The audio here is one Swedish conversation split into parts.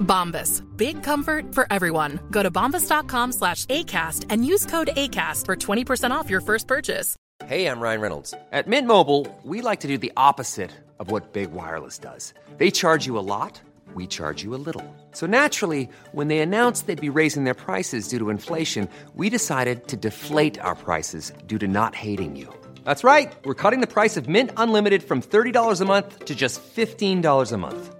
Bombas. Big comfort for everyone. Go to bombas.com slash ACAST and use code ACAST for 20% off your first purchase. Hey, I'm Ryan Reynolds. At Mint Mobile, we like to do the opposite of what Big Wireless does. They charge you a lot, we charge you a little. So naturally, when they announced they'd be raising their prices due to inflation, we decided to deflate our prices due to not hating you. That's right. We're cutting the price of Mint Unlimited from $30 a month to just $15 a month.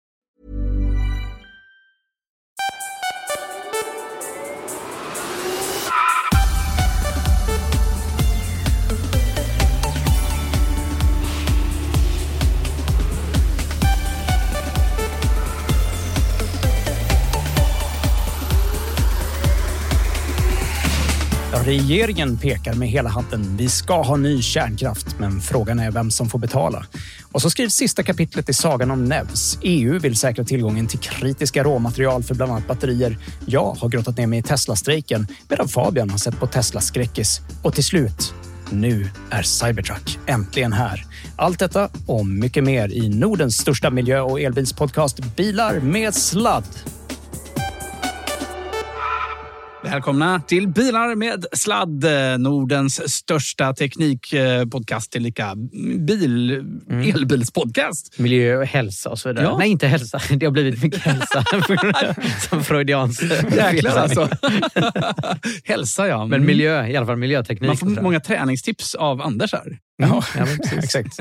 Regeringen pekar med hela hatten. Vi ska ha ny kärnkraft, men frågan är vem som får betala. Och så skrivs sista kapitlet i sagan om Nevs. EU vill säkra tillgången till kritiska råmaterial för bland annat batterier. Jag har grottat ner mig i Tesla-strejken medan Fabian har sett på Tesla-skräckis. Och till slut, nu är Cybertruck äntligen här. Allt detta och mycket mer i Nordens största miljö och elbilspodcast Bilar med sladd. Välkomna till Bilar med sladd, Nordens största teknikpodcast, tillika bil, elbilspodcast. Miljö och hälsa och så vidare. Ja. Nej, inte hälsa. Det har blivit mycket hälsa. Som freudiansk Jäklar alltså. Hälsa ja. Men miljö, i alla fall miljöteknik. Man får många träningstips av Anders här. Ja, ja, exakt.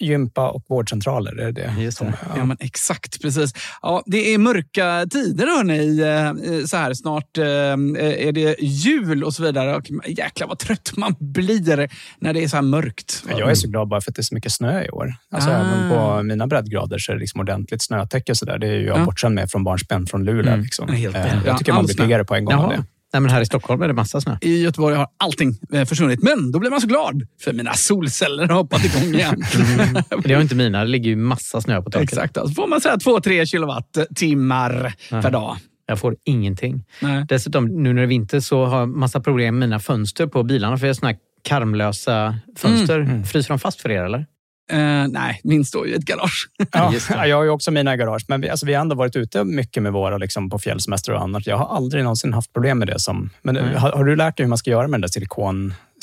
Gympa och vårdcentraler, är det det? Just det. som- Ja, men exakt. Precis. Ja, det är mörka tider hörni. Eh, Så här, snart eh, är det jul och så vidare. Och jäklar vad trött man blir när det är så här mörkt. Jag är så glad bara för att det är så mycket snö i år. Alltså Ah. Även på mina breddgrader så är det liksom ordentligt snötäcke. Så där. Det är ju jag Ja. bortskämd med från barnsben från Luleå. Mm. Liksom. Eh. Ja, jag tycker man blir piggare på en gång av Jaha. det. Nej, men här i Stockholm är det massa snö. I Göteborg har allting eh, försvunnit. Men då blir man så glad för mina solceller har hoppat igång igen. Det har inte mina. Det ligger ju massa snö på taket. Exakt. Alltså får man säga 2-3 kilowattimmar per dag. Jag får ingenting. Nej. Dessutom, nu när det är vinter så har jag massa problem med mina fönster på bilarna. För jag har såna här karmlösa fönster. Fryser de fast för er eller? Eh, nej, min står ju i ett garage. Ja, jag har ju också mina i garage, men vi, alltså, vi har ändå varit ute mycket med våra liksom, på fjällsemester och annat. Jag har aldrig någonsin haft problem med det. Som, men Nej. har, har du lärt dig hur man ska göra med den där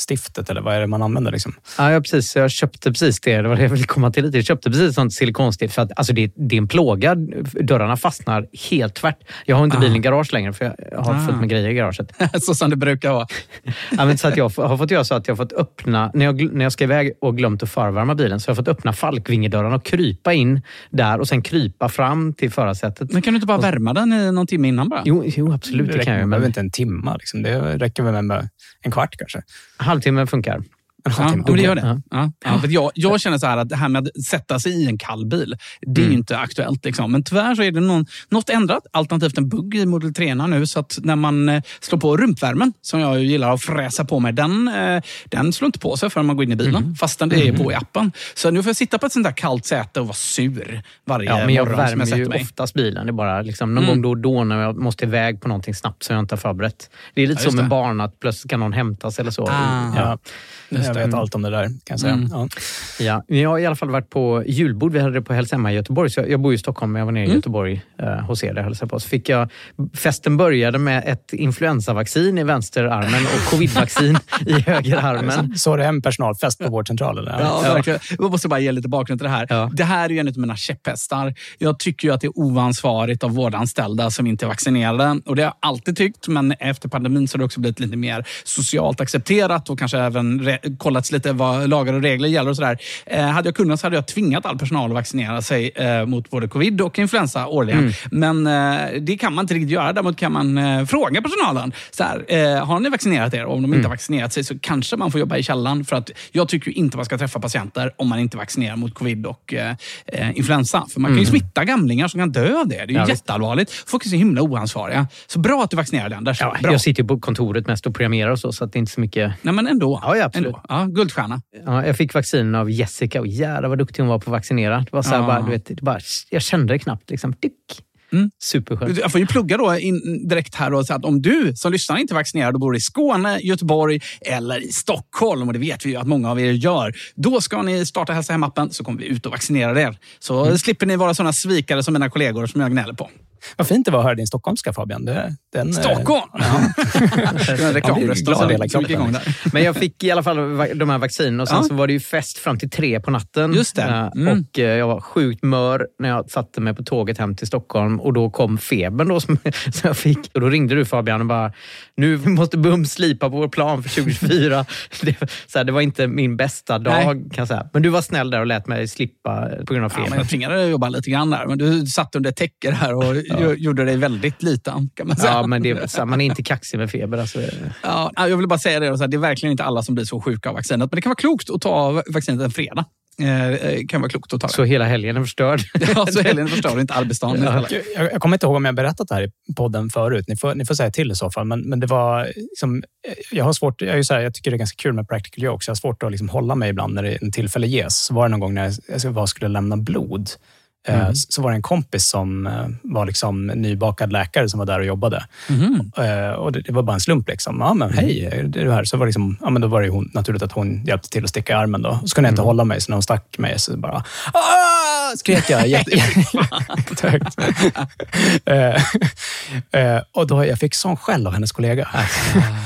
stiftet eller vad är det man använder? Liksom? Ja, ja, precis. Jag köpte precis det. Det var det jag ville komma till lite. Jag köpte precis sånt silikonstift för att alltså, det, det är en plåga. Dörrarna fastnar helt tvärt. Jag har inte Ah. bilen i garage längre för jag har Ah. fullt med grejer i garaget. så som det brukar vara. Ja, men så att jag har fått göra så att jag har fått öppna, när jag, när jag ska iväg och glömt att förvärma bilen, så har jag fått öppna falkvingedörrarna och krypa in där och sen krypa fram till förarsätet. Men kan du inte bara värma den i någon timme innan bara? Jo, jo absolut, det, räcker, kan jag. man behöver Men inte en timma. Liksom. Det räcker väl med en kvart kanske halvtimmen funkar. Ja, men det gör det. Ja. Ja. För jag, jag känner så här att det här med att sätta sig i en kall bil, det är ju inte aktuellt. Liksom. Men tyvärr så är det någon, något ändrat, alternativt en bugg i Model 3 nu. Så att när man eh, slår på rumpvärmen, som jag gillar att fräsa på mig, den, eh, den slår inte på sig förrän man går in i bilen. Fastän det är på i appen. Så nu får jag sitta på ett sånt där kallt säte och vara sur varje Ja, men jag morgon som värmer jag sätter ju mig. oftast bilen. Det är bara liksom någon gång då och då när jag måste iväg på någonting snabbt som jag inte har förberett. Det är lite Ja, just med barn, att plötsligt kan någon hämtas eller så. Ah. Ja, jag vet allt om det där kan jag säga. Mm. Ja. Ja, jag har i alla fall varit på julbord. Vi hade det på Hälsemma i Göteborg. Så jag, jag bor i Stockholm, men jag var nere i Göteborg eh, hos er där hälsade på. Så fick jag, festen började med ett influensavaccin i vänsterarmen och covidvaccin i högerarmen. Så det en personalfest på vårdcentral? Eller? Ja, verkligen. Jag måste bara ge lite bakgrund till det här. Ja. Det här är ju en av mina käpphästar. Jag tycker ju att det är oansvarigt av vårdanställda som inte är vaccinerade. Och det har jag alltid tyckt, men efter pandemin så har det också blivit lite mer socialt accepterat och kanske även kollats lite vad lagar och regler gäller och sådär. Eh, hade jag kunnat så hade jag tvingat all personal att vaccinera sig eh, mot både covid och influensa årligen. Men eh, det kan man inte riktigt göra. Däremot kan man fråga personalen. Så här, har ni vaccinerat er? Och om de inte har vaccinerat sig så kanske man får jobba i källaren. För att jag tycker inte man ska träffa patienter om man inte vaccinerar mot covid och influensa. För man kan ju smitta gamlingar som kan dö av det. Det är ju Ja, jätteallvarligt. Folk är så himla oansvariga. Så bra att du vaccinerar den. Där, så. Ja, bra. jag sitter ju på kontoret mest och programmerar och så, så att det är inte så mycket... Nej, men ändå. Ja, ja, absolut. ändå. Ja, guldstjärna. Ja, jag fick vaccin av Jessica och jävlar vad duktig hon var på att vaccinera. Det var så Ja. bara, du vet, bara, jag kände det knappt. Liksom. Mm. Superskönt. Jag får ju plugga då in direkt här och säga att om du som lyssnar inte är vaccinerad och bor i Skåne, Göteborg eller i Stockholm, och det vet vi ju att många av er gör, då ska ni starta Hälsa Hem-appen så kommer vi ut och vaccinera er. Så Mm. slipper ni vara sådana svikare som mina kollegor som jag gnäller på. Vad fint det var att höra din stockholmska Fabian. Det, den, eh, Stockholm! Ja. det var en reklamröst glad som i hela som gick kroppen. igång där. Men jag fick i alla fall de här vaccinen och sen Ja. så var det ju fest fram till tre på natten. Just det. Eh, Mm. Och eh, jag var sjukt mör när jag satte mig på tåget hem till Stockholm och då kom febern då som, som jag fick. Och då ringde du Fabian och bara, nu måste bums slipa på vår plan för 2024. det, så här, det var inte min bästa dag Nej. kan jag säga. Men du var snäll där och lät mig slippa på grund av Ja, febern. men jag tvingade dig att jobba lite grann där, men du satt under täcker här och gjo- gjorde dig väldigt liten. Kan man säga. Ja, men det, är man är inte kaxig med feber. Alltså. Ja, jag vill bara säga det, så det är verkligen inte alla som blir så sjuka av vaccinet. Men det kan vara klokt att ta vaccinet en fredag. Eh, eh, kan vara klokt att ta det. Så hela helgen är förstörd. Ja, så helgen förstör inte arbetsdagen istället. Jag, jag kommer inte ihåg om jag berättat det här i podden förut. Ni får, ni får säga till i så fall. Men, men det var liksom, jag har svårt, jag, är ju så här, jag tycker det är ganska kul med practical jokes. Jag har svårt att liksom hålla mig ibland när det, en tillfälle ges. Så var det någon gång när jag, jag var- skulle lämna blod. Eh, Så så var det en kompis som eh, var liksom nybakad läkare som var där och jobbade. Eh, Och det, var bara en slump. Liksom. Ja, men hej, är du här? Så var liksom, ja, men då var det hon, naturligt att hon hjälpte till att sticka i armen. Då. Så kunde jag inte hålla mig, så när hon stack mig så bara "Ah!" skrek jag jätte- jättehögt. Eh, eh, och då, jag fick sån skäll av hennes kollega.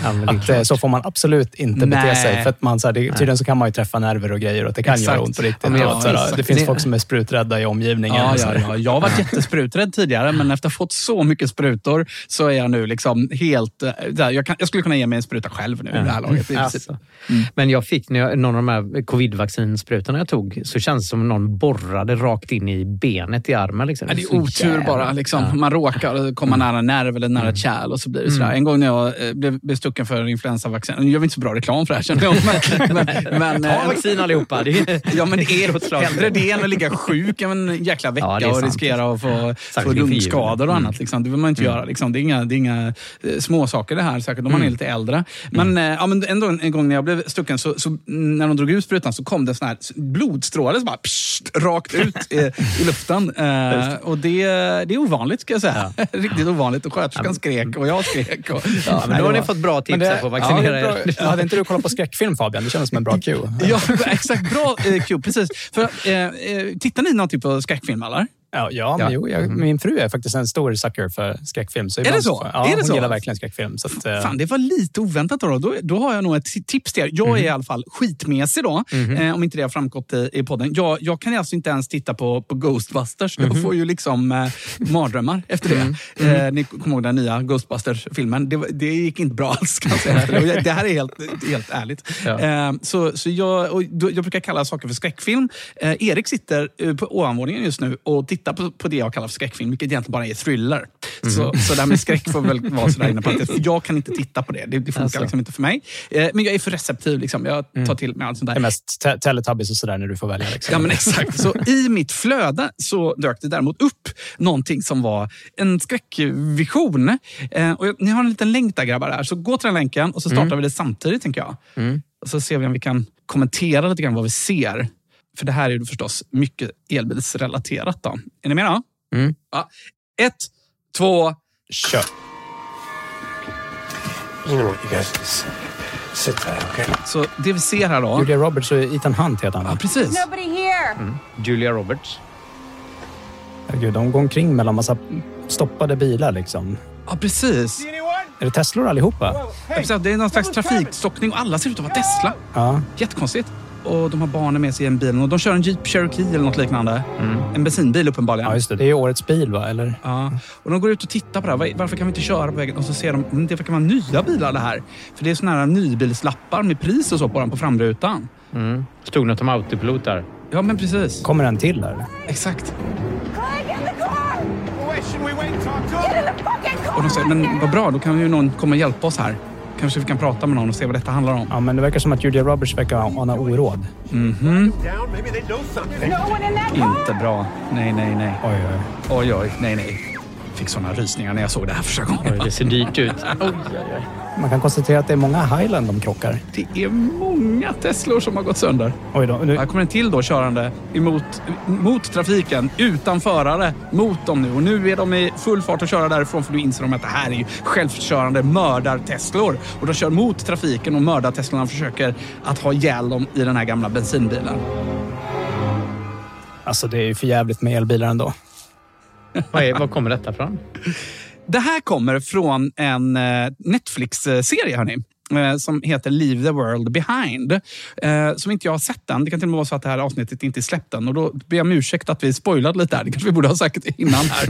Är Att, så får man absolut inte bete Nej. sig. För att man, så här, det, tydligen så kan man ju träffa nerver och grejer och det kan Exakt. göra ont på riktigt. Ja, ja, så det finns folk som är spruträdda i omgivningen. Ja, så ja, här. ja. Jag har varit jättespruträdd tidigare, men efter att ha fått så mycket sprutor så är jag nu liksom helt... eh, Jag, kan, jag skulle kunna ge mig en spruta själv nu i det här laget. Alltså. Men jag fick, när jag, någon av de här covid-vaccinsprutorna jag tog, så känns det som någon borrade rakt in i benet i armen. Liksom. Ja, det är otur jävla- bara. Liksom. Ja. Man råkar komma nära en nerv eller nära ett kärl och så blir det sådär. En gång när jag eh, blev bestucken för influensavaccin, nu gör vi inte så bra reklam för det här känner jag. Men, men, men, Ta eh, vaccin allihopa. Det är, Ja, men det är hellre det än att ligga sjuk en jäkla vecka Ja, och riskera att få, få Särskilt lungskador och julen. annat. Liksom. Det vill man inte göra. Liksom. Det är inga, det är inga eh, småsaker det här, säkert om man är lite äldre. Men, eh, ja, men ändå en, en gång när jag blev stucken, så, så, mm, när de drog ut sprutan så kom det sån här blodstråle som bara pssst, rakt ut i, i luften. Eh, och det, det är ovanligt ska jag säga. Riktigt ovanligt. Och sköterskan skrek och jag skrek. Och, ja, men då har ni fått bra tips det- här på att vaccinera ja, er. Hade inte du kollat på skräckfilm Fabian? Det kändes som en bra cue. Ja, exakt. Bra eh, Q, precis. För, eh, eh, tittar ni någonting på skräckfilm eller? Ja, ja, men jo, jag, min fru är faktiskt en stor sucker för skräckfilm. Så Är det så? Ja, Är det hon så? gillar verkligen skräckfilm. Så att, eh, Fan, det var lite oväntat. Då, då, då har jag nog ett tips till er. Jag Mhm. är i alla fall skitmesig då, eh, om inte det har framgått i, i podden. Jag, jag kan alltså inte ens titta på, på Ghostbusters. Mhm. Jag får ju liksom eh, mardrömmar efter det. Mm. Eh, ni kommer ihåg den nya Ghostbusters-filmen. Det, det gick inte bra alls. Kan jag det. Här är helt, helt ärligt. Ja. Eh, så, så jag, jag brukar kalla saker för skräckfilm. Eh, Erik sitter eh, på ovanvåningen just nu och tittar på, på det jag kallar för skräckfilm, vilket egentligen bara är thriller. Så, så det här med skräck får väl vara sådär inne på att jag kan inte titta på det. Det, det funkar Alltså. liksom inte för mig. Eh, men jag är för receptiv. Liksom. Jag tar till mig allt sånt det där. är mest te- Teletubbies och sådär när du får välja. Liksom. Ja, men exakt. Så i mitt flöde så dök det däremot upp någonting som var en skräckvision. Eh, och ni har en liten länk där grabbar. Här. Så gå till den länken och så startar vi det samtidigt, tänker jag. Och så ser vi om vi kan kommentera lite grann vad vi ser. För det här är ju förstås mycket elbilsrelaterat. Då. Är ni med då? Mm. Ja. Ett, två... Kör. You know what, you guys just sit there, okay? Så det vi ser här då... Julia Roberts och Ethan Hunt heter han. Ja, precis. Nobody here. Julia Roberts. Herregud, de går omkring mellan massa stoppade bilar. Liksom. Ja, precis. Är det Teslor allihopa? Vill säga, Det är någon slags trafikstockning och alla ser ut att vara Tesla. Ja. Jättekonstigt. Och de har barnen med sig i en bil och de kör en Jeep Cherokee eller något liknande. En bensinbil uppenbarligen. ja, just det. Det är årets bil, va? Eller? Ja. Och de går ut och tittar på det här. Var- Varför kan vi inte köra på vägen? Och så ser de "Mm, det verkar vara nya bilar det här. För det är såna här nybilslappar med pris och så på den på framrutan. Mm. Stod något om autopilot där. Ja, men precis. Kommer en till där? Exakt. Och de säger, men vad bra, då kan ju någon komma och hjälpa oss här. Kanske vi kan prata med någon och se vad detta handlar om. Ja, men det verkar som att Julia Roberts verkar ana oråd. car. Inte bra. Nej, nej, nej. Oj, oj. Oj, oj, nej, nej. Fick såna rysningar när jag såg det här första gången. Oj, det ser dyrt ut. Oj, oj, oj. Man kan konstatera att det är många Highland de krockar. Det är många Teslor som har gått sönder. Oj då. Nu, Här kommer en till då körande emot, mot trafiken, utan förare, mot dem nu. Och nu är de i full fart att köra därifrån för nu inser de att det här är ju självkörande mördar-Teslor. Och de kör mot trafiken och mördar-Teslorna försöker att ha ihjäl dem i den här gamla bensinbilen. alltså, det är ju för jävligt med elbilar ändå. Vad, är, vad kommer detta från? Det här kommer från en eh, Netflix-serie, hörni eh, Som heter Leave the World Behind. Eh, som inte jag har sett än. Det kan till och med vara så att det här avsnittet inte är släppt än. Och då ber jag om ursäkt att vi spoilade lite här. Det kanske vi borde ha sagt innan här.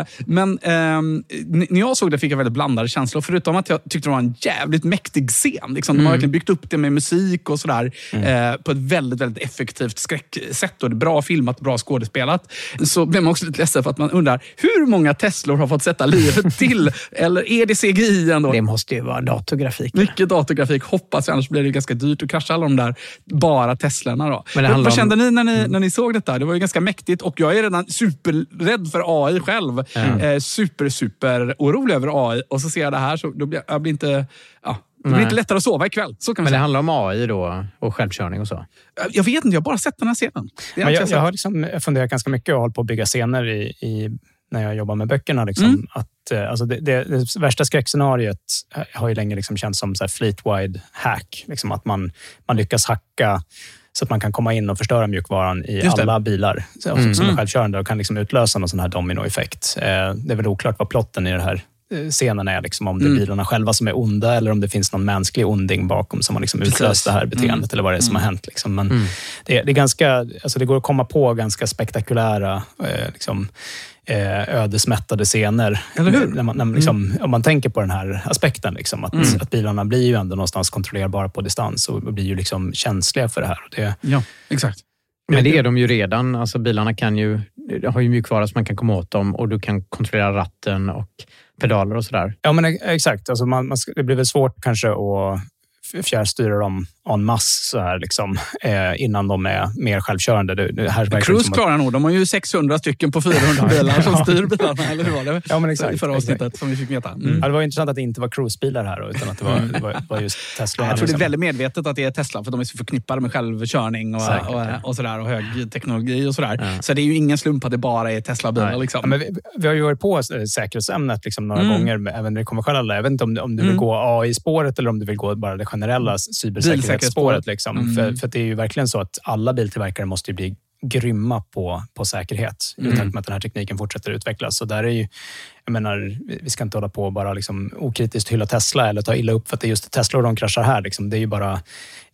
eh, men ehm, när jag såg det fick jag väldigt blandade känslor. Förutom att jag tyckte det var en jävligt mäktig scen. Liksom, de har verkligen byggt upp det med musik och sådär. Eh, på ett väldigt, väldigt effektivt skräcksätt. Och det är bra filmat, bra skådespelat. Så blev man också lite ledsen för att man undrar hur många Teslor har fått sätta livet till? Eller är det CGI ändå? Det måste ju vara datorgrafik. Mycket datorgrafik hoppas jag, annars blir det ganska dyrt att krascha alla de där bara Teslorna. Då. Men det Vad- Vad kände om- ni när, ni när ni såg detta? Det var ju ganska mäktigt och jag är redan superrädd för AI själv. Eh, super, super orolig över AI och så ser jag det här så då blir jag blir inte... Ja, det blir Nej. inte lättare att sova ikväll. Så kan man Men det säga. handlar om AI då och självkörning och så? Jag vet inte, jag har bara sett den här scenen. Det jag, sett. jag har liksom funderat ganska mycket och hållit på att bygga scener i, i, när jag jobbar med böckerna. Liksom, Mm. att, eh, alltså det, det, det värsta skräckscenariot eh, har ju länge liksom känts som så fleet-wide hack. Liksom att man, man lyckas hacka så att man kan komma in och förstöra mjukvaran i alla bilar så- Mm. som är självkörande och kan liksom utlösa någon sån här dominoeffekt. Eh, Det är väl oklart vad plotten i den här scenen är. Liksom, om det är Mm. bilarna själva som är onda eller om det finns någon mänsklig onding bakom som har liksom Precis. utlöst det här beteendet Mm. eller vad det är som har hänt. Liksom. Men det, det, är ganska, alltså det går att komma på ganska spektakulära eh, liksom, eh, ödesmättade scener. Eller hur? När man, när man, liksom, Om man tänker på den här aspekten. Liksom, att, att bilarna blir ju ändå någonstans kontrollerbara på distans och blir ju liksom känsliga för det här. Och det, Ja, exakt. Men det är de ju redan. Alltså bilarna kan ju, har ju mjukvara så man kan komma åt dem och du kan kontrollera ratten och pedaler och sådär. Ja, men e- exakt. Alltså man, man, det blir väl svårt kanske att fjärrstyra dem en masse så här, liksom, eh, innan de är mer självkörande. Det, det här Cruise som att- klarar nog. De har ju 600 stycken på 400 bilar som styr bilarna, eller hur var det? Ja, men exakt, I förra exakt. avsnittet som vi fick veta. Mm. Ja, det var intressant att det inte var cruisebilar här utan att det var, det var, var just Tesla. Jag tror det är väldigt medvetet att det är Tesla, för de är så förknippade med självkörning och, Säkert, och, ja. och, sådär, och hög teknologi och sådär. Ja. Så det är ju ingen slump att det bara är Tesla-bilar. Liksom. Ja, men vi, vi har ju varit på säkerhetsämnet liksom några Mm. gånger, även det konventionella. Jag vet inte om, du- om du vill Mm. gå AI-spåret eller om du vill gå bara det generella cybersäkerhetsspåret. Bilsäkerhetsspåret. Liksom. Mm. För, för det är ju verkligen så att alla biltillverkare måste ju bli grymma på, på säkerhet i Mm. takt med att den här tekniken fortsätter utvecklas. Så där är ju, jag menar, vi ska inte hålla på och bara liksom okritiskt hylla Tesla eller ta illa upp för att det är just Tesla och de kraschar här. Liksom. Det är ju bara,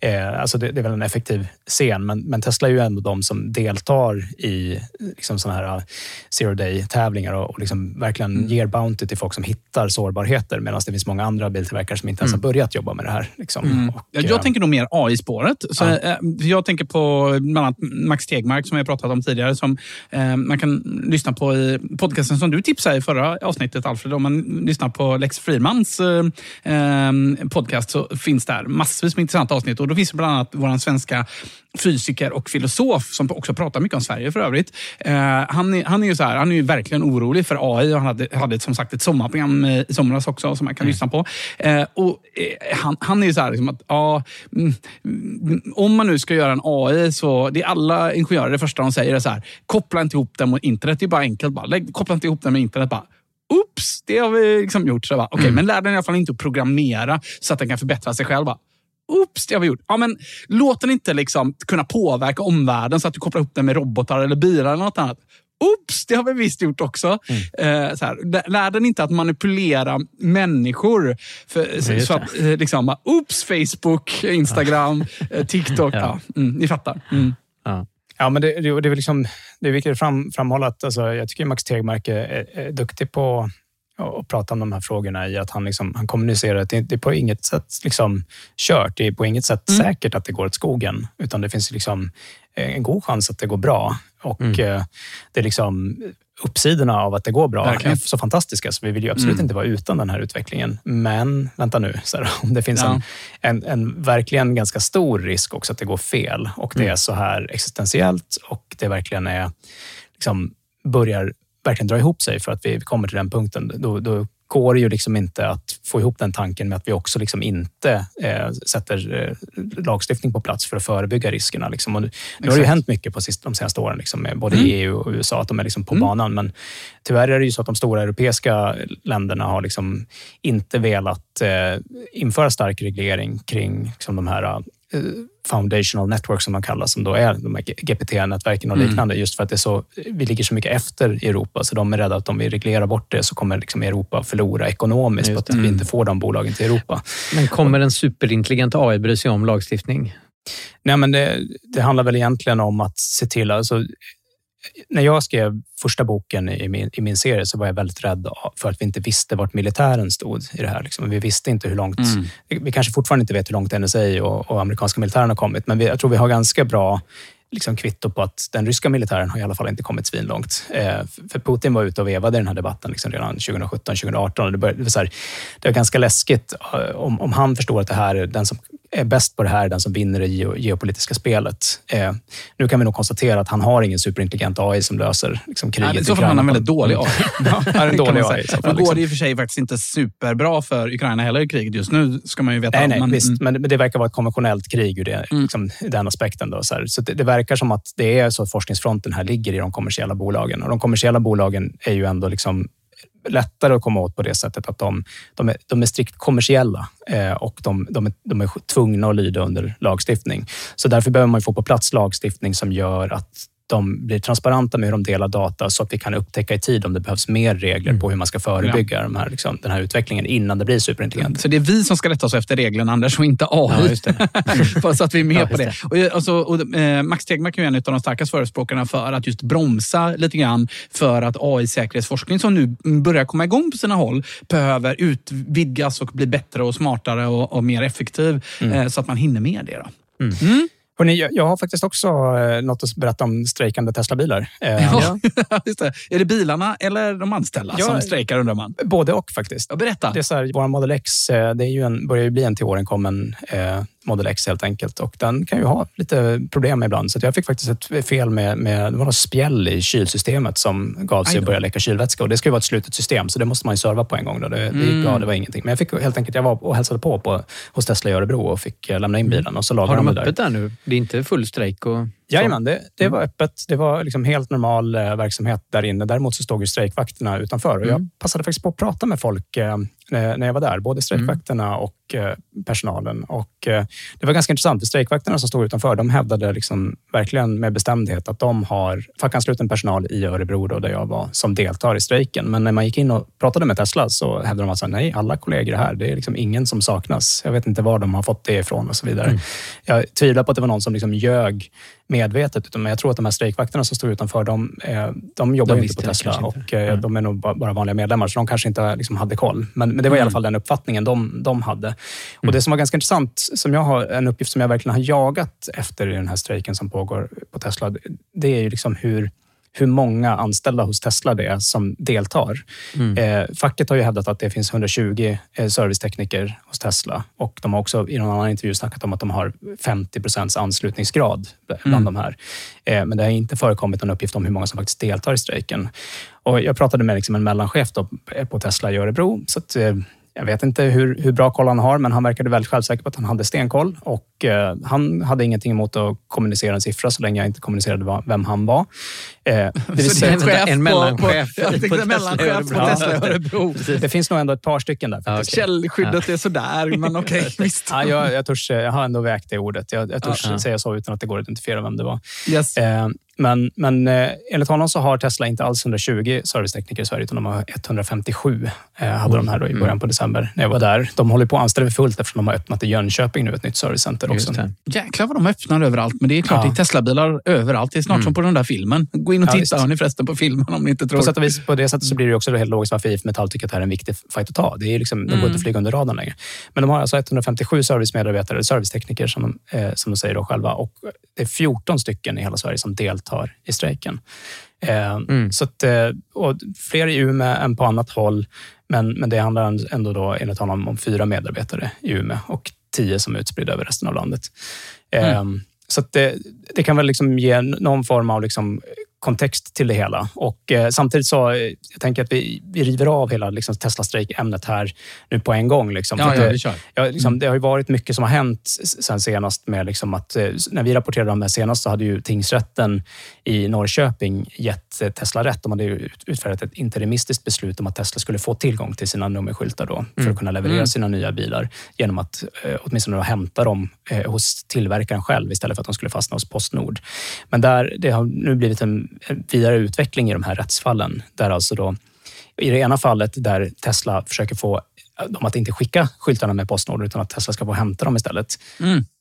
eh, alltså det, det är väl en effektiv scen, men, men Tesla är ju ändå de som deltar i liksom såna här zero day-tävlingar och, och liksom verkligen Mm. ger bounty till folk som hittar sårbarheter medan det finns många andra biltillverkare som inte ens har börjat jobba med det här. Liksom. Mm. Och, Ja, eh, Jag tänker nog mer AI-spåret. Så, Ja. eh, Jag tänker på bland annat Max Tegmark som jag pratat om tidigare. Som eh, man kan lyssna på i podcasten som du tipsade i förra avsnittet Alfred. Om man lyssnar på Lex Fridmans eh, podcast så finns där massvis med intressanta avsnitt. Och då finns det bland annat vår svenska fysiker och filosof som också pratar mycket om Sverige för övrigt. Eh, han, är, han, är ju så här, han är ju verkligen orolig för AI och han hade, hade som sagt ett sommarprogram eh, i somras också som man kan lyssna på. Eh, och eh, han, han är ju så här, liksom att, ja, mm, mm, om man nu ska göra en AI så det är alla ingenjörer det första de säger är så här, koppla inte ihop den mot internet. Det är bara enkelt. Bara, lägg, koppla inte ihop den med internet. Bara, Oops, det har vi liksom gjort. Bara, okay, Men lär den i alla fall inte att programmera så att den kan förbättra sig själv. Bara, Oops, det har vi gjort. Ja, men låt den inte liksom kunna påverka omvärlden så att du kopplar ihop den med robotar eller bilar eller något annat. Oops, det har vi visst gjort också. Eh, så här, lä- lär den inte att manipulera människor. För, så, att, eh, liksom, oops, Facebook, Instagram, eh, TikTok. ja. mm, ni fattar. Mm. Ja. Ja, men det, det, det är väl liksom, det är viktigt att fram, framhålla att alltså, jag tycker Max Tegmark är, är, är duktig på att prata om de här frågorna i att han, liksom, han kommunicerar att det, det är på inget sätt liksom, kört. Det är på inget sätt säkert att det går åt skogen, utan det finns liksom en god chans att det går bra. Och eh, det är liksom uppsidorna av att det går bra Verkligen. är så fantastiska, så vi vill ju absolut Mm. inte vara utan den här utvecklingen. Men vänta nu, så här, om det finns Ja. en, en, en verkligen ganska stor risk också att det går fel och det är så här existentiellt och det verkligen är liksom börjar verkligen dra ihop sig för att vi kommer till den punkten. Då, då går det ju liksom inte att få ihop den tanken med att vi också liksom inte eh, sätter eh, lagstiftning på plats för att förebygga riskerna. Liksom. Och nu, nu har det ju Exakt. hänt mycket på sist, de senaste åren, liksom, med både Mm. EU och USA, att de är liksom på banan. Men tyvärr är det ju så att de stora europeiska länderna har liksom inte velat eh, införa stark reglering kring liksom, de här foundational networks som de kallas, som då är de här GPT-nätverken och Mm. liknande. Just för att det så, vi ligger så mycket efter Europa, så de är rädda att om vi reglerar bort det så kommer liksom Europa förlora ekonomiskt på att vi inte får de bolagen till Europa. Men kommer en superintelligent AI bry sig om lagstiftning? Nej, men det, det handlar väl egentligen om att se till... Alltså, när jag skrev första boken i min, i min serie så var jag väldigt rädd för att vi inte visste vart militären stod i det här. Liksom. Vi visste inte hur långt... Mm. Vi, vi kanske fortfarande inte vet hur långt NSA och, och amerikanska militären har kommit, men vi, jag tror vi har ganska bra liksom kvitto på att den ryska militären har i alla fall inte kommit svinlångt. Eh, för Putin var ute och vevade i den här debatten liksom redan 2017, 2018. Och det, började, det, var här, det var ganska läskigt eh, om, om han förstår att det här är den som är bäst på det här, är den som vinner det geo, geopolitiska spelet. Eh, nu kan vi nog konstatera att han har ingen superintelligent AI som löser liksom, kriget Nej, I så fall har han en Ukraina. väldigt dålig AI. Ja, kan dålig man AI Nu går liksom. det i och för sig faktiskt inte superbra för Ukraina heller i kriget just nu, ska man ju veta. Nej, nej, Men- visst. mm. Men, det verkar vara ett konventionellt krig ur det, liksom, i den aspekten. Då, så så det, det verkar som att det är så att forskningsfronten här ligger i de kommersiella bolagen. Och de kommersiella bolagen är ju ändå liksom lättare att komma åt på det sättet att de, de, är, de är strikt kommersiella eh, och de, de, är, de är tvungna att lyda under lagstiftning. Så därför behöver man få på plats lagstiftning som gör att de blir transparenta med hur de delar data så att vi kan upptäcka i tid om det behövs mer regler på hur man ska förebygga de här, liksom, den här utvecklingen innan det blir superintelligent. Så det är vi som ska rätta oss efter reglerna, Anders, och inte AI. Ja, så att vi är med Ja, på det. just Och, alltså, och, eh, Max Tegmark är en av de starkaste förespråkarna för att just bromsa lite grann för att AI-säkerhetsforskning som nu börjar komma igång på sina håll behöver utvidgas och bli bättre och smartare och, och mer effektiv eh, så att man hinner med det. Då. Hörrni, jag, jag har faktiskt också eh, något att berätta om strejkande Teslabilar. Eh, Ja. just det. Är det bilarna eller de anställda Ja. som strejkar undrar man? Både och faktiskt. Ja, berätta. Det är så här, vår Model X eh, det är ju en, börjar ju bli en till åren kommen eh, Model X helt enkelt. Och den kan ju ha lite problem ibland. Så jag fick faktiskt ett fel med, med det var något spjäll i kylsystemet som gav sig att börja läcka kylvätska. Och det ska ju vara ett slutet system, så det måste man ju serva på en gång. Då. Det, det gick Mm. bra, det var ingenting. Men jag fick helt enkelt, jag var och hälsade på, på hos Tesla i Örebro och fick eh, lämna in bilen och så Har lagade de de det där. öppet där nu? Det är inte full strejk? Och... Jajamän, det, det var öppet. Det var liksom helt normal eh, verksamhet där inne. Däremot så stod ju strejkvakterna utanför. Och jag passade faktiskt på att prata med folk eh, när när jag var där. Både strejkvakterna och eh, personalen. Och, eh, det var ganska intressant. Strejkvakterna som stod utanför de hävdade liksom verkligen med bestämdhet att de har fackansluten personal i Örebro då, där jag var som deltar i strejken. Men när man gick in och pratade med Tesla så hävdade de att så här, nej, alla kollegor är här. Det är liksom ingen som saknas. Jag vet inte var de har fått det ifrån och så vidare. Jag tvivlar på att det var någon som liksom ljög medvetet. Utan jag tror att de här strejkvakterna som stod utanför, de, eh, de jobbar De inte på Tesla inte. och eh, de är nog ba- bara vanliga medlemmar, så de kanske inte liksom hade koll. Men, men det var i alla fall den uppfattningen de, de hade. Och Det som var ganska intressant, som jag har, en uppgift som jag verkligen har jagat efter i den här strejken som pågår på Tesla, det är ju liksom hur hur många anställda hos Tesla det är som deltar. Eh, facket har ju hävdat att det finns 120 eh, servicetekniker hos Tesla och de har också i någon annan intervju snackat om att de har 50 procents anslutningsgrad bland de här. Eh, men det har inte förekommit någon uppgift om hur många som faktiskt deltar i strejken. Och jag pratade med liksom en mellanchef då på Tesla i Örebro. Så att, eh, jag vet inte hur, hur bra koll han har, men han verkade väldigt självsäker på att han hade stenkoll. Och, eh, han hade ingenting emot att kommunicera en siffra så länge jag inte kommunicerade vem han var. Eh, det vill Så det är en chef en på- mellanchef på- jag tänkte på Tesla mellanchef på Tesla Ja. Örebro. det finns nog ändå ett par stycken där. faktiskt. Källskyddet är sådär, men okej, visst. Ja, jag, jag, törs, jag har ändå vägt det ordet. Jag, jag törs Ja. säga så utan att det går att identifiera vem det var. Yes. Eh, men men eh, enligt honom så har Tesla inte alls 120 servicetekniker i Sverige, utan de har 157. Eh, hade de här då i början på december när jag var där. De håller på att anställa för fullt eftersom de har öppnat i Jönköping nu, ett nytt servicecenter också. Just det. Jäklar vad de öppnar överallt. Men det är klart, Ja. det är Teslabilar överallt. Det är snart som på den där filmen. Gå in och Ja, titta, hör ni förresten, på filmen om ni inte tror. På, sätt och vis, på det sättet så blir det också helt logiskt varför IF Metall tycker att det här är en viktig fight att ta. Det är liksom, de går inte att flyga under radarn längre. Men de har alltså 157 servicemedarbetare, servicetekniker som de, eh, som de säger då själva. Och det är 14 stycken i hela Sverige som deltar i strejken. Eh, så att, eh, och fler i Umeå än på annat håll. Men, men det handlar ändå då, enligt honom om fyra medarbetare i Umeå och tio som är utspridda över resten av landet. Eh, Så att det, det kan väl liksom ge någon form av liksom kontext till det hela. Och eh, samtidigt så, eh, jag tänker att vi, vi river av hela liksom, Tesla-strejk-ämnet här nu på en gång. Liksom. Ja, ja, det- kör. Ja, liksom, Det har ju varit mycket som har hänt sen senast. med liksom att, eh, När vi rapporterade om det senast så hade ju tingsrätten i Norrköping gett eh, Tesla rätt. De hade utfärdat ett interimistiskt beslut om att Tesla skulle få tillgång till sina nummerskyltar då, för att kunna leverera sina nya bilar genom att eh, åtminstone hämta dem eh, hos tillverkaren själv istället för att de skulle fastna hos Postnord. Men där, det har nu blivit en vidare utveckling i de här rättsfallen. Där alltså då, I det ena fallet där Tesla försöker få dem att inte skicka skyltarna med Postnord utan att Tesla ska få hämta dem istället.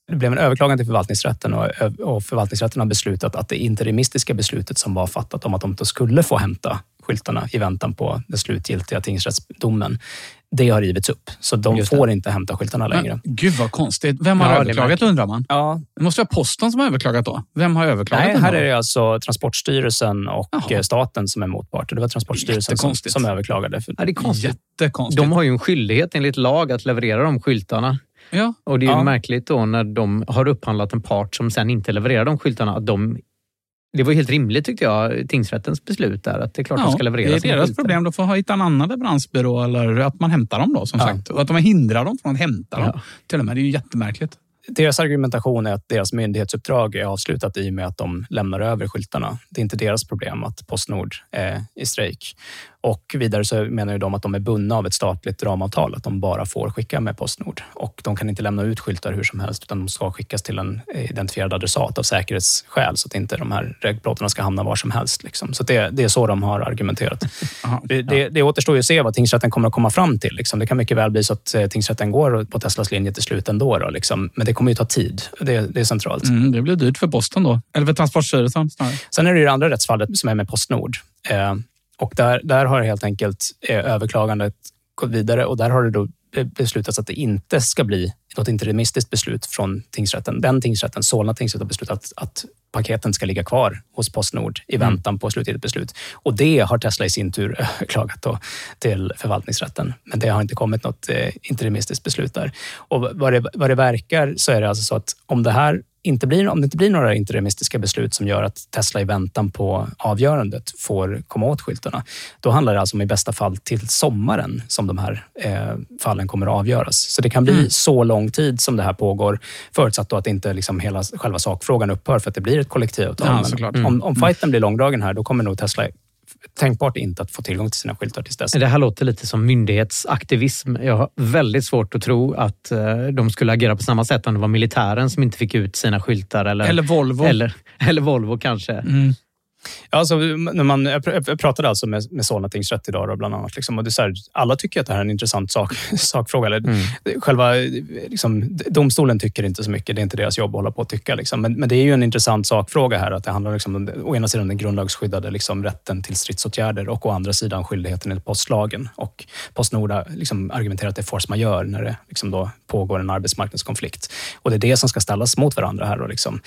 Det blev en överklagan till förvaltningsrätten och, och förvaltningsrätten har beslutat att det interimistiska beslutet som var fattat om att de inte skulle få hämta skyltarna i väntan på den slutgiltiga tingsrättsdomen, det har rivits upp. Så de Just det. får inte hämta skyltarna längre. Men, gud vad konstigt. Vem har Ja, det överklagat märkligt. undrar man? Ja, Det måste vara posten som har överklagat då. Vem har överklagat? Nej, här då? är det alltså Transportstyrelsen och Jaha. eh, staten som är motparter. Det var Transportstyrelsen som, som överklagade. För, Ja, det är konstigt. Jättekonstigt. De har ju en skyldighet enligt lag att leverera de skyltarna. ja. Och det är ju Ja. märkligt då när de har upphandlat en part som sen inte levererar de skyltarna. Att de, det var helt rimligt tyckte jag, tingsrättens beslut där. Att det är klart de ska leverera det är deras skyltar. problem. De får ha- hitta en annan leveransbyrå eller att man hämtar dem då som Ja. sagt. Och att de hindrar dem från att hämta dem. Ja. Till och med. Det är ju jättemärkligt. deras argumentation är att deras myndighetsuppdrag är avslutat i och med att de lämnar över skyltarna. Det är inte deras problem att Postnord är i strejk. Och vidare så menar ju de att de är bundna av ett statligt ramavtal, att de bara får skicka med Postnord. Och de kan inte lämna ut skyltar hur som helst, utan de ska skickas till en identifierad adressat av säkerhetsskäl, så att inte de här regplåtarna ska hamna var som helst. Liksom. Så det, det är så de har argumenterat. Aha. Det, det, det återstår ju att se vad tingsrätten kommer att komma fram till. Liksom. Det kan mycket väl bli så att eh, tingsrätten går på Teslas linje till slut ändå. Då, liksom. Men det kommer ju ta tid. Det, det är centralt. Mm, det blir dyrt för posten då. Eller för Transportstyrelsen snarare. Sen är det ju det andra rättsfallet som är med Postnord. Eh, och där, där har helt enkelt eh, överklagandet gått vidare och där har det då be- beslutats att det inte ska bli något interimistiskt beslut från tingsrätten. Den tingsrätten, Solna tingsrätt, har beslutat att, att paketen ska ligga kvar hos Postnord i väntan på slutgiltigt beslut. Och det har Tesla i sin tur överklagat till förvaltningsrätten. Men det har inte kommit något eh, interimistiskt beslut där. Och vad det, vad det verkar så är det alltså så att om det här inte blir, om det inte blir några interimistiska beslut som gör att Tesla i väntan på avgörandet får komma åt skyltarna, då handlar det alltså om i bästa fall till sommaren som de här eh, fallen kommer att avgöras. Så det kan bli Mm. så lång tid som det här pågår, förutsatt då att inte liksom hela själva sakfrågan upphör för att det blir ett kollektivavtal. Ja. Om, om Mm. fighten blir långdragen här, då kommer nog Tesla tänkbart inte att få tillgång till sina skyltar tills dess. Det här låter lite som myndighetsaktivism. Jag har väldigt svårt att tro att eh, de skulle agera på samma sätt om det var militären som inte fick ut sina skyltar. Eller, Eller Volvo. Eller, eller Volvo kanske. Mm. Ja, alltså, när man, jag pr- jag pratade alltså med, med Solna tingsrätt idag då, bland annat. Liksom, och det är här, alla tycker att det här är en intressant sak, sakfråga. Eller, Själva liksom, domstolen tycker inte så mycket. Det är inte deras jobb att hålla på och tycka. Liksom. Men, men det är ju en intressant sakfråga här. Att det handlar liksom, om å ena sidan den grundlagsskyddade liksom, rätten till stridsåtgärder och å andra sidan skyldigheten enligt postlagen. Och Postnord har liksom, argumenterat att det är force majeure när det liksom, då pågår en arbetsmarknadskonflikt. Och det är det som ska ställas mot varandra här. Då, liksom.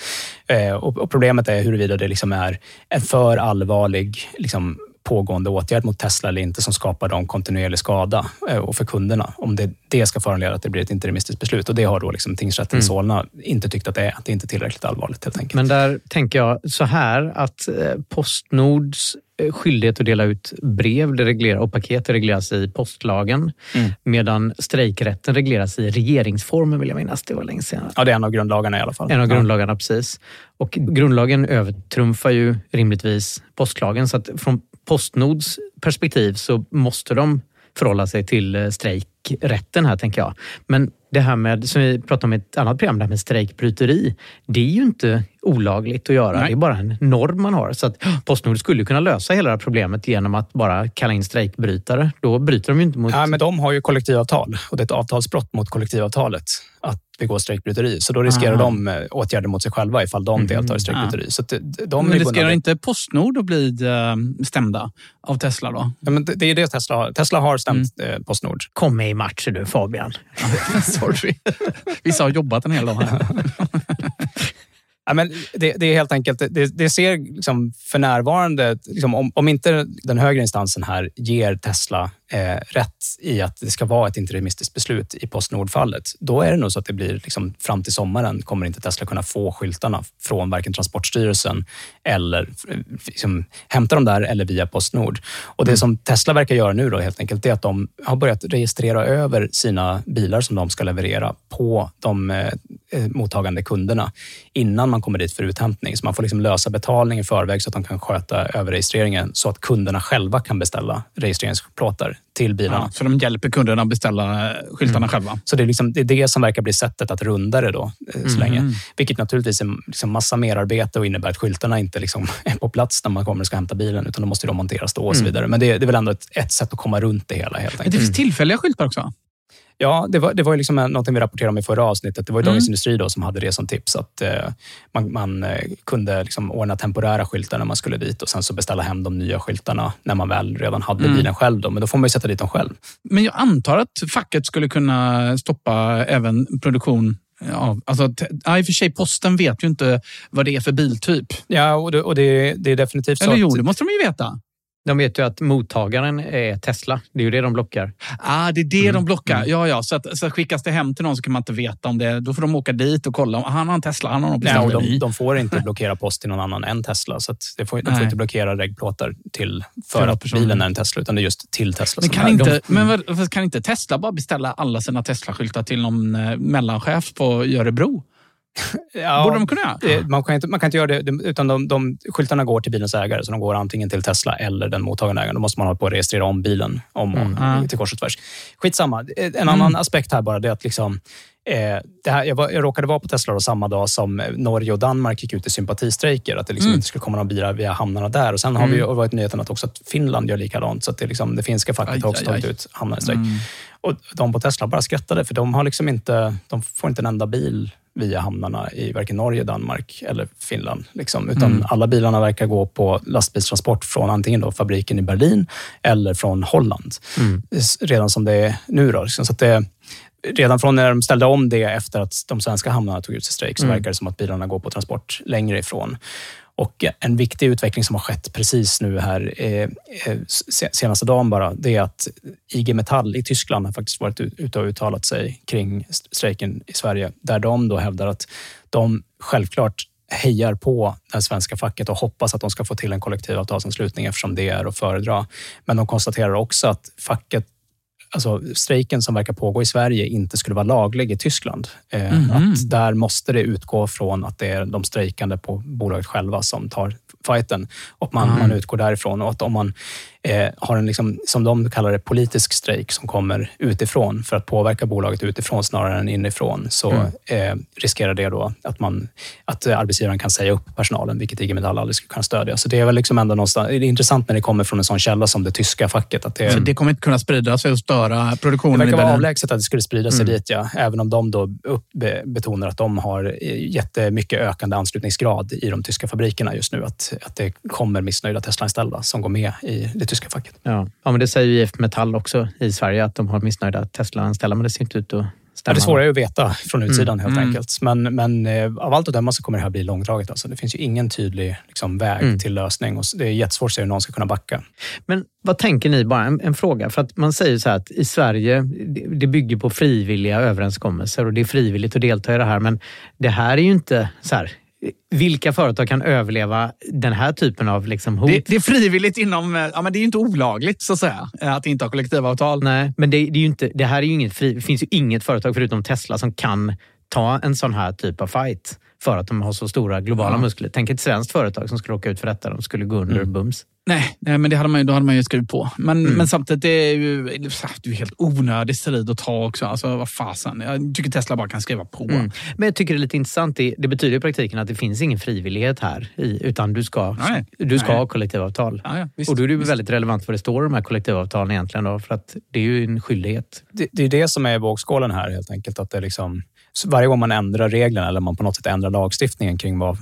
eh, och, och Problemet är huruvida det liksom är en för allvarlig liksom, pågående åtgärd mot Tesla eller inte som skapar dem kontinuerlig skada eh, och för kunderna. Om det, det ska föranleda att det blir ett interimistiskt beslut. Och det har då liksom tingsrätten i Mm. Solna inte tyckt att det är. Det inte är tillräckligt allvarligt helt enkelt. Men där tänker jag så här att eh, Postnords eh, skyldighet att dela ut brev det reglerar, och paket regleras i postlagen. Mm. Medan strejkrätten regleras i regeringsformen vill jag minnas. Det var länge sedan. Ja, det är en av grundlagarna i alla fall. En av Ja. grundlagarna, precis. Och grundlagen övertrumfar ju rimligtvis postlagen. Så att från Postnords perspektiv så måste de förhålla sig till eh, strejk strejkrätten här, tänker jag. Men det här med, som vi pratade om i ett annat program, det här med strejkbryteri. Det är ju inte olagligt att göra. Nej. Det är bara en norm man har. Så att Postnord skulle kunna lösa hela det här problemet genom att bara kalla in strejkbrytare. Då bryter de ju inte mot... Ja, men de har ju kollektivavtal och det är ett avtalsbrott mot kollektivavtalet att begå strejkbryteri. Så då riskerar Aha. de eh, åtgärder mot sig själva ifall de deltar i strejkbryteri. Så att det- de Men riskerar inte Postnord att bli eh, stämda av Tesla då? Ja, men det är det Tesla har. Tesla har stämt eh, Postnord. Kom med i matchen du Fabian. Sorry. Vissa har jobbat en hel dag här. Ja, men det, det är helt enkelt, det, det ser liksom för närvarande, liksom om, om inte den högre instansen här ger Tesla eh, rätt i att det ska vara ett interimistiskt beslut i Postnord-fallet, då är det nog så att det blir liksom, fram till sommaren kommer inte Tesla kunna få skyltarna från varken Transportstyrelsen eller eh, liksom, hämta dem där eller via Postnord. Och det som Tesla verkar göra nu då helt enkelt, är att de har börjat registrera över sina bilar som de ska leverera på de eh, eh, mottagande kunderna innan man kommer dit för uthämtning. Så man får liksom lösa betalning i förväg så att de kan sköta överregistreringen så att kunderna själva kan beställa registreringsplåtar till bilarna. Ja, så de hjälper kunderna att beställa eh, skyltarna själva. Så det är, liksom, det är det som verkar bli sättet att runda det då, eh, så Mhm. länge. Vilket naturligtvis är liksom massa merarbete och innebär att skyltarna inte liksom är på plats när man kommer och ska hämta bilen, utan då måste de monteras då och så Mm. vidare. Men det, det är väl ändå ett, ett sätt att komma runt det hela helt Men enkelt. det finns tillfälliga skyltar också? Ja, det var, det var ju liksom något vi rapporterade om i förra avsnittet. Det var ju Mm. Dagens Industri då som hade det som tips. Att eh, man, man eh, kunde liksom ordna temporära skyltar när man skulle dit och sen så beställa hem de nya skyltarna när man väl redan hade Mm. bilen själv. Då. Men då får man ju sätta dit dem själv. Men jag antar att facket skulle kunna stoppa även produktion av... Alltså, ja, I och för sig, posten vet ju inte vad det är för biltyp. Ja, och det, och det, det är definitivt så Eller jo, det måste de ju veta. De vet ju att mottagaren är Tesla. Det är ju det de blockar. Ah, det är det de blockar. Ja, ja. Så, att, så att skickas det hem till någon så kan man inte veta om det. Då får de åka dit och kolla. om Han har en Tesla, han har någon Nej, och beställt de, de får inte blockera post till någon annan än Tesla. Så att det får, de får Nej. inte blockera regplåtar till för För att personer. bilen är en Tesla, utan det är just till Tesla. Men kan, inte, de- men vad- kan inte Tesla bara beställa alla sina Tesla-skyltar till någon eh, mellanchef på Örebro? Ja, Borde de kunna göra? det, man, kan inte, man kan inte göra det, de- utan de, de, skyltarna går till bilens ägare, så de går antingen till Tesla eller den mottagande ägaren. Då måste man hålla på att registrera om bilen om och, Mm. till kors och tvärs. Skitsamma. En Mm. annan aspekt här bara, det är att liksom, eh, det här, jag, var, jag råkade vara på Tesla då samma dag som Norge och Danmark gick ut i sympatistrejker. Att det liksom Mm. inte skulle komma några bilar via hamnarna där. Och Sen har Mm. vi ju varit nyheten att också att Finland gör likadant. Så att det, liksom, det finska facket har också tagit ut hamnar i strejk. Mm. Och de på Tesla bara skrattade, för de, har liksom inte, de får inte en enda bil via hamnarna i varken Norge, Danmark eller Finland. Liksom. Utan Mm. alla bilarna verkar gå på lastbilstransport från antingen då fabriken i Berlin eller från Holland. Mm. Redan som det är nu. Då, liksom. så det, redan från när de ställde om det efter att de svenska hamnarna tog ut sig strejk så Mm. verkar det som att bilarna går på transport längre ifrån. Och en viktig utveckling som har skett precis nu här eh, eh senaste dagen bara, det är att IG Metall i Tyskland har faktiskt varit ute och uttalat sig kring strejken i Sverige, där de då hävdar att de självklart hejar på det svenska facket och hoppas att de ska få till en kollektivavtalsanslutning eftersom det är att föredra. Men de konstaterar också att facket alltså strejken som verkar pågå i Sverige inte skulle vara laglig i Tyskland. Mm. Att där måste det utgå från att det är de strejkande på bolaget själva som tar fighten och man, mm. man utgår därifrån. Och att om man eh, har en, liksom, som de kallar det, politisk strejk som kommer utifrån för att påverka bolaget utifrån snarare än inifrån, så mm. eh, riskerar det då att, man, att arbetsgivaren kan säga upp personalen, vilket IG Metall aldrig skulle kunna stödja. Så det är väl liksom ändå någonstans, det är intressant när det kommer från en sån källa som det tyska facket. Att det, så det kommer inte kunna sprida sig och störa produktionen det verkar vara avlägset att det skulle sprida sig mm. dit, ja. Även om de då upp, betonar att de har jättemycket ökande anslutningsgrad i de tyska fabrikerna just nu. Att, att det kommer missnöjda Tesla-anställda som går med i det tyska facket. Ja. ja, men det säger ju IF Metall också i Sverige, att de har missnöjda Tesla-anställda, men det ser inte ut att Ja, det är svårare att veta från utsidan mm. helt mm. enkelt. Men, men eh, av allt att döma så kommer det här bli långdraget. Alltså. Det finns ju ingen tydlig liksom, väg mm. till lösning och det är jättesvårt att se hur någon ska kunna backa. Men vad tänker ni, bara en, en fråga, för att man säger så här att i Sverige, det, bygger på frivilliga överenskommelser och det är frivilligt att delta i det här, men det här är ju inte så här, vilka företag kan överleva den här typen av liksom hot? Det, det, är frivilligt inom... Eh, ja, men det är inte olagligt så att säga, eh, att inte ha kollektivavtal. Nej, men det, det är ju inte, det här är ju inget det finns ju inget företag förutom Tesla som kan ta en sån här typ av fight för att de har så stora globala ja. muskler. Tänk ett svenskt företag som skulle åka ut för detta. De skulle gå under mm. bums. Nej, nej, men det hade man ju, då hade man ju skrivit på. Men, mm. men samtidigt, det är ju det är helt onödig strid att ta också. Alltså, vad fasen. Jag tycker Tesla bara kan skriva på. Mm. Men jag tycker det är lite intressant. Det, det, betyder i praktiken att det finns ingen frivillighet här. I, utan du ska, nej. Du ska nej. ha kollektivavtal. Ja, ja, visst, och då är det visst. väldigt relevant vad det står i de här kollektivavtalen egentligen. Då, för att det är ju en skyldighet. Det, det är det som är vågskålen här helt enkelt. Att det liksom varje gång man ändrar reglerna eller man på något sätt ändrar lagstiftningen kring vad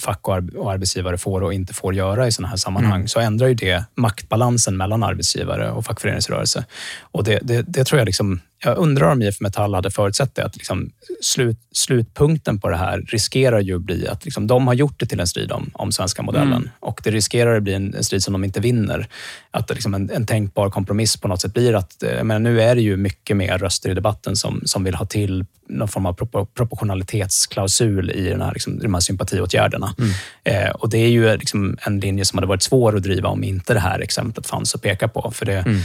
fack och, arbetsgivare får och inte får göra i sådana här sammanhang, mm. så ändrar ju det maktbalansen mellan arbetsgivare och fackföreningsrörelse. Och det, det, det tror jag liksom jag undrar om IF Metall hade förutsett det. Att liksom slut, slutpunkten på det här riskerar ju att bli att liksom de har gjort det till en strid om, om svenska modellen mm. och det riskerar att bli en, en strid som de inte vinner. Att liksom en, en tänkbar kompromiss på något sätt blir att eh, men nu är det ju mycket mer röster i debatten som, som vill ha till någon form av proportionalitetsklausul i den här, liksom, de här sympatiåtgärderna. Mm. Eh, och det är ju liksom en linje som hade varit svår att driva om inte det här exemplet fanns att peka på. För det, mm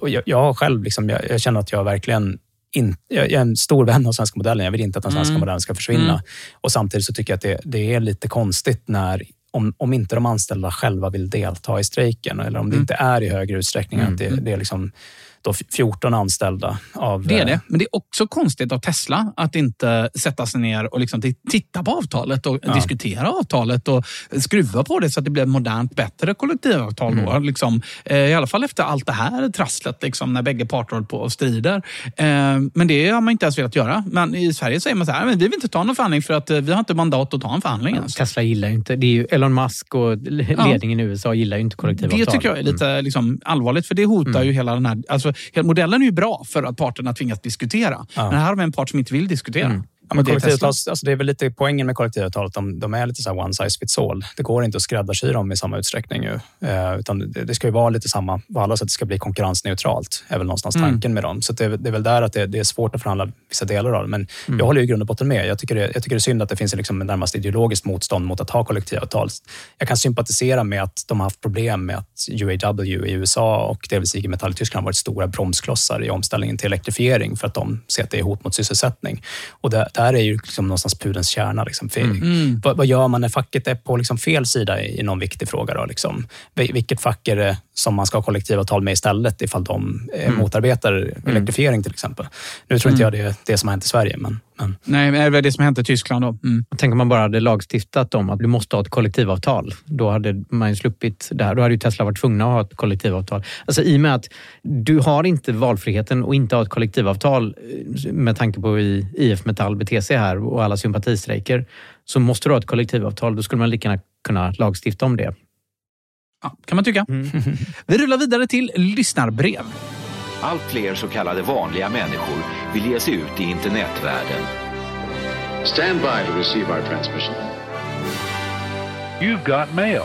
jag, jag själv, liksom, jag, jag, känner att jag verkligen in, jag är en stor vän av svenska modellen. Jag vill inte att den svenska mm. modellen ska försvinna. Mm. Och Samtidigt så tycker jag att det, det, är lite konstigt när om, om inte de anställda själva vill delta i strejken eller om det mm. inte är i högre utsträckning. Att det, mm. det är liksom, då 14 anställda. Av, det är det, men det är också konstigt av Tesla att inte sätta sig ner och liksom titta på avtalet och ja. diskutera avtalet och skruva på det så att det blir ett modernt, bättre kollektivavtal. Mm. Då, liksom. Eh, I alla fall efter allt det här trasslet liksom, när bägge parter håller på och strider. Eh, men det har man inte ens velat göra. Men i Sverige säger man så här, men vi vill inte ta någon förhandling för att eh, vi har inte mandat att ta en förhandling. Ja, Tesla gillar ju inte, det är ju Elon Musk och ledningen ja. i USA gillar ju inte kollektivavtal. Det tycker jag är lite mm. liksom, allvarligt, för det hotar mm. ju hela den här... Alltså, Alltså, modellen är ju bra för att parterna tvingas diskutera. Ja. Men här har vi en part som inte vill diskutera. Mm. Ja, men kollektivavtal, alltså det är väl lite poängen med kollektivavtalet. De, de är lite så one size fits all. Det går inte att skräddarsy dem i samma utsträckning. Ju. Eh, utan det, det, ska ju vara lite samma på alla sätt. Det ska bli konkurrensneutralt. är väl någonstans mm. tanken med dem. Så det, det, är väl där att det, det, är svårt att förhandla vissa delar av det. Men mm. jag håller i grund och botten med. Jag tycker, det, jag tycker det är synd att det finns liksom närmast ideologiskt motstånd mot att ha kollektivavtal. Jag kan sympatisera med att de har haft problem med att UAW i USA och delvis IG Metall i Tyskland har varit stora bromsklossar i omställningen till elektrifiering för att de ser att det är hot mot sysselsättning. Och det, där är ju liksom någonstans pudelns kärna. Liksom. Mm. mm. Vad, vad, gör man när facket är på liksom fel sida i, i någon viktig fråga? Då, liksom? Vilket fack är det som man ska ha kollektivavtal med istället ifall de eh, mm. motarbetar mm. elektrifiering till exempel? Nu tror inte jag det är det som har hänt i Sverige, men men... Nej, men det är det som hänt i Tyskland. Då. Mm. Tänk om man bara hade lagstiftat om att du måste ha ett kollektivavtal. Då hade man ju sluppit det här. Då hade ju Tesla varit tvungna att ha ett kollektivavtal. Alltså, I och med att du har inte valfriheten att inte ha ett kollektivavtal eh, med tanke på IF Metall sig här och alla sympatistrejker så måste du ha ett kollektivavtal. Då skulle man lika gärna kunna lagstifta om det. Ja, kan man tycka. Mm. Vi rullar vidare till lyssnarbrev. Allt fler så kallade vanliga människor vill ge sig ut i internetvärlden. Stand by to receive our transmission. You've got mail.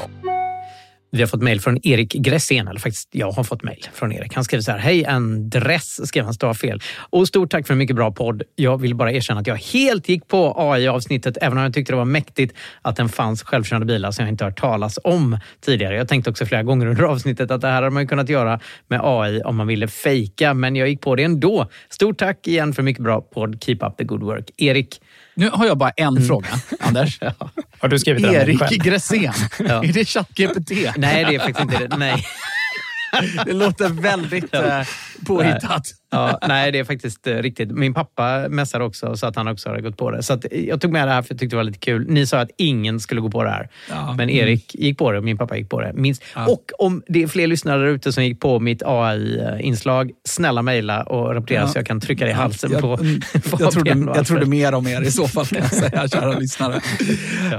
Vi har fått mejl från Erik Gressén, eller faktiskt jag har fått mejl från Erik. Han skriver så här, hej Andress, skrev han, fel. Och stort tack för en mycket bra podd. Jag vill bara erkänna att jag helt gick på AI-avsnittet, även om jag tyckte det var mäktigt att den fanns självkörande bilar som jag inte hört talas om tidigare. Jag tänkte också flera gånger under avsnittet att det här hade man ju kunnat göra med AI om man ville fejka, men jag gick på det ändå. Stort tack igen för mycket bra podd. Keep up the good work. Erik, nu har jag bara en fråga, Anders. Har du skrivit den här Erik själv? Gressén. Ja. Är det ChatGPT? nej det är faktiskt inte det. Nej. Det låter väldigt eh, påhittat. Ja, nej, det är faktiskt eh, riktigt. Min pappa mässade också och sa att han också hade gått på det. Så att jag tog med det här för jag tyckte det var lite kul. Ni sa att ingen skulle gå på det här. Ja. Men Erik gick på det och min pappa gick på det. Minst. Ja. Och om det är fler lyssnare där ute som gick på mitt AI-inslag, snälla mejla och rapportera Ja. så jag kan trycka det i halsen jag, på mm, jag, trodde, jag trodde mer om er i så fall, kan jag säga, kära lyssnare.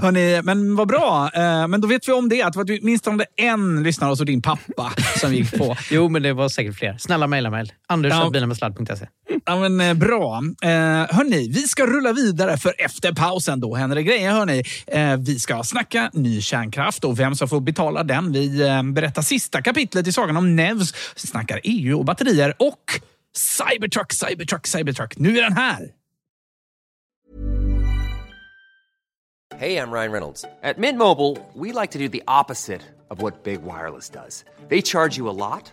Hörrni, men vad bra. Eh, Men då vet vi om det, att det var åtminstone en lyssnare, alltså din pappa, som gick på. Jo, men det var säkert fler. Snälla mejla mejl. Anders Ja. bilenmedsladd.se. Ja, men, eh, bra. Eh, hörni, vi ska rulla vidare för efter pausen då händer det grejer. Hörni. Eh, vi ska snacka ny kärnkraft och vem som får betala den. Vi eh, berättar sista kapitlet i sagan om Nevs. Vi snackar EU och batterier och Cybertruck, Cybertruck, Cybertruck. Nu är den här! Hey, I'm Ryan Reynolds. At Mint Mobile, we like to do the opposite of what Big Wireless does. They charge you a lot,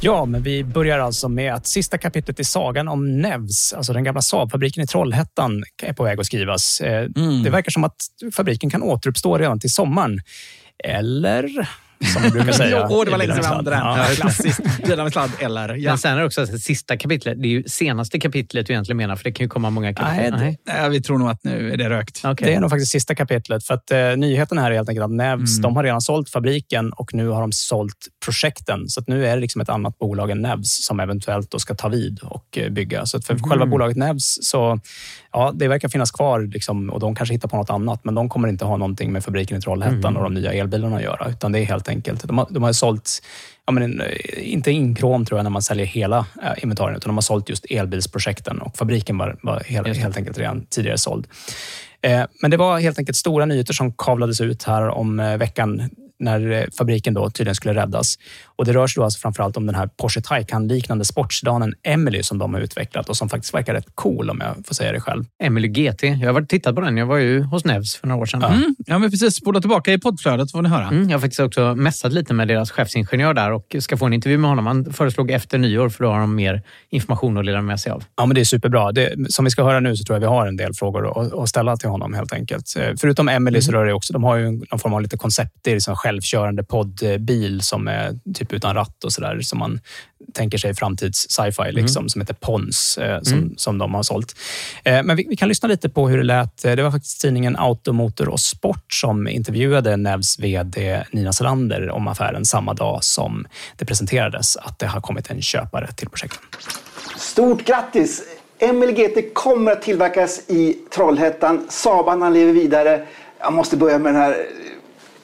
Ja, men vi börjar alltså med att sista kapitlet i sagan om Nevs, alltså den gamla Saabfabriken i Trollhättan, är på väg att skrivas. Eh, Det verkar som att fabriken kan återuppstå redan till sommaren. Eller, som man brukar säga. Åh, det var länge sedan vi använde den. Ja. Klassiskt. Bilar med sladd eller... Ja. Men sen är det också sista kapitlet. Det är ju senaste kapitlet du egentligen menar, för det kan ju komma många Nej, kapitel. det- Nej, vi tror nog att nu är det rökt. Okej. Det är nog faktiskt sista kapitlet. För att eh, nyheten här är helt enkelt att Nevs, de har redan sålt fabriken och nu har de sålt projekten. Så att nu är det liksom ett annat bolag än Nevs som eventuellt då ska ta vid och eh, bygga. Så att för själva bolaget Nevs, så ja, det verkar finnas kvar liksom, och de kanske hittar på något annat. Men de kommer inte ha någonting med fabriken i Trollhättan och de nya elbilarna att göra. Utan det är helt enkelt, de har, de har sålt Ja, men en, eh, inte inkrom tror jag när man säljer hela eh, inventarien, utan de har sålt just elbilsprojekten och fabriken var, var helt, helt enkelt redan tidigare såld. Eh, Men det var helt enkelt stora nyheter som kavlades ut här om veckan när eh, fabriken då tydligen skulle räddas. Och Det rör sig då alltså framförallt om den här Porsche Taycan-liknande sportsedanen Emily som de har utvecklat och som faktiskt verkar rätt cool om jag får säga det själv. Emily GT. Jag har varit tittat på den. Jag var ju hos Nevs för några år sedan. Mm. Ja, men precis. Spola tillbaka i poddflödet får ni höra. Mm, jag har faktiskt också mässat lite med deras chefsingenjör där och ska få en intervju med honom. Han föreslog efter nyår för då har de mer information att dela med sig av. Ja, men det är superbra. Det, som vi ska höra nu så tror jag vi har en del frågor att, att ställa till honom helt enkelt. Eh, Förutom Emily så rör det också, de har ju någon form av lite koncept. Det är liksom självkörande poddbil som är typ utan ratt och sådär som man tänker sig framtids sci-fi liksom, som heter Pons eh, som, som de har sålt. Eh, men vi, vi kan lyssna lite på hur det lät. Eh, Det var faktiskt tidningen Automotor och Sport som intervjuade Nevs VD Nina Selander om affären samma dag som det presenterades att det har kommit en köpare till projektet. Stort grattis! Emil GT kommer att tillverkas i Trollhättan. Saban han lever vidare. Jag måste börja med den här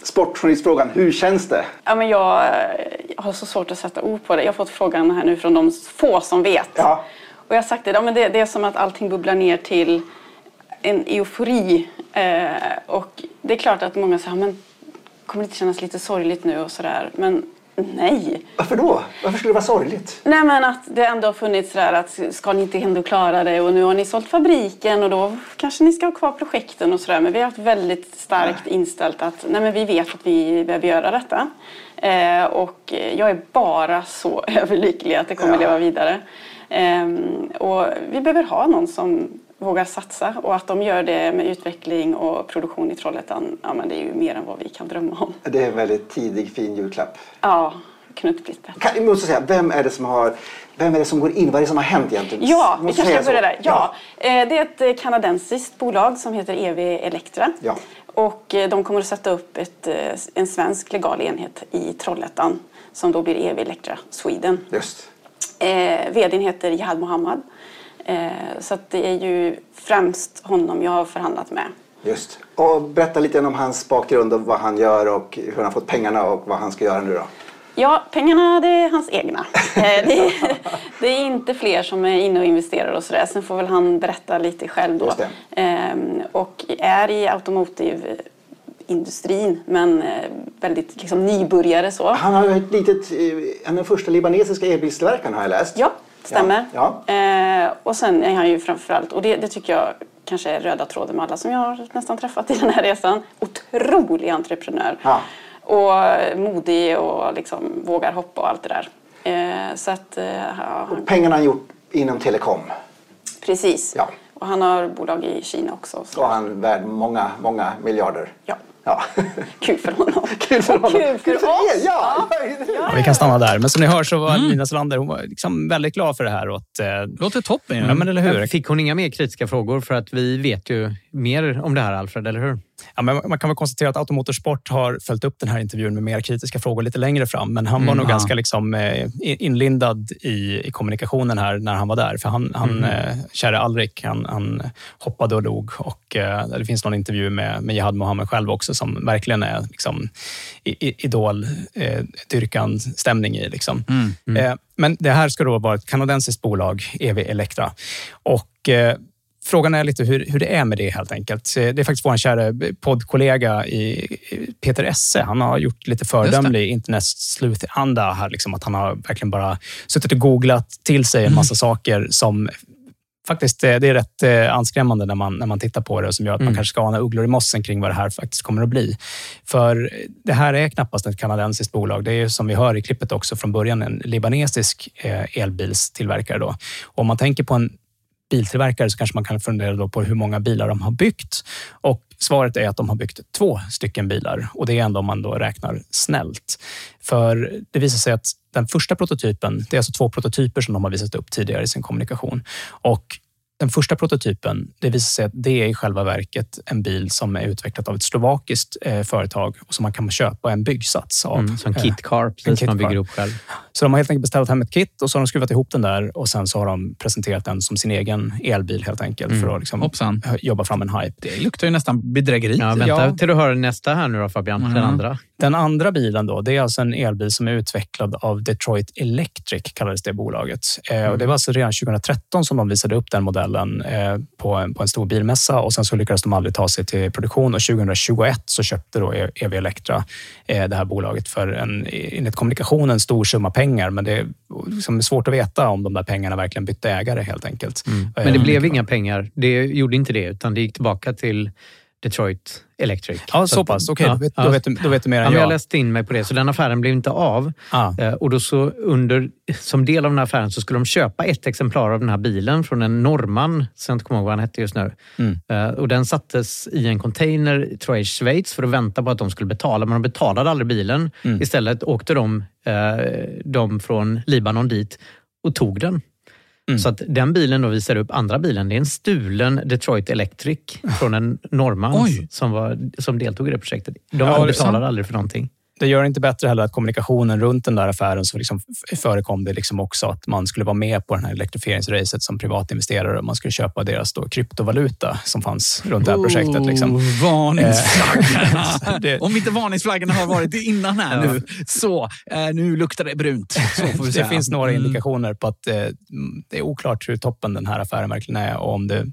sportjournalistfrågan. Hur känns det? Ja, men jag har så svårt att sätta ord på det. Jag har fått frågan här nu från de få som vet. Ja. Och jag har sagt det, ja, men det, det är som att allting bubblar ner till en eufori. Eh, och det är klart att många säger, men kommer det inte kännas lite sorgligt nu och sådär. Men Nej. Varför då? Varför skulle det vara sorgligt? Nej men att det ändå har funnits sådär att ska ni inte ändå klara det och nu har ni sålt fabriken och då kanske ni ska ha kvar projekten och sådär. Men vi har haft väldigt starkt inställt att nej men vi vet att vi behöver göra detta. Eh, och jag är bara så överlycklig att det kommer Ja. leva vidare. Ehm, och vi behöver ha någon som vågar satsa och att de gör det med utveckling och produktion i Trollhättan, ja men det är ju mer än vad vi kan drömma om. Det är en väldigt tidig fin julklapp. Ja. Kan, jag måste säga, vem är det som har vem är det som går in? Vad är det som har hänt egentligen? Ja, vi kanske ska börja där. Ja, eh, det är ett eh, kanadensiskt bolag som heter EV Elektra. Ja. Och eh, de kommer att sätta upp ett, en svensk legal enhet i Trollhättan som då blir EV Elektra Sweden. Just. Eh, VDn heter Jihad Mohammad. Eh, så det är ju främst honom jag har förhandlat med. Just. Och berätta lite om hans bakgrund och vad han gör och hur han har fått pengarna och vad han ska göra nu då. Ja, pengarna det är hans egna. Eh, det, är, det är inte fler som är inne och investerar och sådär. Sen får väl han berätta lite själv då. Ehm, och är i automotive-industrin men eh, väldigt liksom nybörjare så. Han har ett litet, en av de första libanesiska elbilstillverkarna har jag läst. Ja, stämmer. Ja. Eh, och sen är han ju framförallt, och det, det tycker jag kanske är röda tråden med alla som jag har nästan träffat i den här resan, otrolig entreprenör. Ja. Och modig och liksom vågar hoppa och allt det där. Eh, så att, eh, ja, han, Pengarna han gjort inom telekom. precis. Ja. Och han har bolag i Kina också. Så. Och han är värd många, många miljarder. Ja. Ja. Kul för honom. Kul för honom. kul för Kul för oss. er, ja. Ja, vi kan stanna där. Men som ni hör så var Lina Solander hon var liksom väldigt glad för det här. Och att, eh, Låter toppen ju. Ja, men eller hur? Fick hon inga mer kritiska frågor? För att vi vet ju mer om det här, Alfred, eller hur? Ja, men man kan väl konstatera att Automotorsport har följt upp den här intervjun med mer kritiska frågor lite längre fram. Men han var Mm, nog ja. ganska liksom, eh, inlindad i, i kommunikationen här när han var där. För han, han Mm. eh, käre Alrik, han, han hoppade och log. Och, eh, det finns någon intervju med, med Jihad Mohammed själv också som verkligen är liksom, i- i-. Liksom. Eh, men det här ska då vara ett kanadensiskt bolag, EV Elektra. Och Frågan är lite hur, hur det är med det helt enkelt. Eh, Det är faktiskt vår kära poddkollega i, Peter Esse. Han har gjort lite föredömlig internetsleuth-anda här. Liksom, att han har verkligen bara suttit och googlat till sig en massa saker som faktiskt eh, det är rätt eh, anskrämmande när man, när man tittar på det och som gör att man Mm. kanske ska ana ugglor i mossen kring vad det här faktiskt kommer att bli. För det här är knappast ett kanadensiskt bolag. Det är som vi hör i klippet också från början en libanesisk elbilstillverkare. Då. Och om man tänker på en biltillverkare så kanske man kan fundera då på hur många bilar de har byggt. Och svaret är att de har byggt två stycken bilar och det är ändå om man då räknar snällt. För det visar sig att den första prototypen, det är alltså två prototyper som de har visat upp tidigare i sin kommunikation. Och den första prototypen, det visar sig att det är i själva verket en bil som är utvecklad av ett slovakiskt eh, företag och som man kan köpa en byggsats av. Mm, som Eh, KitKar, en precis som man KitKar. bygger upp själv. Så de har helt enkelt beställt hem ett kit och så har de skruvat ihop den där och sen så har de presenterat den som sin egen elbil helt enkelt Mm. för att liksom Hoppsan. jobba fram en hype. Det luktar ju nästan bedrägeri. Ja, vänta Ja. till du hör nästa här nu då Fabian, den Mhm. andra. Den andra bilen då, det är alltså en elbil som är utvecklad av Detroit Electric, kallades det bolaget. Eh, och det var alltså redan 2013 som de visade upp den modellen eh, på, en, på en stor bilmässa och sen så lyckades de aldrig ta sig till produktion och 2021 så köpte då EV Elektra eh, det här bolaget för en, enligt kommunikationen, en stor summa pengar. Men det är liksom svårt att veta om de där pengarna verkligen bytte ägare helt enkelt. Men det blev inga pengar. Det gjorde inte det, utan det gick tillbaka till Detroit Electric. Ja, så att- pass. Okej, då vet- då vet du- då vet du mer än ja, men jag. jag. läste in mig på det, så den affären blev inte av. Eh, Och då så under, som del av den här affären så skulle de köpa ett exemplar av den här bilen från en norrman, så jag inte kommer ihåg vad han hette just nu. Mm. Eh, Och den sattes i en container, tror jag, i Schweiz för att vänta på att de skulle betala, men de betalade aldrig bilen. Mm. Istället åkte de, eh, de från Libanon dit och tog den. Mm. Så att den bilen då visar upp andra bilen. Det är en stulen Detroit Electric från en norrman som, var, som deltog i det projektet. De Ja, betalade aldrig för någonting. Det gör det inte bättre heller att kommunikationen runt den där affären så liksom förekom det liksom också att man skulle vara med på den här elektrifieringsracet som privatinvesterare och man skulle köpa deras då kryptovaluta som fanns runt det här projektet. Liksom. Oh, Om inte varningsflaggorna har varit innan här nu, så eh, nu luktar det brunt. Det finns några Mm. indikationer på att eh, det är oklart hur toppen den här affären verkligen är och om det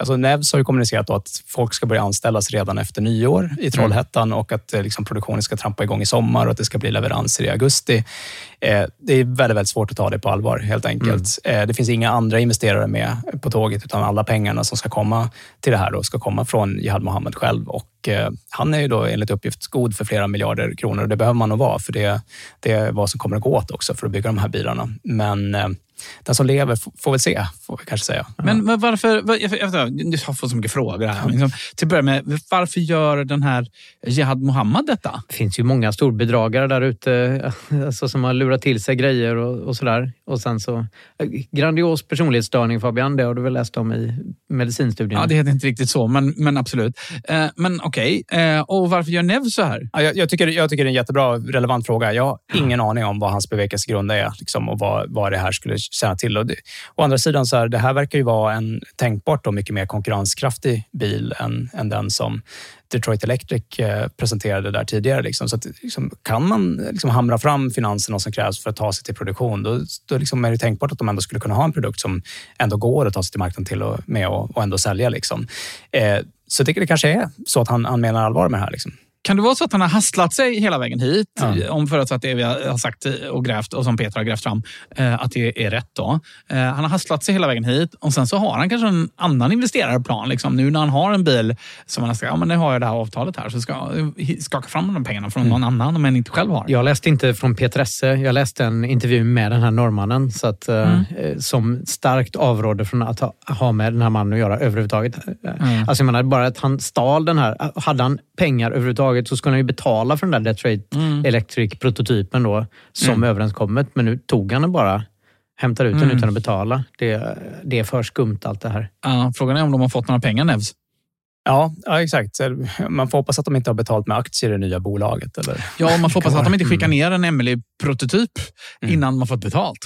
Alltså Nevs har ju kommunicerat att folk ska börja anställas redan efter nyår i Trollhättan och att eh, liksom, produktionen ska trampa igång i sommar och att det ska bli leveranser i augusti. Eh, det är väldigt, väldigt svårt att ta det på allvar helt enkelt. Eh, det finns inga andra investerare med på tåget utan alla pengarna som ska komma till det här då, ska komma från Jihad Mohammed själv och eh, han är ju då enligt uppgift god för flera miljarder kronor och det behöver man nog vara för det, det är vad som kommer att gå åt också för att bygga de här bilarna. Men den som lever får väl se, får vi kanske säga. Men, men varför, var- jag, jag, jag, jag har fått så mycket frågor här. Liksom, till att börja med, varför gör den här Jihad Mohammed detta? Det finns ju många storbedragare där ute alltså, som har lurat till sig grejer och, och sådär. Och sen så, grandios personlighetsstörning Fabian, det har du väl läst om i medicinstudien? Ja, det heter inte riktigt så, men, men absolut. Eh, men okej, eh, och varför gör Nev så här? Ja, jag, jag, tycker, jag tycker det är en jättebra, relevant fråga. Jag har ingen aning om vad hans bevekelsegrund är liksom, och vad, vad det här skulle känna till. Och det, å andra sidan, så här, det här verkar ju vara en tänkbart då, mycket mer konkurrenskraftig bil än, än den som Detroit Electric eh, presenterade där tidigare. Liksom. Så att, liksom, kan man liksom, hamra fram finanserna som krävs för att ta sig till produktion, då, då liksom är det tänkbart att de ändå skulle kunna ha en produkt som ändå går att ta sig till marknaden till och, med och, och ändå sälja. Liksom. Eh, så jag tycker det kanske är så att han, han menar allvar med det här. Liksom. Kan det vara så att han har hastlat sig hela vägen hit? Ja. Om för att det vi har sagt och grävt och som Peter har grävt fram, eh, att det är rätt. då. Eh, han har hastlat sig hela vägen hit och sen så har han kanske en annan investerarplan. Liksom. Nu när han har en bil som han ska, ja men nu har jag det här avtalet här, så ska jag skaka fram de pengarna från någon annan om han inte själv har. Jag läste inte från Peter Esse. Jag läste en intervju med den här norrmannen så att, eh, Mm. som starkt avrådde från att ha, ha med den här mannen att göra överhuvudtaget. Mm. Alltså jag menar bara att han stal den här. Hade han pengar överhuvudtaget så skulle han ju betala för den där Detroit Mm. Electric-prototypen då, som Mm. överenskommet. Men nu tog han den bara. Hämtar ut den Mm. utan att betala. Det, det är för skumt allt det här. Ja, frågan är om de har fått några pengar Nevs. Ja, ja, exakt. Man får hoppas att de inte har betalt med aktier i det nya bolaget. Eller? Ja, man får hoppas att de inte skickar Mm. ner en Emily-prototyp innan man fått betalt.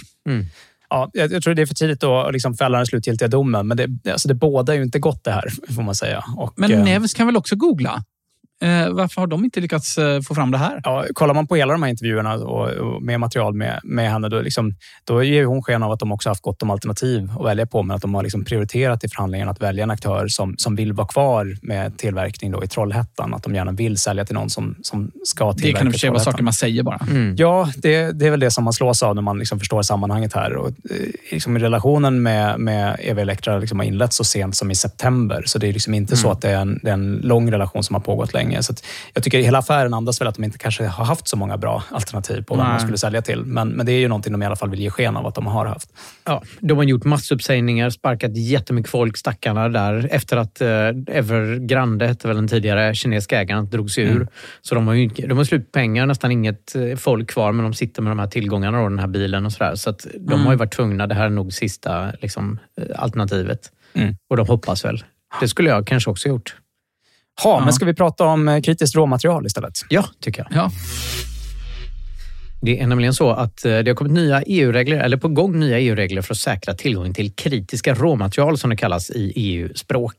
Ja, jag, jag tror det är för tidigt att liksom fälla den slutgiltiga domen, men det, alltså det båda är ju inte gott det här, får man säga. Och, Men eh, Nevs kan väl också googla? Eh, varför har de inte lyckats eh, få fram det här? Ja, kollar man på hela de här intervjuerna och, och med material med, med henne, då, liksom, då ger hon sken av att de också haft gott om alternativ att välja på, men att de har liksom prioriterat i förhandlingarna att välja en aktör som, som vill vara kvar med tillverkning då i Trollhättan. Att de gärna vill sälja till någon som, som ska tillverka Det kan i och för sig vara saker man säger bara. Ja, det, det är väl det som man slås av när man liksom förstår sammanhanget här. Och, eh, liksom relationen med, med EV Electra liksom har inletts så sent som i september, så det är liksom inte så Mm. att det är, en, det är en lång relation som har pågått länge. Så att jag tycker hela affären andas väl att de inte kanske har haft så många bra alternativ på vad man skulle sälja till. Men, men det är ju någonting de i alla fall vill ge sken av att de har haft. Ja, de har gjort massuppsägningar, sparkat jättemycket folk, stackarna där, efter att eh, Evergrande, hette väl den tidigare kinesiska ägaren, drog sig ur. Mm. Så de har, ju, de har slut pengar, nästan inget eh, folk kvar, men de sitter med de här tillgångarna och den här bilen och sådär. Så att de Mm. har ju varit tvungna, det här är nog sista liksom, eh, alternativet. Mm. Och de hoppas väl. Det skulle jag kanske också gjort. Ha, Men ska vi prata om eh, kritiskt råmaterial istället? Ja, tycker jag. Ja. Det är nämligen så att eh, det har kommit nya EU-regler, eller på gång nya EU-regler för att säkra tillgången till kritiska råmaterial som det kallas i EU-språk.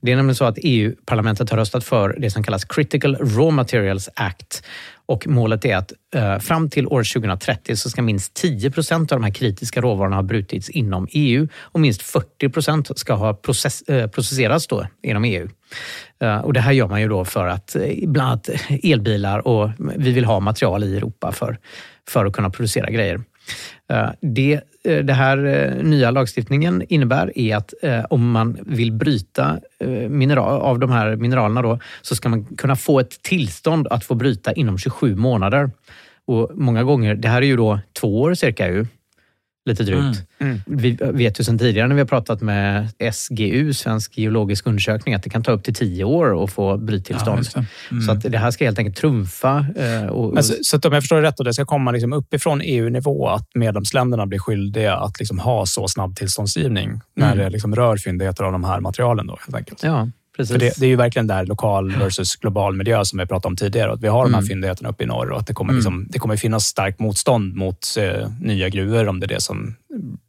Det är nämligen så att EU-parlamentet har röstat för det som kallas Critical Raw Materials Act. Och målet är att eh, fram till år 2030 så ska minst 10 procent av de här kritiska råvarorna ha brutits inom EU och minst 40 procent ska ha process, eh, processerats då inom EU. Eh, och det här gör man ju då för att eh, bland annat elbilar och vi vill ha material i Europa för, för att kunna producera grejer. Eh, det, eh, det här eh, nya lagstiftningen innebär är att om man vill bryta mineral, av de här mineralerna då, så ska man kunna få ett tillstånd att få bryta inom 27 månader. Och många gånger, det här är ju då två år cirka ju, lite drygt. Mm. Vi vet ju sedan tidigare när vi har pratat med SGU, Svensk geologisk undersökning, att det kan ta upp till tio år att få Ja, bryttillstånd. det. Mm. Så att det här ska helt enkelt trumfa. eh, Och, Men så, så att om jag förstår det rätt, då, det ska komma liksom uppifrån EU-nivå att medlemsländerna blir skyldiga att liksom ha så snabb tillståndsgivning när Mm. det liksom rör fyndigheter av de här materialen. Då, helt enkelt. Ja, precis. För det, det är ju verkligen där lokal versus global miljö som vi pratade om tidigare. Att vi har de här Mm. fyndigheterna uppe i norr och att det kommer, Mm. liksom, det kommer finnas starkt motstånd mot eh, nya gruvor om det är det som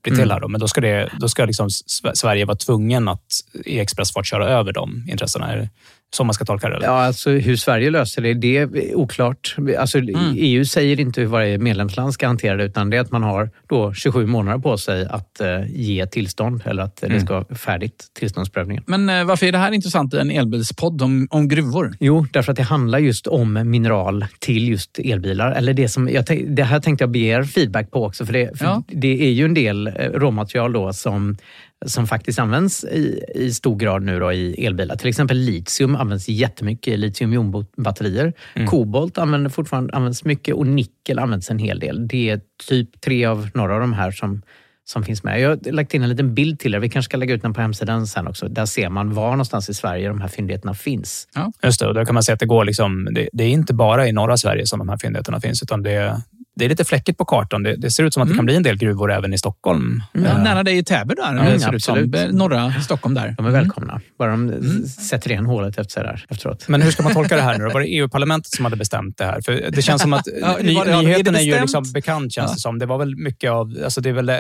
blir till Mm. här. Då. Men då ska, det, då ska liksom Sverige vara tvungen att i expressfart köra över de intressena. Är Så man ska tolka det? Eller? Ja, alltså hur Sverige löser det, det är oklart. Alltså, Mm. EU säger inte hur varje medlemsland ska hantera det, utan det är att man har då 27 månader på sig att eh, ge tillstånd eller att Mm. det ska vara färdigt, tillståndsprövningen. Men eh, varför är det här intressant i en elbilspodd om, om gruvor? Jo, därför att det handlar just om mineral till just elbilar. Eller det, som jag, det här tänkte jag be er feedback på också, för det, för Ja. det är ju en del eh, råmaterial då som som faktiskt används i, i stor grad nu då i elbilar. Till exempel litium används jättemycket i litium-ionbatterier. Mm. Kobolt använder fortfarande, används mycket och nickel används en hel del. Det är typ tre av några av de här som, som finns med. Jag har lagt in en liten bild till er. Vi kanske ska lägga ut den på hemsidan sen också. Där ser man var någonstans i Sverige de här fyndigheterna finns. Just det, och där kan man säga att det går liksom, det, det är inte bara i norra Sverige som de här fyndigheterna finns, utan det, det är lite fläckigt på kartan. Det, det ser ut som att det kan bli en del gruvor även i Stockholm. Ja, Eh, nära dig i Täby där, Mm, det ser ut som. Norra Stockholm där. De är välkomna. Bara de sätter igen hålet efter sig där efteråt. Men hur ska man tolka det här nu då? Var det EU-parlamentet som hade bestämt det här? För det känns som att Ja, ny, det- är nyheten är, ju bestämt? liksom bekant, känns Ja. det som. Det var väl mycket av... Alltså det är väl eh,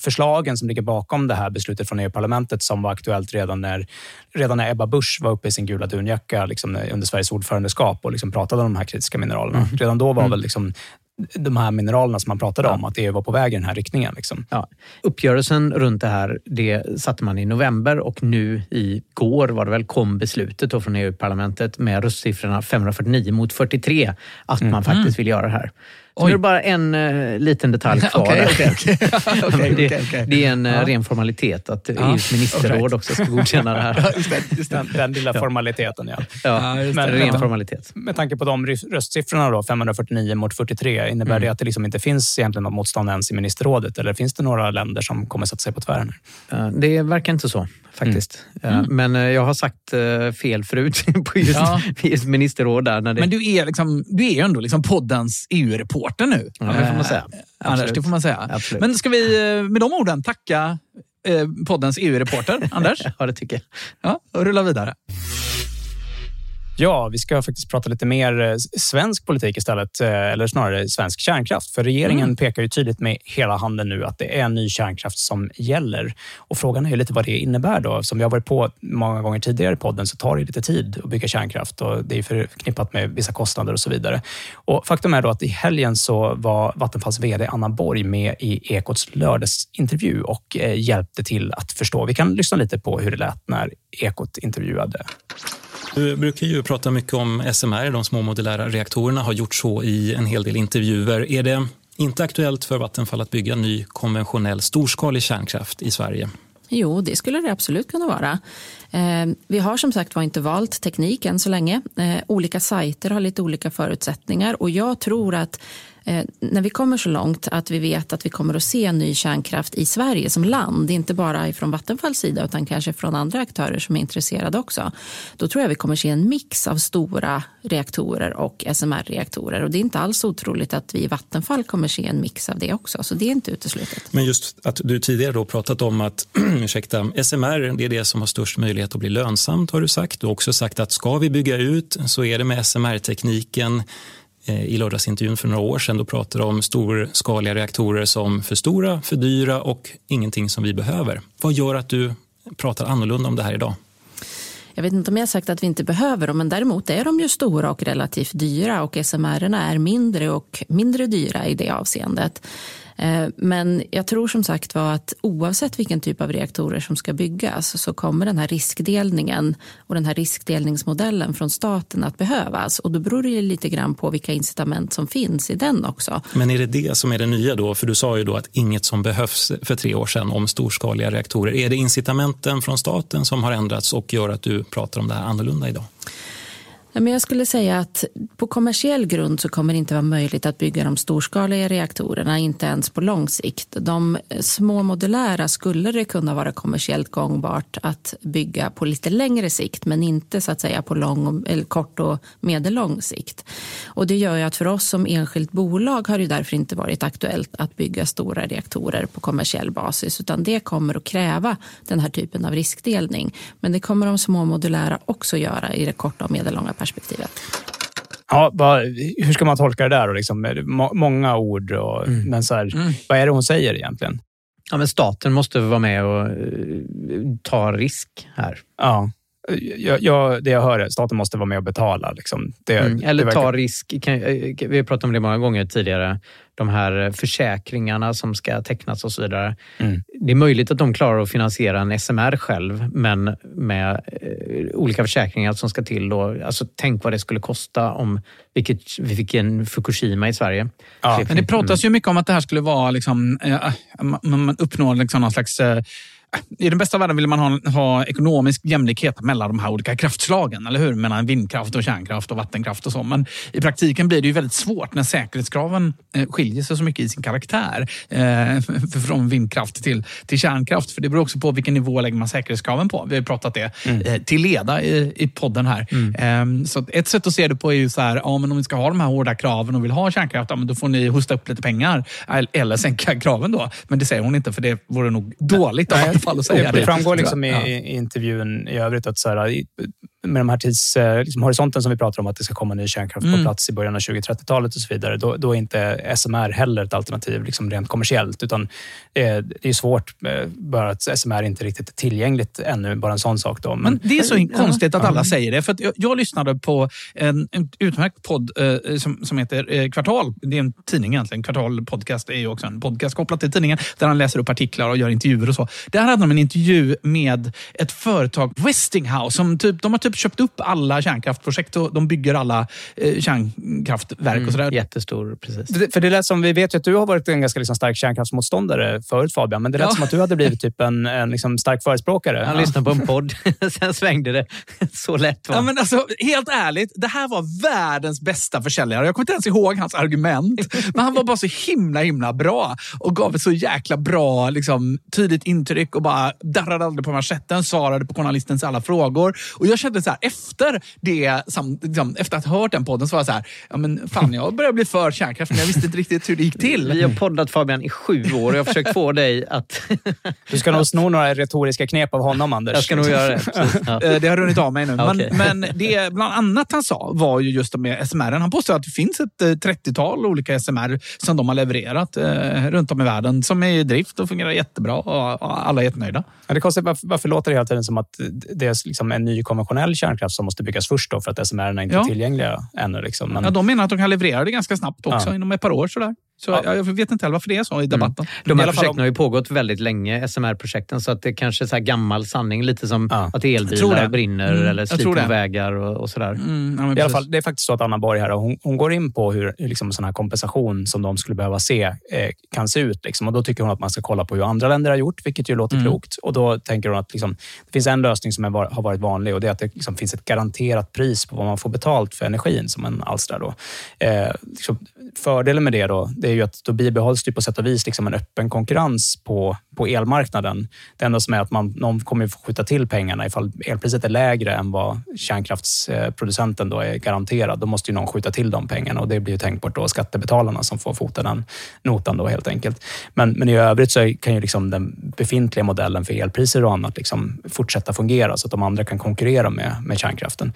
förslagen som ligger bakom det här beslutet från EU-parlamentet som var aktuellt redan när, redan när Ebba Busch var uppe i sin gula dunjacka liksom, under Sveriges ordförandeskap och liksom pratade om de här kritiska mineralerna. Mm. Redan då var väl liksom de här mineralerna som man pratade om, att EU var på väg i den här riktningen. Liksom. Ja. Uppgörelsen runt det här det satte man i november och nu i går var det väl kom beslutet då från EU-parlamentet med röstsiffrorna 549 mot 43 att Mm. man faktiskt vill göra det här. Nu är det bara en eh, liten detalj kvar. Okej, okej. Okej, det, det är en Ja. ren formalitet att Ja, EUs ministerråd också ska godkänna det här. Ja, just det, just. Den, den lilla formaliteten, ja. Ja, just men ren Ja. formalitet. Med tanke på de röst- röstsiffrorna, då, 549 mot 43, innebär Mm. det att det liksom inte finns egentligen något motstånd ens i ministerrådet? Eller finns det några länder som kommer sätta sig på tvären? Det verkar inte så faktiskt. Eh, Mm. Men eh, jag har sagt fel förut på just, Ja. just ministerråd. Där när det, Men du är, liksom, du är ju ändå liksom poddens EU-reporter nu. Ja, det får man säga. Eh, Anders, Absolut. det får man säga. Absolut. Men ska vi eh, med de orden tacka eh, poddens EU-reporter, Anders? Ja, det tycker jag. Ja, och rulla vidare. Ja, vi ska faktiskt prata lite mer eh, svensk politik istället, eh, eller snarare svensk kärnkraft. För regeringen Mm. pekar ju tydligt med hela handen nu att det är ny kärnkraft som gäller. Och frågan är ju lite vad det innebär då. Som vi har varit på många gånger tidigare i podden så tar det lite tid att bygga kärnkraft och det är förknippat med vissa kostnader och så vidare. Och faktum är då att i helgen så var Vattenfalls VD Anna Borg med i Ekots lördagsintervju och eh, hjälpte till att förstå. Vi kan lyssna lite på hur det lät när Ekot intervjuade du brukar ju prata mycket om SMR, de små modulära reaktorerna, har gjort så i en hel del intervjuer. Är det inte aktuellt för Vattenfall att bygga ny konventionell storskalig kärnkraft i Sverige? Jo, det skulle det absolut kunna vara. Eh, vi har som sagt var inte valt teknik än så länge. Eh, olika sajter har lite olika förutsättningar och jag tror att Eh, när vi kommer så långt att vi vet att vi kommer att se ny kärnkraft i Sverige som land, inte bara från Vattenfalls sida utan kanske från andra aktörer som är intresserade också, då tror jag vi kommer se en mix av stora reaktorer och SMR-reaktorer och det är inte alls otroligt att vi i Vattenfall kommer se en mix av det också, så det är inte uteslutet. Men just att du tidigare då pratat om att ursäkta, SMR det är det som har störst möjlighet att bli lönsamt har du sagt. Du har också sagt att ska vi bygga ut så är det med SMR-tekniken. Eh, I lördagsintervjun för några år sedan då pratade om storskaliga reaktorer som för stora, för dyra och ingenting som vi behöver. Vad gör att du pratar annorlunda om det här idag? Jag vet inte om jag har sagt att vi inte behöver dem, men däremot är de ju stora och relativt dyra och SMR är mindre och mindre dyra i det avseendet. Eh, men jag tror som sagt var att oavsett vilken typ av reaktorer som ska byggas så kommer den här riskdelningen och den här riskdelningsmodellen från staten att behövas. Och då beror det lite grann på vilka incitament som finns i den också. Men är det det som är det nya då? För du sa ju då att inget som behövs för tre år sedan om storskaliga reaktorer. Är det incitamenten från staten som har ändrats och gör att du pratar om det här annorlunda idag? Men Jag skulle säga att på kommersiell grund så kommer det inte vara möjligt att bygga de storskaliga reaktorerna, inte ens på lång sikt. De små modulära skulle det kunna vara kommersiellt gångbart att bygga på lite längre sikt, men inte så att säga på lång, eller kort och medellång sikt. Och det gör ju att för oss som enskilt bolag har det därför inte varit aktuellt att bygga stora reaktorer på kommersiell basis, utan det kommer att kräva den här typen av riskdelning. Men det kommer de små modulära också göra i det korta och medellånga perspektivet. Ja, vad, hur ska man tolka det där? då, Liksom, många ord, och, men så här, vad är det hon säger egentligen? Ja, men staten måste vara med och eh, ta risk här. Ja. jag, jag, det jag hör är staten måste vara med och betala. Liksom. Det, Mm. Eller det ta verkar- risk. Kan, eh, vi har pratat om det många gånger tidigare. De här försäkringarna som ska tecknas och så vidare. Mm. Det är möjligt att de klarar att finansiera en SMR själv, men med eh, olika försäkringar som ska till. Då, alltså, tänk vad det skulle kosta om vilket, vi fick en Fukushima i Sverige. Men det pratas ju mycket om att det här skulle vara, liksom, eh, man, man uppnår liksom någon slags eh, i den bästa världen vill man ha, ha ekonomisk jämlikhet mellan de här olika kraftslagen, eller hur? Mellan vindkraft och kärnkraft och vattenkraft och så. Men i praktiken blir det ju väldigt svårt när säkerhetskraven eh, skiljer sig så mycket i sin karaktär eh, från vindkraft till, till kärnkraft. För det beror också på vilken nivå lägger man säkerhetskraven på. Vi har pratat det eh, till leda i, i podden här. Eh, så ett sätt att se det på är ju så här, ja, men om vi ska ha de här hårda kraven och vill ha kärnkraft, ja, men då får ni hosta upp lite pengar. Eller sänka kraven då. Men det säger hon inte, för det vore nog dåligt av Vattenfall att säga det det. framgår liksom i, i intervjun i övrigt att så här, med de här tidshorisonten liksom horisonten som vi pratar om, att det ska komma ny kärnkraft Mm. på plats i början av 2030-talet och så vidare, då, då är inte SMR heller ett alternativ liksom rent kommersiellt. Utan eh, det är svårt, eh, bara att SMR inte riktigt är tillgängligt ännu, bara en sån sak. Då. Men det är så Ja. konstigt att alla Ja. säger det. För jag, jag lyssnade på en, en utmärkt podd eh, som, som heter eh, Kvartal. Det är en tidning egentligen. Kvartal podcast är ju också en podcast kopplad till tidningen där han läser upp artiklar och gör intervjuer och så. Där hade de en intervju med ett företag, Westinghouse, som typ, de har typ köpt upp alla kärnkraftprojekt och de bygger alla eh, kärnkraftverk och sådär. Jättestor, precis. För det lät som, vi vet ju att du har varit en ganska liksom stark kärnkraftsmotståndare förut Fabian, men det lät Ja. som att du hade blivit typ en, en liksom stark förespråkare. Han lyssnade på en podd, sen svängde det. Så lätt var Ja, men alltså, helt ärligt, det här var världens bästa försäljare. Jag kommer inte ens ihåg hans argument, men han var bara så himla himla bra och gav ett så jäkla bra, liksom, tydligt intryck och bara darrade aldrig på manschetten, svarade på journalistens alla frågor. Och jag kände så här, efter det, sam, liksom, efter att ha hört den podden, så var jag så här, ja men fan, jag börjar bli för kärnkraft, men jag visste inte riktigt hur det gick till. Vi har poddat Fabian i sju år och jag har försökt få dig att... Du ska nog sno några retoriska knep av honom, Anders. Jag ska nog göra det. Ja. Eh, Det har runnit av mig nu. Men, okej. men det bland annat han sa var ju just med SMR. Han påstår att det finns ett eh, 30-tal olika SMR som de har levererat eh, runt om i världen som är i drift och fungerar jättebra och, alla är jättenöjda. Ja, det konstigt, varför, varför låter det hela tiden som att det är liksom en ny konventionell kärnkraft som måste byggas först då, för att SMR är inte Ja. tillgängliga ännu? Liksom. Men, Ja, de menar att de kan leverera det ganska snabbt också, Ja. inom ett par år. Sådär. Så jag, jag vet inte heller varför det är så i debatten. De I här alla fall projekten har ju pågått väldigt länge, SMR-projekten, så att det kanske är så här gammal sanning. Lite som att Jag tror elbilar brinner Mm, eller sliter vägar och, och sådär. Mm, ja, I alla fall, det är faktiskt så att Anna Borg här, hon, hon går in på hur, liksom sån här kompensation som de skulle behöva se eh, kan se ut. Liksom. Och Då tycker hon att man ska kolla på hur andra länder har gjort, vilket ju låter Mm. klokt. Och Då tänker hon att liksom, det finns en lösning som är, har varit vanlig och det är att det liksom finns ett garanterat pris på vad man får betalt för energin som en alstrar. Då. Eh, liksom, fördelen med det, då, det är ju att då bibehålls det på sätt och vis liksom en öppen konkurrens på, på elmarknaden. Det enda som är att man, någon kommer få skjuta till pengarna ifall elpriset är lägre än vad kärnkraftsproducenten då är garanterad. Då måste ju någon skjuta till de pengarna och det blir ju tänkbart då skattebetalarna som får fota den notan då helt enkelt. Men, men i övrigt så kan ju liksom den befintliga modellen för elpriser och annat liksom fortsätta fungera så att de andra kan konkurrera med, med kärnkraften.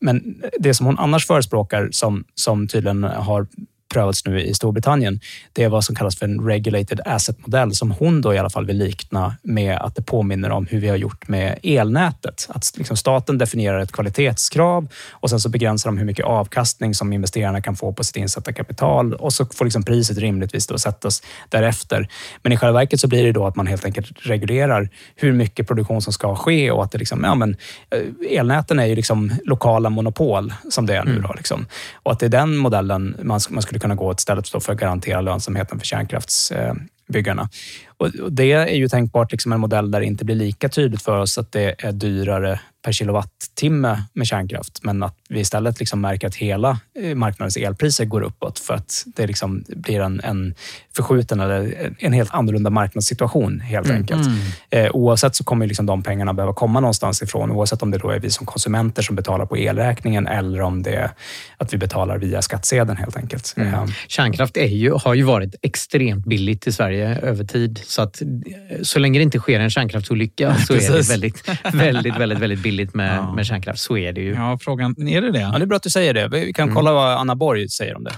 Men det som hon annars förespråkar, som, som tydligen har prövats nu i Storbritannien, det är vad som kallas för en regulated asset-modell som hon då i alla fall vill likna med att det påminner om hur vi har gjort med elnätet. Att liksom staten definierar ett kvalitetskrav och sen så begränsar de hur mycket avkastning som investerarna kan få på sitt insatta kapital och så får liksom priset rimligtvis då sättas därefter. Men i själva verket så blir det då att man helt enkelt reglerar hur mycket produktion som ska ske och att det liksom, ja men, eh, elnäten är ju liksom lokala monopol som det är nu. Då, liksom. Och att det är den modellen man, man skulle kunna gå istället för att garantera lönsamheten för kärnkraftsbyggarna. Och det är ju tänkbart liksom en modell där det inte blir lika tydligt för oss att det är dyrare per kilowattimme med kärnkraft, men att vi istället liksom märker att hela eh, marknadens elpriser går uppåt för att det liksom blir en, en förskjuten eller en helt annorlunda marknadssituation helt Mm. enkelt. Mm. Eh, oavsett så kommer liksom de pengarna behöva komma någonstans ifrån, oavsett om det då är vi som konsumenter som betalar på elräkningen eller om det är att vi betalar via skattsedeln helt enkelt. Mm. Eh, Kärnkraft är ju, har ju varit extremt billigt i Sverige över tid. Så att eh, så länge det inte sker en kärnkraftsolycka så är det väldigt, väldigt, väldigt, väldigt billigt med, med kärnkraft. Så är det ju. Ja, frågan, är det det? Ja, det är bra att du säger det. Vi kan Mm. kolla vad Anna Borg säger om det.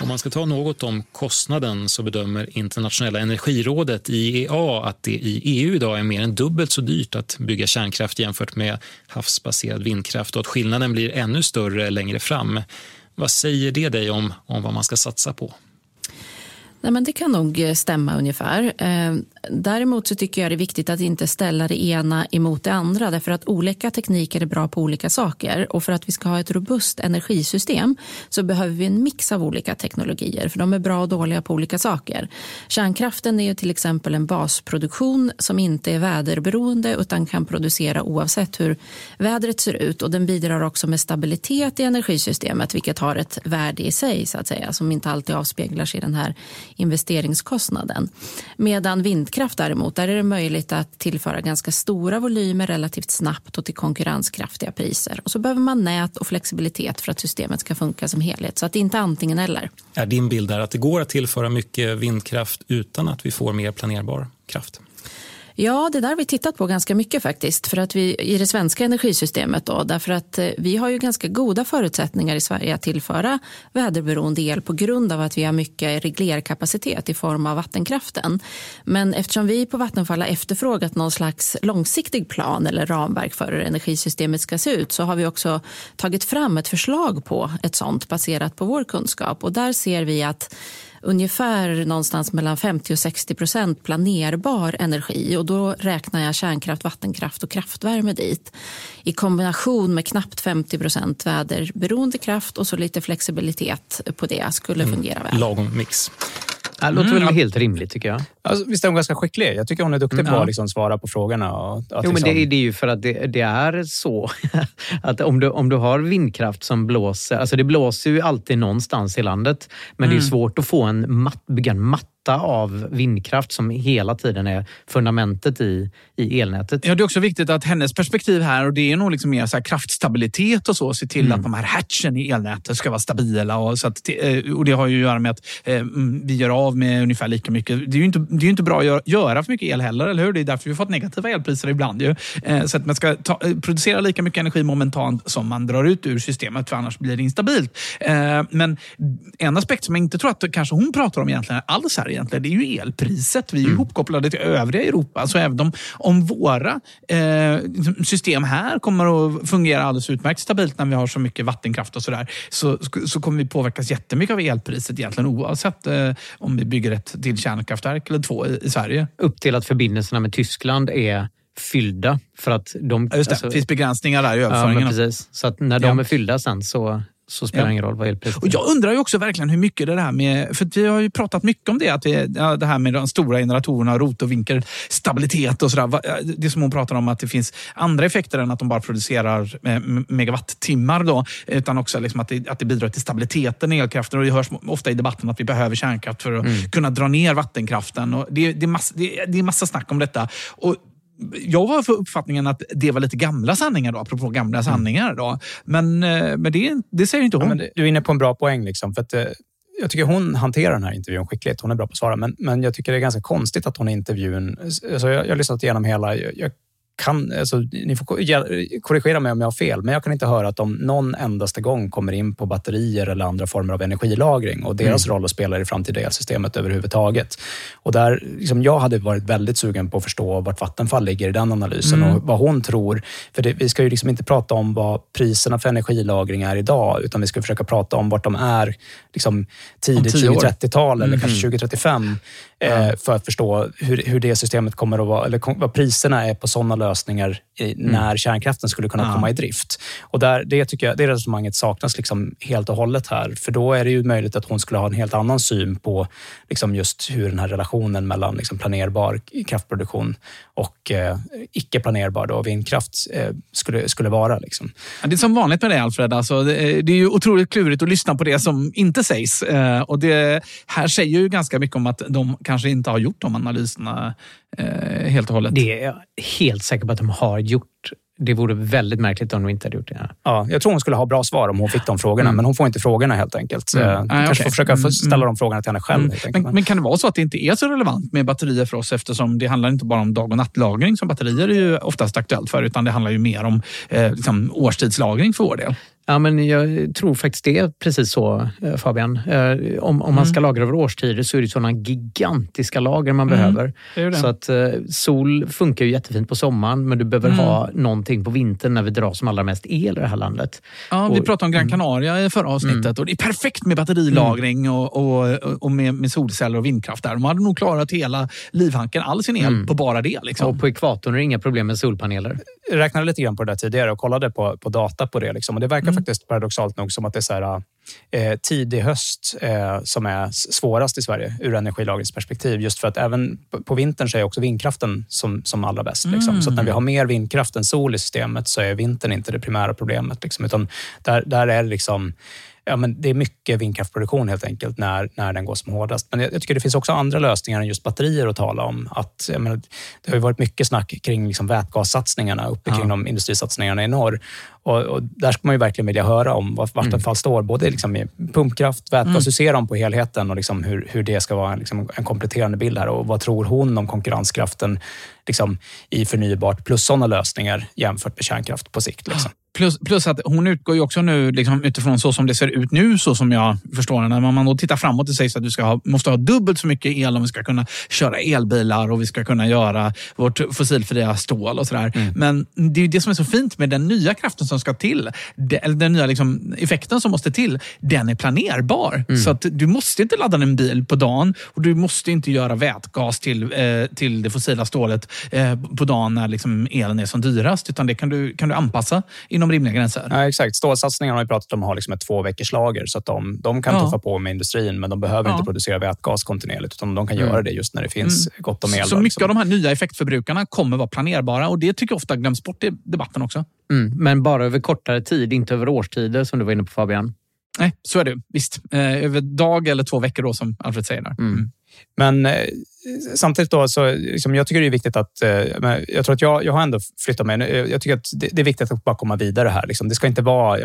Om man ska ta något om kostnaden så bedömer Internationella energirådet, IEA, att det i EU idag är mer än dubbelt så dyrt att bygga kärnkraft jämfört med havsbaserad vindkraft och att skillnaden blir ännu större längre fram. Vad säger det dig om, om vad man ska satsa på? Nej, men det kan nog eh, stämma ungefär. Däremot så tycker jag det är viktigt att inte ställa det ena emot det andra. Därför att olika tekniker är bra på olika saker. Och för att vi ska ha ett robust energisystem så behöver vi en mix av olika teknologier. För de är bra och dåliga på olika saker. Kärnkraften är ju till exempel en basproduktion som inte är väderberoende utan kan producera oavsett hur vädret ser ut. Och den bidrar också med stabilitet i energisystemet vilket har ett värde i sig så att säga som inte alltid avspeglar sig i den här investeringskostnaden. Medan vindkraft däremot, där är det möjligt att tillföra ganska stora volymer relativt snabbt och till konkurrenskraftiga priser. Och så behöver man nät och flexibilitet för att systemet ska funka som helhet. Så att det inte är antingen eller. Är din bild där att det går att tillföra mycket vindkraft utan att vi får mer planerbar kraft? Ja, det där har vi tittat på ganska mycket faktiskt för att vi, i det svenska energisystemet. Då, därför att eh, vi har ju ganska goda förutsättningar i Sverige att tillföra väderberoende el på grund av att vi har mycket reglerkapacitet i form av vattenkraften. Men eftersom vi på Vattenfall har efterfrågat någon slags långsiktig plan eller ramverk för hur energisystemet ska se ut så har vi också tagit fram ett förslag på ett sånt baserat på vår kunskap. Och där ser vi att ungefär någonstans mellan 50 och 60 procent planerbar energi. Och då räknar jag kärnkraft, vattenkraft och kraftvärme dit. I kombination med knappt 50 procent väderberoende kraft och så lite flexibilitet på det skulle fungera väl. Lagom mix. Det låter Mm. väl helt rimligt tycker jag. Alltså, visst är hon ganska skicklig? Jag tycker hon är duktig Mm, på ja. att liksom svara på frågorna. Och att Jo, men liksom... det, är- det är ju för att det, det är så att om du, om du har vindkraft som blåser, alltså det blåser ju alltid någonstans i landet, men det är Mm. svårt att få en matt, bygga en matta av vindkraft som hela tiden är fundamentet i, i elnätet. Ja, det är också viktigt att hennes perspektiv här, och det är nog liksom mer så kraftstabilitet och så, se till Mm. att de här hatchen i elnätet ska vara stabila. Och, så att, eh, och det har ju att göra med att eh, mm, vi gör av med ungefär lika mycket. Det är ju inte, det är inte bra att göra, för mycket el heller, eller hur? Det är därför vi har fått negativa elpriser ibland. Ju. Eh, så att man ska ta, producera lika mycket energi momentant som man drar ut ur systemet, för annars blir det instabilt. Men en aspekt som jag inte tror att kanske hon pratar om egentligen alls här egentligen, det är ju elpriset. Vi är ju ihopkopplade till övriga Europa, så även om, om våra eh, system här kommer att fungera alldeles utmärkt stabilt när vi har så mycket vattenkraft och sådär, så, så kommer vi påverkas jättemycket av elpriset egentligen oavsett eh, om vi bygger ett till kärnkraftverk eller två i, i Sverige. Upp till att förbindelserna med Tyskland är fyllda. För att de, Ja, Just det, alltså- finns begränsningar där i Ja, överföringen. men precis. Så att när de Ja. är fyllda sen så, så spelar Ja. det ingen roll vad elpriset Och jag undrar ju också verkligen hur mycket det där med, för vi har ju pratat mycket om det, att det, ja, det här med de stora generatorerna, rotorvinkel, stabilitet och sådär. Det som hon pratar om att det finns andra effekter än att de bara producerar eh, megawattimmar då, utan också liksom att, det, att det bidrar till stabiliteten i elkraften. Och det hörs ofta i debatten att vi behöver kärnkraft för att kunna dra ner vattenkraften. Och det, det, är massa, det, det är massa snack om detta. Och jag har för uppfattningen att det var lite gamla sanningar, då, apropå gamla sanningar. Då. Men, eh, men det, det säger inte hon. Ja, du är inne på en bra poäng. Liksom, för att, eh, jag tycker hon hanterar den här intervjun skickligt. Hon är bra på att svara. Men, men jag tycker det är ganska konstigt att hon i intervjun... Alltså jag, jag har lyssnat igenom hela... Jag, jag kan, alltså, ni får korrigera mig om jag har fel, men jag kan inte höra att de någon endaste gång kommer in på batterier eller andra former av energilagring och deras roll att spela i framtida elsystemet överhuvudtaget. Och där, liksom, jag hade varit väldigt sugen på att förstå vart Vattenfall ligger i den analysen Mm. och vad hon tror. För det, vi ska ju liksom inte prata om vad priserna för energilagring är idag, utan vi ska försöka prata om vart de är liksom, tidigt tio år. 2030-tal eller Mhm. kanske 2035 eh, för att förstå hur, hur det systemet kommer att vara, eller vad priserna är på sådana lösningar i, när kärnkraften skulle kunna Ja. komma i drift. Och där, det tycker jag, det resonemanget saknas liksom helt och hållet här. För då är det ju möjligt att hon skulle ha en helt annan syn på liksom just hur den här relationen mellan liksom planerbar kraftproduktion och eh, icke planerbar då, vindkraft eh, skulle, skulle vara. Liksom. Ja, Det är som vanligt med det, Alfred. Alltså, det, är- det är ju otroligt klurigt att lyssna på det som inte sägs. Eh, och det här säger ju ganska mycket om att de kanske inte har gjort de analyserna eh, helt och hållet. Det är jag helt säker på att de har gjort. Det vore väldigt märkligt om de inte hade gjort det. Ja, jag tror hon skulle ha bra svar om hon fick de frågorna, men hon får inte frågorna helt enkelt. Mm. Eh, Nej, kanske okej. får försöka få Mm, ställa mm. de frågorna till henne själv. Mm. Men, men kan det vara så att det inte är så relevant med batterier för oss eftersom det handlar inte bara om dag och nattlagring som batterier är ju oftast aktuellt för utan det handlar ju mer om eh, liksom, årstidslagring för vår del. Ja, men jag tror faktiskt det är precis så, eh, Fabian. Eh, Om, om man ska lagra över årstider så är det sådana gigantiska lager man Mm, behöver. det det. Så att eh, sol funkar ju jättefint på sommaren, men du behöver Mm. ha någonting på vintern när vi drar som allra mest el i det här landet. Ja, vi Och- pratade om Gran Canaria i förra avsnittet Mm. och det är perfekt med batterilagring och, och, och med, med solceller och vindkraft där. De hade nog klarat hela livhanken, all sin el Mm. på bara det. Liksom. Och på ekvatorn är det inga problem med solpaneler. Jag räknade lite grann på det där tidigare och kollade på, på data på det. Liksom. Och det verkar faktiskt paradoxalt nog som att det är så här, eh, tidig höst eh, som är svårast i Sverige ur energilagringsperspektiv. Just för att även på, på vintern så är också vindkraften som, som allra bäst. Liksom. Mm. Så att när vi har mer vindkraft än sol i systemet så är vintern inte det primära problemet. Liksom. Utan där, där är det liksom Ja, men det är mycket vindkraftproduktion helt enkelt när, när den går som hårdast. Men jag, jag tycker det finns också andra lösningar än just batterier att tala om. Att, menar, det har ju varit mycket snack kring liksom vätgassatsningarna uppe kring de industrisatsningarna i norr. Och, och där ska man ju verkligen vilja höra om var Vattenfall står, både liksom i pumpkraft, vätgas, Mm. hur ser de på helheten och liksom hur, hur det ska vara liksom en kompletterande bild här och vad tror hon om konkurrenskraften liksom, i förnybart plus sådana lösningar jämfört med kärnkraft på sikt. Liksom. Plus, plus att hon utgår ju också nu liksom, utifrån så som det ser ut nu, så som jag förstår det. När man då tittar framåt och säger att vi ska ha, måste ha dubbelt så mycket el om vi ska kunna köra elbilar och vi ska kunna göra vårt fossilfria stål och sådär. Mm. Men det är det som är så fint med den nya kraften som ska till. Det- Eller den nya liksom, effekten som måste till. Den är planerbar. Mm. Så att du måste inte ladda en bil på dagen och du måste inte göra vätgas till, eh, till det fossila stålet eh, på dagen när liksom, elen är som dyrast. Utan det kan du, kan du anpassa inom rimliga gränser. Ja, exakt. Stålsatsningarna har vi pratat om att ha liksom ett två veckors lager så att de, de kan Ja. tuffa på med industrin men de behöver Ja. inte producera vätgas kontinuerligt utan de kan Mm. göra det just när det finns Mm. gott om el. Så mycket liksom. av de här nya effektförbrukarna kommer vara planerbara och det tycker jag ofta glöms bort i debatten också. Mm, men bara över kortare tid, inte över årstider som du var inne på Fabian. Nej, så är det. Visst. Eh, över dag eller två veckor då, som Alfred säger. Där. Mm. Men eh, samtidigt då, så liksom, jag tycker det är viktigt att... Eh, jag tror att jag, jag har ändå flyttat mig. Eh, Jag tycker att det, det är viktigt att bara komma vidare här. Liksom. Det ska inte vara...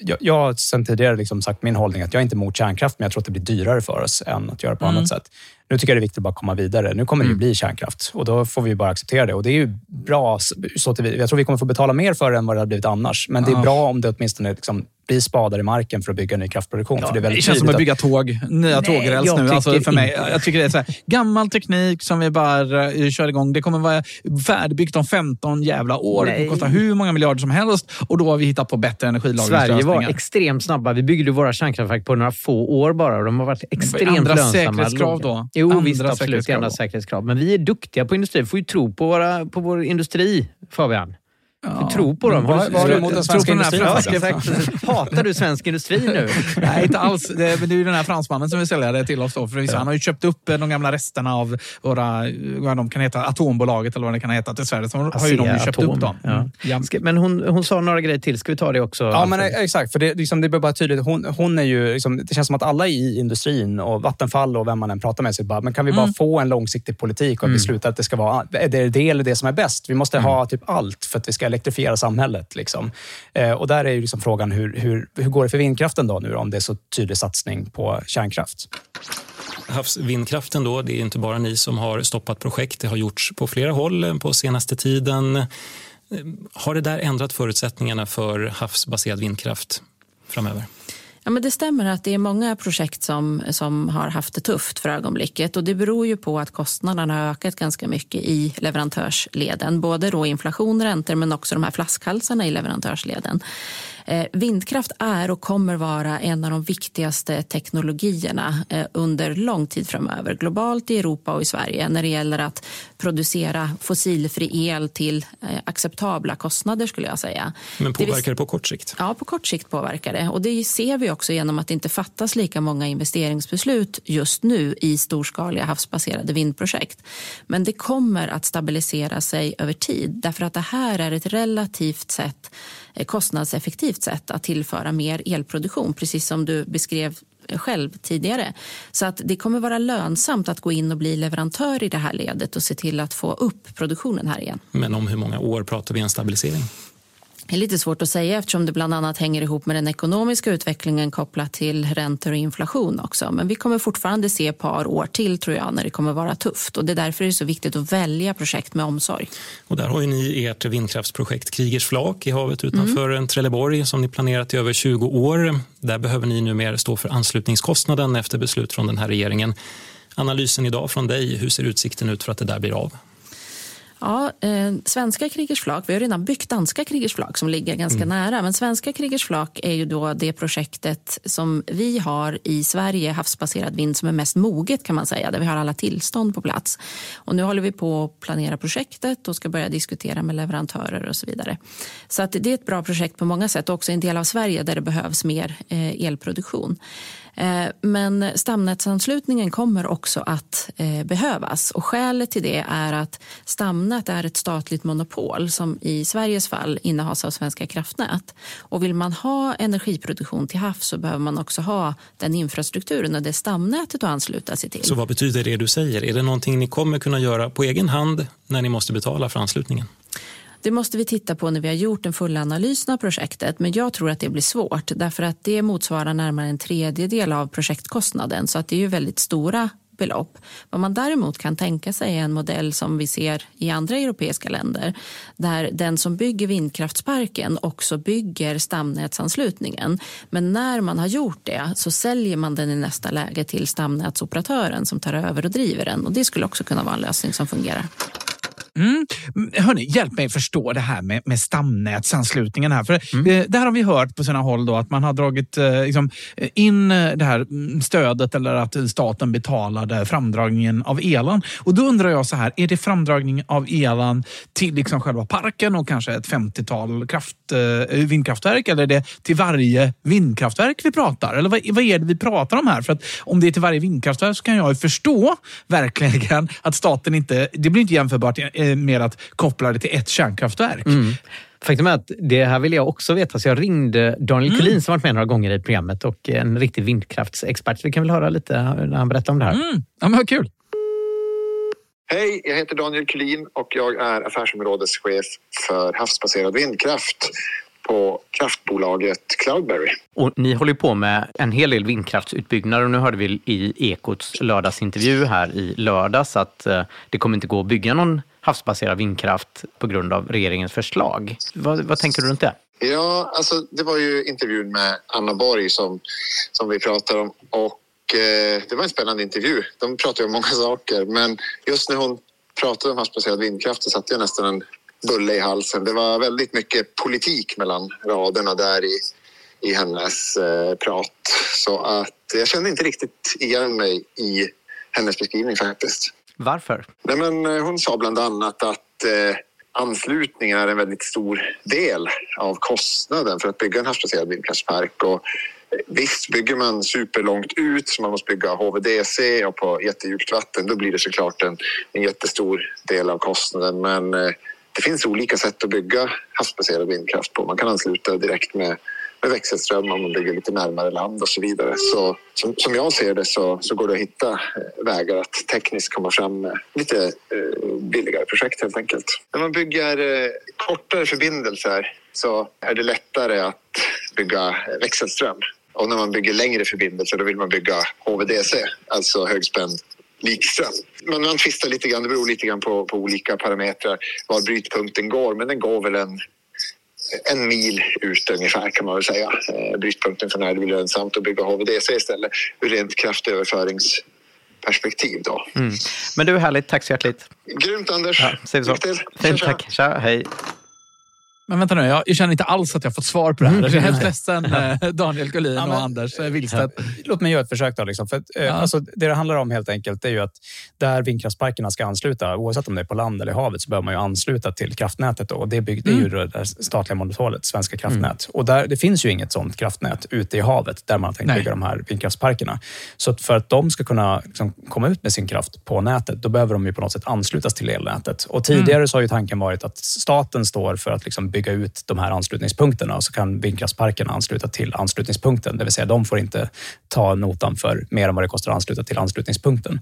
Jag, jag, har sedan tidigare liksom sagt min hållning att jag är inte emot kärnkraft, men jag tror att det blir dyrare för oss än att göra på Mm. annat sätt. Nu tycker jag det är viktigt att bara komma vidare. Nu kommer det ju bli kärnkraft och då får vi bara acceptera det. Och det är ju bra. Så till, jag tror vi kommer få betala mer för det än vad det hade blivit annars. Men det är Ja. bra om det åtminstone liksom blir spadar i marken för att bygga ny kraftproduktion. för det, är Det väldigt känns som att bygga tåg, nya Nej, tågräls nu. Alltså för mig. Det. Jag tycker det är så här, gammal teknik som vi bara uh, kör igång. Det kommer vara färdigbyggt om 15 jävla år. Det Nej. kommer kosta hur många miljarder som helst och då har vi hittat på bättre energilagringslösningar. Sverige var extremt snabba. Vi byggde våra kärnkraftverk på några få år bara och de har varit extremt andra lönsamma. säkerhetskrav då? Jo, Andra visst, absolut. säkerhetskrav Andra säkerhetskrav. Men vi är duktiga på industri. Vi får ju tro på, våra, på vår industri, Fabian. Vi tror på dem. Vad- vad har du emot den svenska på den här industrin? Hatar du svensk industri nu? Nej, inte alls. Det, är ju den här fransmannen som vill sälja det till oss. Då, för Han har ju köpt upp eh, de gamla resterna av våra, vad de kan heta, Atombolaget eller vad det kan heta till Sverige. Så har ju de ju köpt Atom. upp dem. Ja. Ja. Ska- Men hon, hon sa några grejer till. Ska vi ta det också? Ja, men Alfred? exakt. För det, liksom, det blir bara tydligt. Hon, hon är ju, liksom, det känns som att alla i industrin och Vattenfall och vem man än pratar med sig bara, men kan vi bara Mm. få en långsiktig politik och att vi slutar att det ska vara är det, det eller det som är bäst. Vi måste ha typ allt för att vi ska elektrifiera samhället. Liksom. Eh, och där är ju liksom frågan hur, hur, hur går det för vindkraften då nu då, om det är så tydlig satsning på kärnkraft? Havsvindkraften då, det är inte bara ni som har stoppat projekt. Det har gjorts på flera håll eh, på senaste tiden. Eh, har det där ändrat förutsättningarna för havsbaserad vindkraft framöver? Ja, men det stämmer att det är många projekt som, som har haft det tufft för ögonblicket. Och det beror ju på att kostnaderna har ökat ganska mycket i leverantörsleden. Både då inflation, räntor men också de här flaskhalsarna i leverantörsleden. Eh, vindkraft är och kommer vara en av de viktigaste teknologierna eh, under lång tid framöver. Globalt i Europa och i Sverige när det gäller att producera fossilfri el till eh, acceptabla kostnader skulle jag säga. Men Det påverkar det på kort sikt? Ja, på kort sikt påverkar det. Och det ser vi också genom att det inte fattas lika många investeringsbeslut just nu i storskaliga havsbaserade vindprojekt. Men det kommer att stabilisera sig över tid därför att det här är ett relativt sett Eh, kostnadseffektivt sätt att tillföra mer elproduktion. Precis som du beskrev själv tidigare. Så att det kommer vara lönsamt att gå in och bli leverantör i det här ledet och se till att få upp produktionen här igen. Men om hur många år pratar vi en stabilisering? Det är lite svårt att säga eftersom det bland annat hänger ihop med den ekonomiska utvecklingen kopplat till räntor och inflation också. Men vi kommer fortfarande se ett par år till tror jag när det kommer vara tufft och det är därför det är så viktigt att välja projekt med omsorg. Och där har ju ni ert vindkraftsprojekt Krigers flak i havet utanför mm. Trelleborg som ni planerat i över 20 år. Där behöver ni numera stå för anslutningskostnaden efter beslut från den här regeringen. Analysen idag från dig, hur ser utsikten ut för att det där blir av? Ja, eh, svenska Kriegers flak, vi har redan byggt danska Kriegers flak som ligger ganska mm. nära. Men svenska Kriegers flak är ju då det projektet som vi har i Sverige, havsbaserad vind, som är mest moget kan man säga, där vi har alla tillstånd på plats. Och nu håller vi på att planera projektet och ska börja diskutera med leverantörer och så vidare. Så att det är ett bra projekt på många sätt, också en del av Sverige där det behövs mer eh, elproduktion. Eh, men stamnätsanslutningen kommer också att eh, behövas och skälet till det är att stamnät är ett statligt monopol som i Sveriges fall innehas av Svenska kraftnät. Och vill man ha energiproduktion till havs så behöver man också ha den infrastrukturen och det stamnätet att ansluta sig till. Så vad betyder det du säger? Är det någonting ni kommer kunna göra på egen hand när ni måste betala för anslutningen? Det måste vi titta på när vi har gjort den fulla analysen av projektet. Men jag tror att det blir svårt därför att det motsvarar närmare en tredjedel av projektkostnaden. Så att det är ju väldigt stora belopp. Vad man däremot kan tänka sig är en modell som vi ser i andra europeiska länder där den som bygger vindkraftsparken också bygger stamnätsanslutningen. Men när man har gjort det så säljer man den i nästa läge till stamnätsoperatören som tar över och driver den. Och Det skulle också kunna vara en lösning som fungerar. Mm. Hörni, hjälp mig förstå det här med, med stamnätsanslutningen. Här. För mm. det, det här har vi hört på sina håll då, att man har dragit eh, liksom, in det här mm, stödet eller att staten betalade framdragningen av elan. Och då undrar jag så här, är det framdragning av elan till liksom själva parken och kanske ett 50-tal kraft, eh, vindkraftverk eller är det till varje vindkraftverk vi pratar? Eller vad, vad är det vi pratar om här? För att om det är till varje vindkraftverk så kan jag förstå verkligen att staten inte, det blir inte jämförbart eh, Eh, med att koppla det till ett kärnkraftverk. Mm. Faktum är att det här vill jag också veta, så jag ringde Daniel mm. Kulin som varit med några gånger i programmet och en riktig vindkraftsexpert. Vi kan väl höra lite när han berättar om det här. Mm. Ja, men vad kul! Hej, jag heter Daniel Kulin och jag är affärsområdeschef för havsbaserad vindkraft på kraftbolaget Cloudberry. Och ni håller på med en hel del vindkraftsutbyggnader och nu hörde vi i Ekots lördagsintervju här i lördags att eh, det kommer inte gå att bygga någon havsbaserad vindkraft på grund av regeringens förslag. Vad, vad tänker du runt det? Ja, alltså det var ju intervjun med Anna Borg som, som vi pratade om och eh, det var en spännande intervju. De pratade om många saker men just när hon pratade om havsbaserad vindkraft så satte jag nästan en bulle i halsen. Det var väldigt mycket politik mellan raderna där i, i hennes eh, prat. Så att jag kände inte riktigt igen mig i hennes beskrivning faktiskt. Varför? Nej, men, eh, hon sa bland annat att eh, anslutningen är en väldigt stor del av kostnaden för att bygga en havsbaserad vindkraftspark. Och eh, visst, bygger man superlångt ut så man måste bygga HVDC och på jättedjupt vatten då blir det såklart en, en jättestor del av kostnaden. Men eh, det finns olika sätt att bygga havsbaserad vindkraft på. Man kan ansluta direkt med, med växelström om man bygger lite närmare land och så vidare. Så som, som jag ser det så, så går det att hitta eh, vägar att tekniskt komma fram med lite eh, billigare projekt helt enkelt. När man bygger eh, kortare förbindelser så är det lättare att bygga eh, växelström. Och när man bygger längre förbindelser då vill man bygga HVDC, alltså högspänd likström. Men man tvistar lite grann, det beror lite grann på, på olika parametrar var brytpunkten går, men den går väl en en mil ut ungefär kan man väl säga. Eh, brytpunkten för när det blir lönsamt att bygga HVDC istället ur rent kraftöverföringsperspektiv. Då. Mm. Men du, är härligt. Tack så hjärtligt. Grymt Anders. Ja, säger vi så. Fint, tack. Tja, hej. Men vänta nu, jag, jag känner inte alls att jag fått svar på det här. Jag är helt ledsen, eh, Daniel Gullin ja, och Anders eh, Willstedt. Ja, låt mig göra ett försök. Då, liksom. För eh, ja. alltså, det det handlar om helt enkelt är ju att där vindkraftsparkerna ska ansluta, oavsett om det är på land eller i havet, så behöver man ju ansluta till kraftnätet. Då. Och det, bygg, det är ju mm. det statliga monopolet, Svenska kraftnät. Mm. Och där, det finns ju inget sånt kraftnät ute i havet där man har tänkt Nej. bygga de här vindkraftsparkerna. Så att för att de ska kunna liksom, komma ut med sin kraft på nätet, då behöver de ju på något sätt anslutas till elnätet. Och tidigare mm. så har ju tanken varit att staten står för att liksom, bygga ut de här anslutningspunkterna och så kan vindkraftsparkerna ansluta till anslutningspunkten. Det vill säga de får inte ta notan för mer än vad det kostar att ansluta till anslutningspunkten.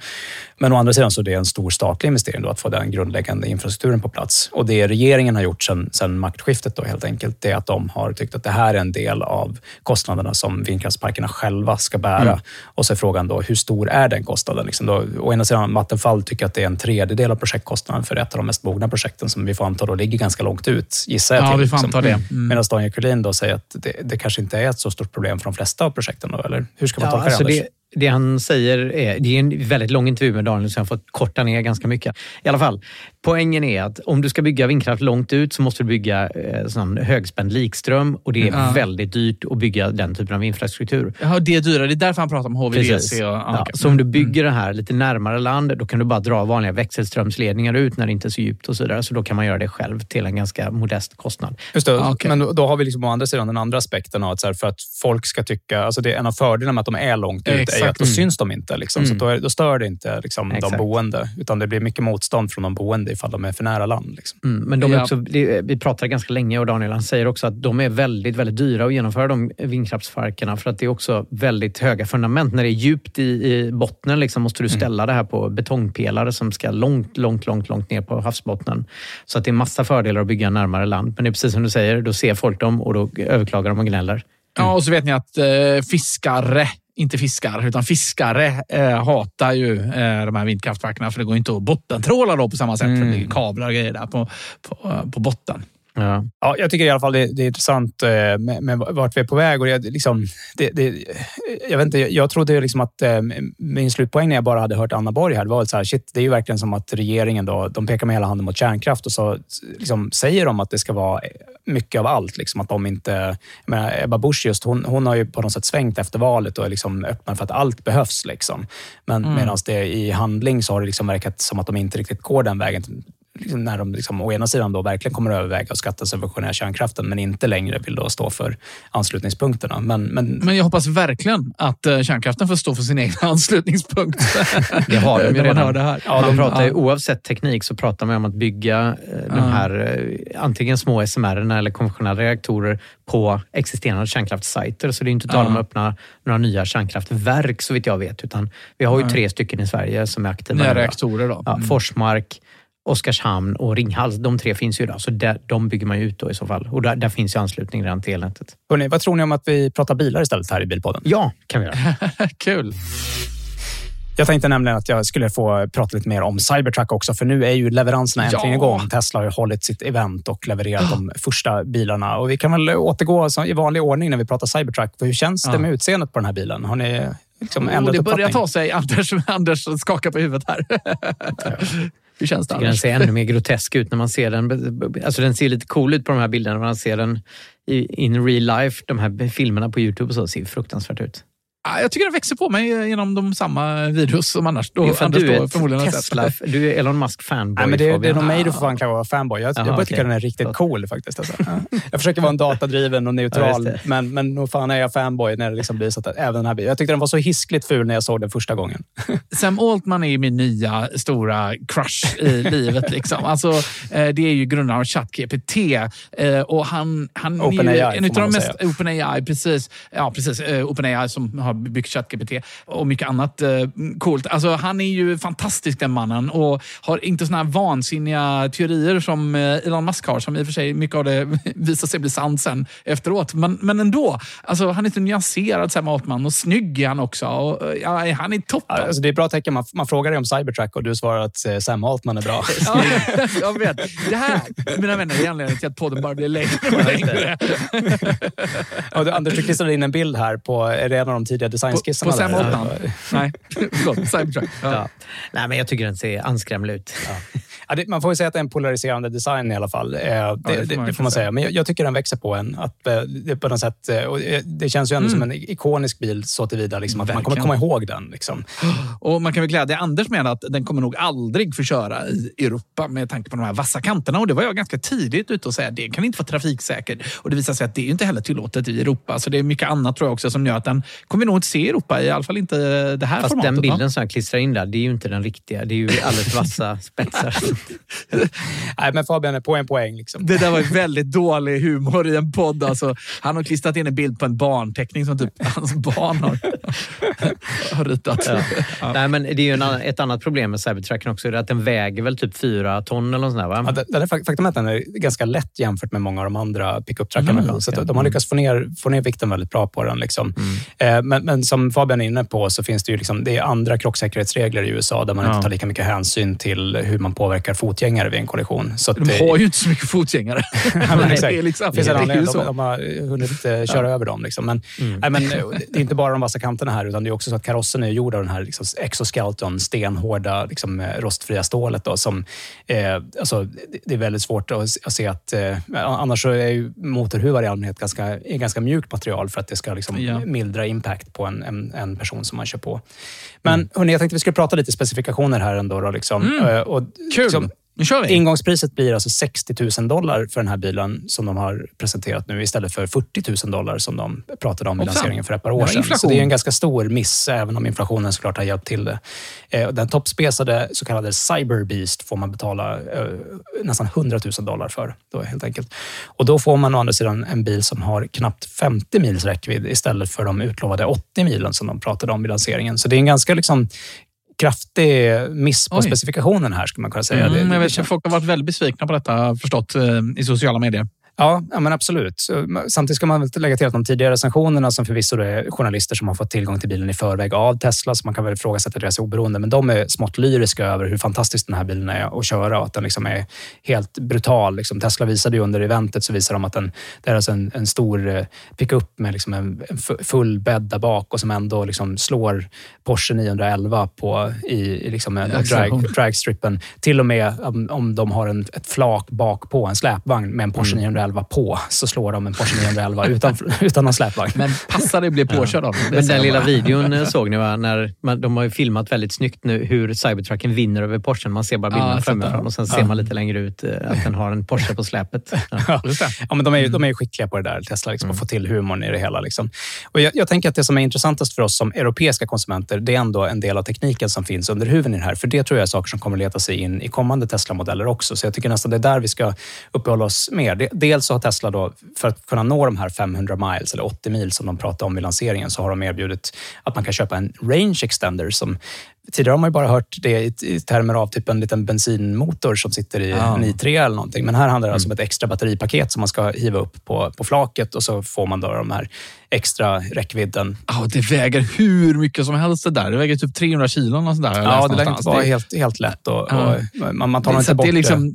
Men å andra sidan så är det en stor statlig investering då att få den grundläggande infrastrukturen på plats. Och det regeringen har gjort sedan, sedan maktskiftet då helt enkelt, det är att de har tyckt att det här är en del av kostnaderna som vindkraftsparkerna själva ska bära. Mm. Och så är frågan då, hur stor är den kostnaden? Liksom då, å ena sidan Vattenfall tycker att det är en tredjedel av projektkostnaden för ett av de mest mogna projekten som vi får anta då ligger ganska långt ut, gissar jag ja, till. vi får liksom. anta det. Mm. Medan Daniel Kulin då säger att det, det, kanske inte är ett så stort problem för de flesta av projekten. Då, eller hur ska man ja, tolka alltså det, Anders? det? Det han säger är, det är en väldigt lång intervju med Daniel så jag har fått korta ner ganska mycket. I alla fall, poängen är att om du ska bygga vindkraft långt ut så måste du bygga eh, sån högspänd likström och det är Ja. väldigt dyrt att bygga den typen av infrastruktur. Ja, det är dyrare. Det är därför han pratar om HVDC. Och, Ja, okej. så om du bygger det här lite närmare land, då kan du bara dra vanliga växelströmsledningar ut när det inte är så djupt och så vidare. Så då kan man göra det själv till en ganska modest kostnad. Just det, men då, då har vi liksom å andra sidan den andra aspekten av att så här, för att folk ska tycka, alltså det är en av fördelarna med att de är långt ut ju Exakt. att då Mm. syns de inte. Liksom, Mm. Så då, är, då stör det inte liksom, de boende, utan det blir mycket motstånd från de boende ifall de är för nära land. Liksom. Mm, men de är Ja. också, vi pratade ganska länge och Daniel han säger också att de är väldigt, väldigt dyra att genomföra de vindkraftsparkerna för att det är också väldigt höga fundament. När det är djupt i, i bottnen liksom måste du ställa det här på betongpelare som ska långt, långt, långt, långt ner på havsbottnen. Så att det är massa fördelar att bygga närmare land. Men det är precis som du säger, då ser folk dem och då överklagar de och gnäller. Ja, och så vet ni att eh, fiskare, inte fiskar, utan fiskare eh, hatar ju eh, de här vindkraftverken för det går inte att bottentråla då på samma sätt. För det ligger kablar och grejer där på, på, eh, på botten. Ja. Ja, jag tycker i alla fall det, det är intressant eh, med, med vart vi är på väg. Och jag, liksom, det, det, jag, vet inte, jag trodde liksom att eh, min slutpoäng när jag bara hade hört Anna Borg här, det var så här, shit, det är ju verkligen som att regeringen då, de pekar med hela handen mot kärnkraft och så liksom, säger de att det ska vara mycket av allt. Liksom, att de inte, jag menar, Ebba Busch just, hon, hon har ju på något sätt svängt efter valet och är liksom öppnar för att allt behövs. Liksom. Men Mm. medan det i handling så har det liksom verkat som att de inte riktigt går den vägen liksom när de liksom, å ena sidan då verkligen kommer att överväga att skattesubventionera kärnkraften men inte längre vill då stå för anslutningspunkterna. Men, men, Men jag hoppas verkligen att eh, kärnkraften får stå för sin egen anslutningspunkt. Det har de ju redan. hör det här. Ja, de pratar ju, oavsett teknik så pratar man om att bygga eh, de här eh, antingen små SMR eller konventionella reaktorer på existerande kärnkraftssajter. Så det är inte tal om att öppna några nya kärnkraftverk så vitt jag vet. Utan vi har ju tre stycken i Sverige som är aktiva. Nya reaktorer då. Ja, Mm. Forsmark, Oskarshamn och Ringhals. De tre finns ju idag, så där, de bygger man ju ut då i så fall. Och där, där finns ju anslutning redan till elnätet. hörni, vad tror ni om att vi pratar bilar istället här i Bilpodden? Ja, kan vi göra. Kul. Jag tänkte nämligen att jag skulle få prata lite mer om Cybertruck också, för nu är ju leveranserna äntligen Ja. igång. Tesla har ju hållit sitt event och levererat de första bilarna. Och vi kan väl återgå i vanlig ordning när vi pratar Cybertruck. För hur känns det Ja. med utseendet på den här bilen? Har ni liksom Oh, ändrat det börjar ta sig. Anders, Anders skakar på huvudet här. Hur känns det den ser ännu mer grotesk ut när man ser den. Alltså den ser lite cool ut på de här bilderna. När man ser den in real life. De här filmerna på Youtube och så ser fruktansvärt ut. Ja, Jag tycker den växer på mig genom de samma videos som annars. Då, att Anders du är förmodligen. Tesla, du är Elon Musk fanboy. Nej, men det, det är nog mig du får fan kalla vara fanboy. Jag, Jaha, jag börjar tycka den är riktigt cool faktiskt. Alltså. Ja. Jag försöker vara en datadriven och Ja, neutral, det. men, men nog fan är jag fanboy när det liksom blir så att även den här bilen. Jag tyckte den var så hiskligt ful när jag såg den första gången. Sam Altman är min nya stora crush i livet. Liksom. Alltså, eh, det är ju grundaren av ChatGPT. Eh, och han, han är ju OpenAI, en man de mest... OpenAI, precis. Ja, precis. Eh, OpenAI som har byggt ChatGPT och mycket annat eh, coolt. Alltså, han är ju fantastisk den mannen och har inte såna här vansinniga teorier som eh, Elon Musk har, som i och för sig mycket av det visar sig bli sant sen efteråt. Men, men ändå, alltså, han är så nyanserad Sam Altman och snygg är han också. Och, eh, ja, han är toppen. Alltså, det är bra tecken. Man, man frågar dig om Cybertruck och du svarar att eh, Sam Altman är bra. Ja, jag vet. Det här, mina vänner, är anledningen till att podden bara blir längre och längre. och du, Anders, du klistrade in en bild här på en av de tidiga designskissarna. På Sam där? Altman. Nej, förlåt. Cybertruck. Ja. Ja. Nej, men jag tycker den ser anskrämlig ut. Ja, det, man får ju säga att det är en polariserande design i alla fall. Eh, det, det får det, man det, får man säga. Men jag, jag tycker den växer på en. Att, eh, det, på något sätt, eh, och eh, det känns ju ändå Mm. som en ikonisk bil så tillvida liksom, att man kommer komma ihåg den. Liksom. Och man kan väl glädja Anders med att den kommer nog aldrig få köra i Europa med tanke på de här vassa kanterna. Och det var jag ganska tidigt ute och säga det kan inte vara trafiksäkert. Och det visar sig att det är inte heller tillåtet i Europa. Så det är mycket annat tror jag också som gör att den kommer nog inte se i Europa. I alla fall inte det här Fast formatet. den va? bilden som jag klistrar in där, det är ju inte den riktiga. Det är ju alldeles vassa spetsar. Nej, men Fabian är på en poäng. Liksom. Det där var väldigt dålig humor i en podd. Alltså, han har klistrat in en bild på en barnteckning som typ hans barn har, har ritat. Ja. Nej, men det är ju en, ett annat problem med Cybertrucken också. Är att den väger väl typ fyra ton eller något sånt där, va? Ja, det- faktum är att den är ganska lätt jämfört med många av de andra pickup-truckarna. Mm, så de har lyckats få ner, få ner vikten väldigt bra på den. Liksom. Eh, men, men som Fabian är inne på så finns det ju liksom, det är andra krocksäkerhetsregler i USA där man Ja. inte tar lika mycket hänsyn till hur man påverkar fotgängare vid en kollision. Så att De det- har ju inte så mycket fotgängare. Ja, men exakt. det är liksom- finns en det är ju anledning. De, de har hunnit eh, köra över dem. Liksom. Men, nej, men, eh, det är inte bara de vassa kanterna här, utan det är också så att karossen är gjord av den här liksom, exoskeleton, stenhårda, liksom, eh, rostfria stålet. Då, som, eh, alltså, det- är väldigt svårt att, att se att... Eh, annars så är ju motorhuvar i allmänhet ganska, är ganska mjukt material för att det ska liksom, Ja. mildra impact på en, en, en person som man kör på. Men hörni, jag tänkte vi skulle prata lite specifikationer här ändå. Då, liksom. Mm. Eh, och, Kul. Nu kör vi. Ingångspriset blir alltså 60 000 dollar för den här bilen som de har presenterat nu istället för 40 000 dollar som de pratade om i lanseringen för ett par år sedan. Så inflation. det är en ganska stor miss, även om inflationen såklart har hjälpt till det. Eh, Den toppspesade så kallade Cyber Beast får man betala eh, nästan 100 000 dollar för. Då, helt enkelt. Och då får man å andra sidan en bil som har knappt 50 mils räckvidd istället för de utlovade 80 milen som de pratade om i lanseringen. Så det är en ganska liksom, kraftig miss på Oj. specifikationen här, skulle man kunna säga. Mm, Det- jag vet att folk har varit väldigt besvikna på detta, förstått, eh, i sociala medier. Ja, ja men absolut. Samtidigt ska man väl lägga till att de tidigare recensionerna som förvisso är journalister som har fått tillgång till bilen i förväg av Tesla, så man kan väl ifrågasätta deras oberoende, men de är smått lyriska över hur fantastisk den här bilen är att köra och att den liksom är helt brutal. Liksom Tesla visade ju under eventet så visade de att den, det är alltså en, en stor eh, pickup med liksom en, en fu- full bädd där bak och som ändå liksom slår Porsche 911 på, i, i liksom en drag, dragstrippen. Till och med om, om de har en, ett flak bak på en släpvagn med en Porsche 911 på, så slår de en Porsche 911 utan, utan någon släpvagn. Men passar det bli påkörd av dem? Det Men den lilla videon såg ni va? När man, de har ju filmat väldigt snyggt nu hur Cybertrucken vinner över Porschen. Man ser bara Ja, bilderna har sett framifrån och sen Ja. ser man lite längre ut eh, att den har en Porsche på släpet. Ja. Ja, men de, är, ju- de är ju skickliga på det där, Tesla, liksom, att få till humorn i det hela. Liksom. Och jag, jag tänker att det som är intressantast för oss som europeiska konsumenter, det är ändå en del av tekniken som finns under huven i det här. För det tror jag är saker som kommer leta sig in i kommande Tesla-modeller också. Så jag tycker nästan det är där vi ska uppehålla oss mer. Det- Dels så har Tesla då, för att kunna nå de här 500 miles, eller 80 mil som de pratade om vid lanseringen, så har de erbjudit att man kan köpa en range extender som Tidigare har man ju bara hört det i, i termer av typ en liten bensinmotor som sitter i Ja. en i3 eller någonting. Men här handlar det alltså om ett extra batteripaket som man ska hiva upp på, på flaket och så får man då de här extra räckvidden. Ja, det väger hur mycket som helst det där. Det väger typ 300 kilo. Och sådär, Ja, det lär inte vara Det- helt, helt lätt och, Ja. och man, man tar det, inte att bort det, är liksom,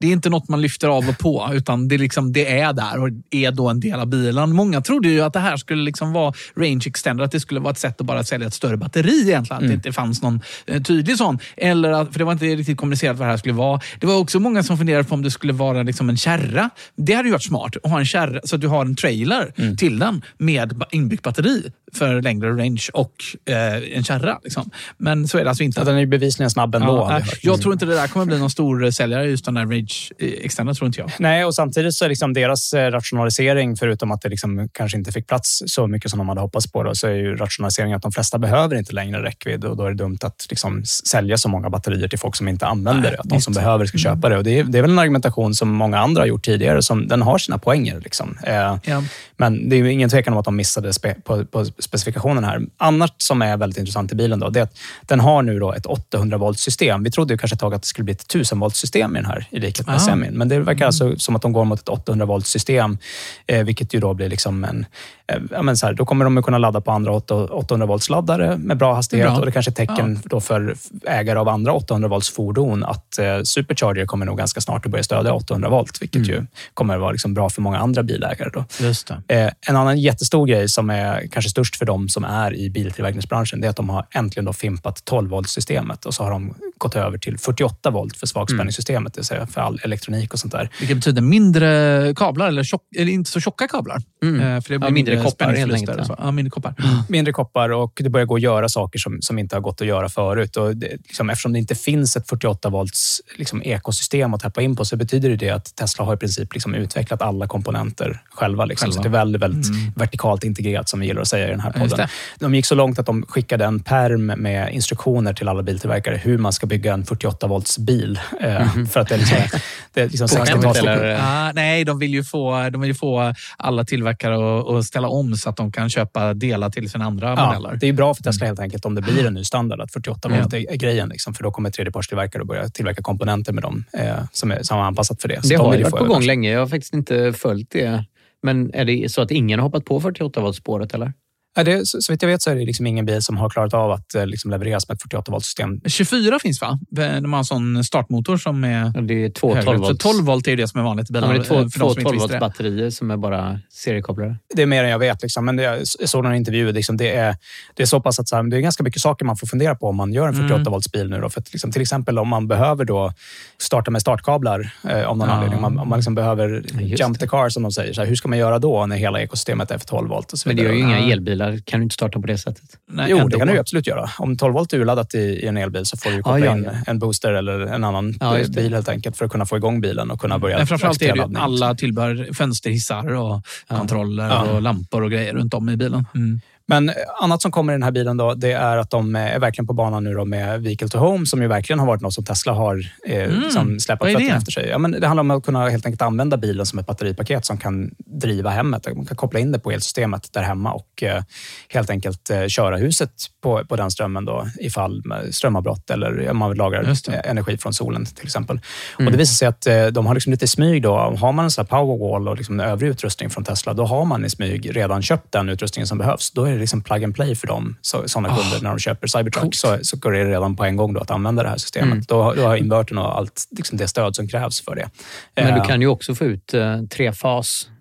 det är inte något man lyfter av och på, utan det är, liksom, det är där och är då en del av bilen. Många trodde ju att det här skulle liksom vara range extender, att det skulle vara ett sätt att bara sälja ett större batteri egentligen. Att Mm. det inte fanns någon eh, tydlig sån. Eller att, för det var inte riktigt kommunicerat vad det här skulle vara. Det var också många som funderade på om det skulle vara liksom en kärra. Det hade ju varit smart att ha en kärra, så att du har en trailer Mm. till den med inbyggt batteri för längre range och eh, en kärra. Liksom. Men så är det alltså inte. Ja, den är ju bevisligen snabb ändå. Ja, hört. jag tror inte det där kommer bli någon stor eh, säljare, just den där Rage eh, Extender tror inte jag. Nej, och samtidigt så är liksom deras rationalisering, förutom att det liksom kanske inte fick plats så mycket som de hade hoppats på, då, så är ju rationaliseringen att de flesta behöver inte längre räckvidd och då är det dumt att liksom sälja så många batterier till folk som inte använder Nej, det. Att de som behöver ska köpa det. Och det, är, det är väl en argumentation som många andra har gjort tidigare, som den har sina poänger. Liksom. Eh, Ja. Men det är ingen tvekan om att de missade spe, på, på specifikationen här. Annat som är väldigt intressant i bilen då, det är att den har nu då ett 800 volt system. Vi trodde ju kanske ett tag att det skulle bli ett 1000 volt system i den här, i likhet med Ah. semin. Men det verkar alltså som att de går mot ett 800 volt system, eh, vilket ju då blir liksom en... Eh, ja, men så här, då kommer de att kunna ladda på andra 800 volts laddare med bra hastighet Bra. och det kanske är tecken då för ägare av andra 800 volts fordon att eh, Supercharger kommer nog ganska snart att börja stödja 800 volt, vilket ju kommer att vara liksom bra för många andra bilägare. Då. Just det. Eh, en annan jättestor grej som är kanske störst för dem som är i biltillverkningsbranschen, det är att de har äntligen då fimpat 12-voltsystemet och så har de gått över till 48 volt för svagspänningssystemet, det vill säga för all elektronik och sånt där. Vilket betyder mindre kablar, eller, tjock, eller inte så tjocka kablar. Mm. Eh, För det Ja, mindre koppar, helt enkelt, och så. Ja, mindre koppar. Mindre koppar och det börjar gå att göra saker som, som inte har gått att göra förut. Och det, liksom, eftersom det inte finns ett 48 volts liksom, ekosystem att tappa in på så betyder det, det att Tesla har i princip liksom, utvecklat alla komponenter själva. Liksom. Själva. Så det är väldigt, väldigt Mm. vertikalt integrerat som vi gillar att säga i den här Ja, podden. De gick så långt att de skickade en perm med instruktioner till alla biltillverkare hur man ska bygga en 48 volts bil. Eh, Mhm. För att det är liksom, det är liksom På 60-tals- skämt, Ah, nej, de vill ju få, de vill ju få alla tillverkare att, att ställa om så att de kan köpa delar till sina andra Ja, modeller. det är bra för Tesla helt enkelt om det blir en ny standard att 48 volt Ja. är, grejen. Liksom, för då kommer tredjepartstillverkare att börja tillverka komponenter med dem eh, som, är, som är anpassat för det. Så Det de har ju varit på gång länge. Jag har faktiskt inte följt det. Men är det så att ingen har hoppat på 48 volt spåret eller? Ja, det, så, så vitt jag vet så är det liksom ingen bil som har klarat av att eh, liksom levereras med ett 48 volt system. 24 finns va? De har en sån startmotor som är Det är två högre. 12 Så volt. 12 volt är det som är vanligt i Ja, bilar. men det är två, eh, för de två som inte 12 visste volts batterier som är bara seriekopplade. Det är mer än jag vet. Liksom. Men jag såg någon intervju. Liksom, det, är, det är så pass att så här, det är ganska mycket saker man får fundera på om man gör en 48 Mm. volts bil nu. Då, för att, liksom, till exempel om man behöver då starta med startkablar eh, om någon Ja. anledning. Om man, om man liksom behöver just jump the car som de säger. Så här, hur ska man göra då när hela ekosystemet är för 12 volt? Och så Men det gör ju inga Ja. Elbilar. kan du inte starta på det sättet. Nej, jo, ändå. det kan du ju absolut göra. Om 12 volt är urladdat i, i en elbil så får du koppla Ja, ja, in ja. en booster eller en annan bil helt enkelt för att kunna få igång bilen och kunna börja Men framförallt är det ju alla tillbehör, fönsterhissar och kontroller Ja. och lampor och grejer runt om i bilen. Mm. Men annat som kommer i den här bilen då, det är att de är verkligen på banan nu då med Vehicle to Home som ju verkligen har varit något som Tesla har eh, Mm. liksom släpat fötterna efter sig. Ja, men det handlar om att kunna helt enkelt använda bilen som ett batteripaket som kan driva hemmet. Man kan koppla in det på elsystemet där hemma och eh, helt enkelt eh, köra huset på, på den strömmen då, ifall strömavbrott eller om man vill lagra energi från solen till exempel. Mm. Och det visar sig att eh, de har liksom lite smyg då. Har man en sån powerwall och liksom övrig utrustning från Tesla, då har man i smyg redan köpt den utrustningen som behövs. Då är det liksom plug and play för dem, så, sådana Ah, kunder, när de köper Cybertruck. coolt. Så, så går det redan på en gång då att använda det här systemet. Mm. Då, då har invertern och allt liksom det stöd som krävs för det. Men Eh, du kan ju också få ut eh, trefas eh,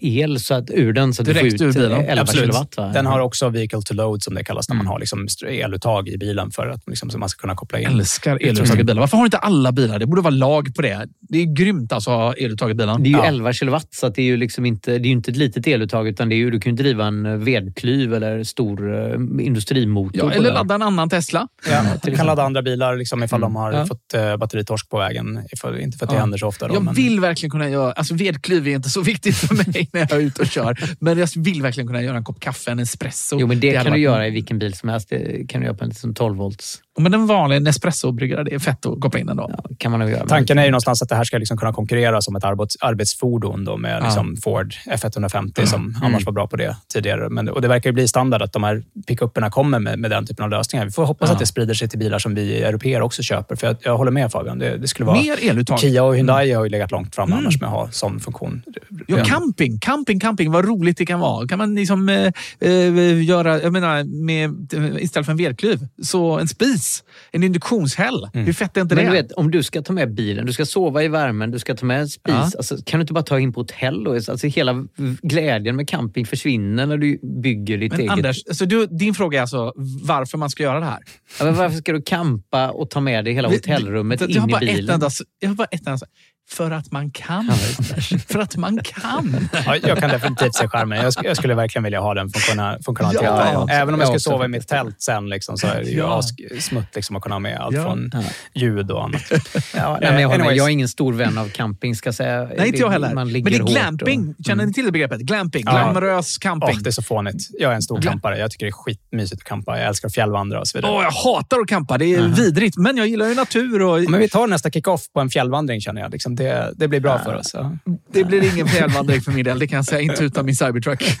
el så att, ur den så att Direkt du får ur ut bilen. eh, 11 Absolut. kilowatt. Va? Den har också vehicle to load som det kallas, när man har liksom eluttag i bilen för att liksom, så man ska kunna koppla in. älskar eluttag i bilar. Varför har inte alla bilar det? borde vara lag på det. Det är grymt alltså att ha eluttag i bilen. Det är ju Ja. 11 kilowatt, så att det är ju liksom inte, det är inte ett litet eluttag utan det är ju, du kan ju driva en eh, vedklyv eller stor eh, industrimotor. Ja, eller ladda en annan Tesla. Ja, du kan ladda andra bilar liksom, ifall Mm. de har Ja. fått eh, batteritorsk på vägen. Ifall, inte för att det Ja. händer så ofta. Då, Jag men... vill verkligen kunna göra... Alltså vedklyv är inte så viktigt för mig när jag är ute och kör. Men jag vill verkligen kunna göra en kopp kaffe, en espresso. Jo, men det, hade kan du varit- göra i vilken bil som helst. Det kan du göra på en liten 12 volts. Men en vanlig Nespresso-bryggare, det är fett att koppla in den då. Ja, kan man nog göra. Tanken är ju någonstans att det här ska liksom kunna konkurrera som ett arbets, arbetsfordon då med Ja. liksom Ford F150 Ja. som Mm. annars var bra på det tidigare. Men, och det verkar ju bli standard att de här pickupperna kommer med, med den typen av lösningar. Vi får hoppas Ja. att det sprider sig till bilar som vi europeer också köper. För jag, jag håller med Fabian. Det, det skulle vara... Mer eluttag. Kia och Hyundai har ju legat långt fram Mm. annars med att ha sån funktion. Ja, camping, camping, camping. Vad roligt det kan vara. Kan man liksom eh, eh, göra, jag menar, med, istället för en vedklyv, så en spis, en induktionshäll. Hur fett är inte Men det? du vet, om du ska ta med bilen, du ska sova i värmen, du ska ta med en spis. Ja. Alltså, kan du inte bara ta in på hotell? Och, alltså, hela glädjen med camping försvinner när du bygger ditt Men eget. Anders, alltså du, din fråga är alltså varför man ska göra det här? Ja, varför ska du campa och ta med dig hela hotellrummet jag in har i Ett bilen? enda, jag har bara ett enda. För att man kan. för att man kan. Ja, jag kan definitivt se skärmen. Jag, jag skulle verkligen vilja ha den funktiona- funktionaliteten. Ja, ja. Även om jag också sova i mitt tält sen liksom, så är det Ja. smutt liksom, att kunna ha med allt Ja. från ljud och annat. Ja, nej, men jag. Anyways. jag är ingen stor vän av camping, ska jag säga. Nej, inte jag heller. Man Men det är glamping. och- Känner Mm. ni till det begreppet? Glamping. Ja. Glamorös camping. Åh, det är så fånigt. Jag är en stor campare. Jag tycker det är skitmysigt att campa. Jag älskar att fjällvandra och så vidare. Åh, jag hatar att campa. Det är vidrigt. Men jag gillar ju natur. Och... Men vi tar nästa kick-off på en fjällvandring känner jag. Liksom det, det blir bra för oss. Ja. Det blir ingen fjällvandring för min del, det kan jag säga. Inte utan min Cybertruck.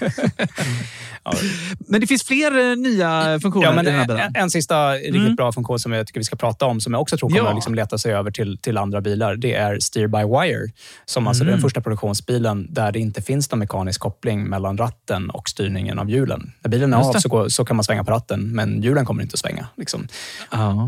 men det finns fler eh, nya funktioner Ja, men i den här en, bilen. en sista riktigt Mm. bra funktion som jag tycker vi ska prata om, som jag också tror kommer Ja. att liksom leta sig över till, till andra bilar, det är Steer by Wire. Som alltså är Mm. den första produktionsbilen där det inte finns någon mekanisk koppling mellan ratten och styrningen av hjulen. När bilen är Just av så, går, så kan man svänga på ratten, men hjulen kommer inte att svänga. Liksom.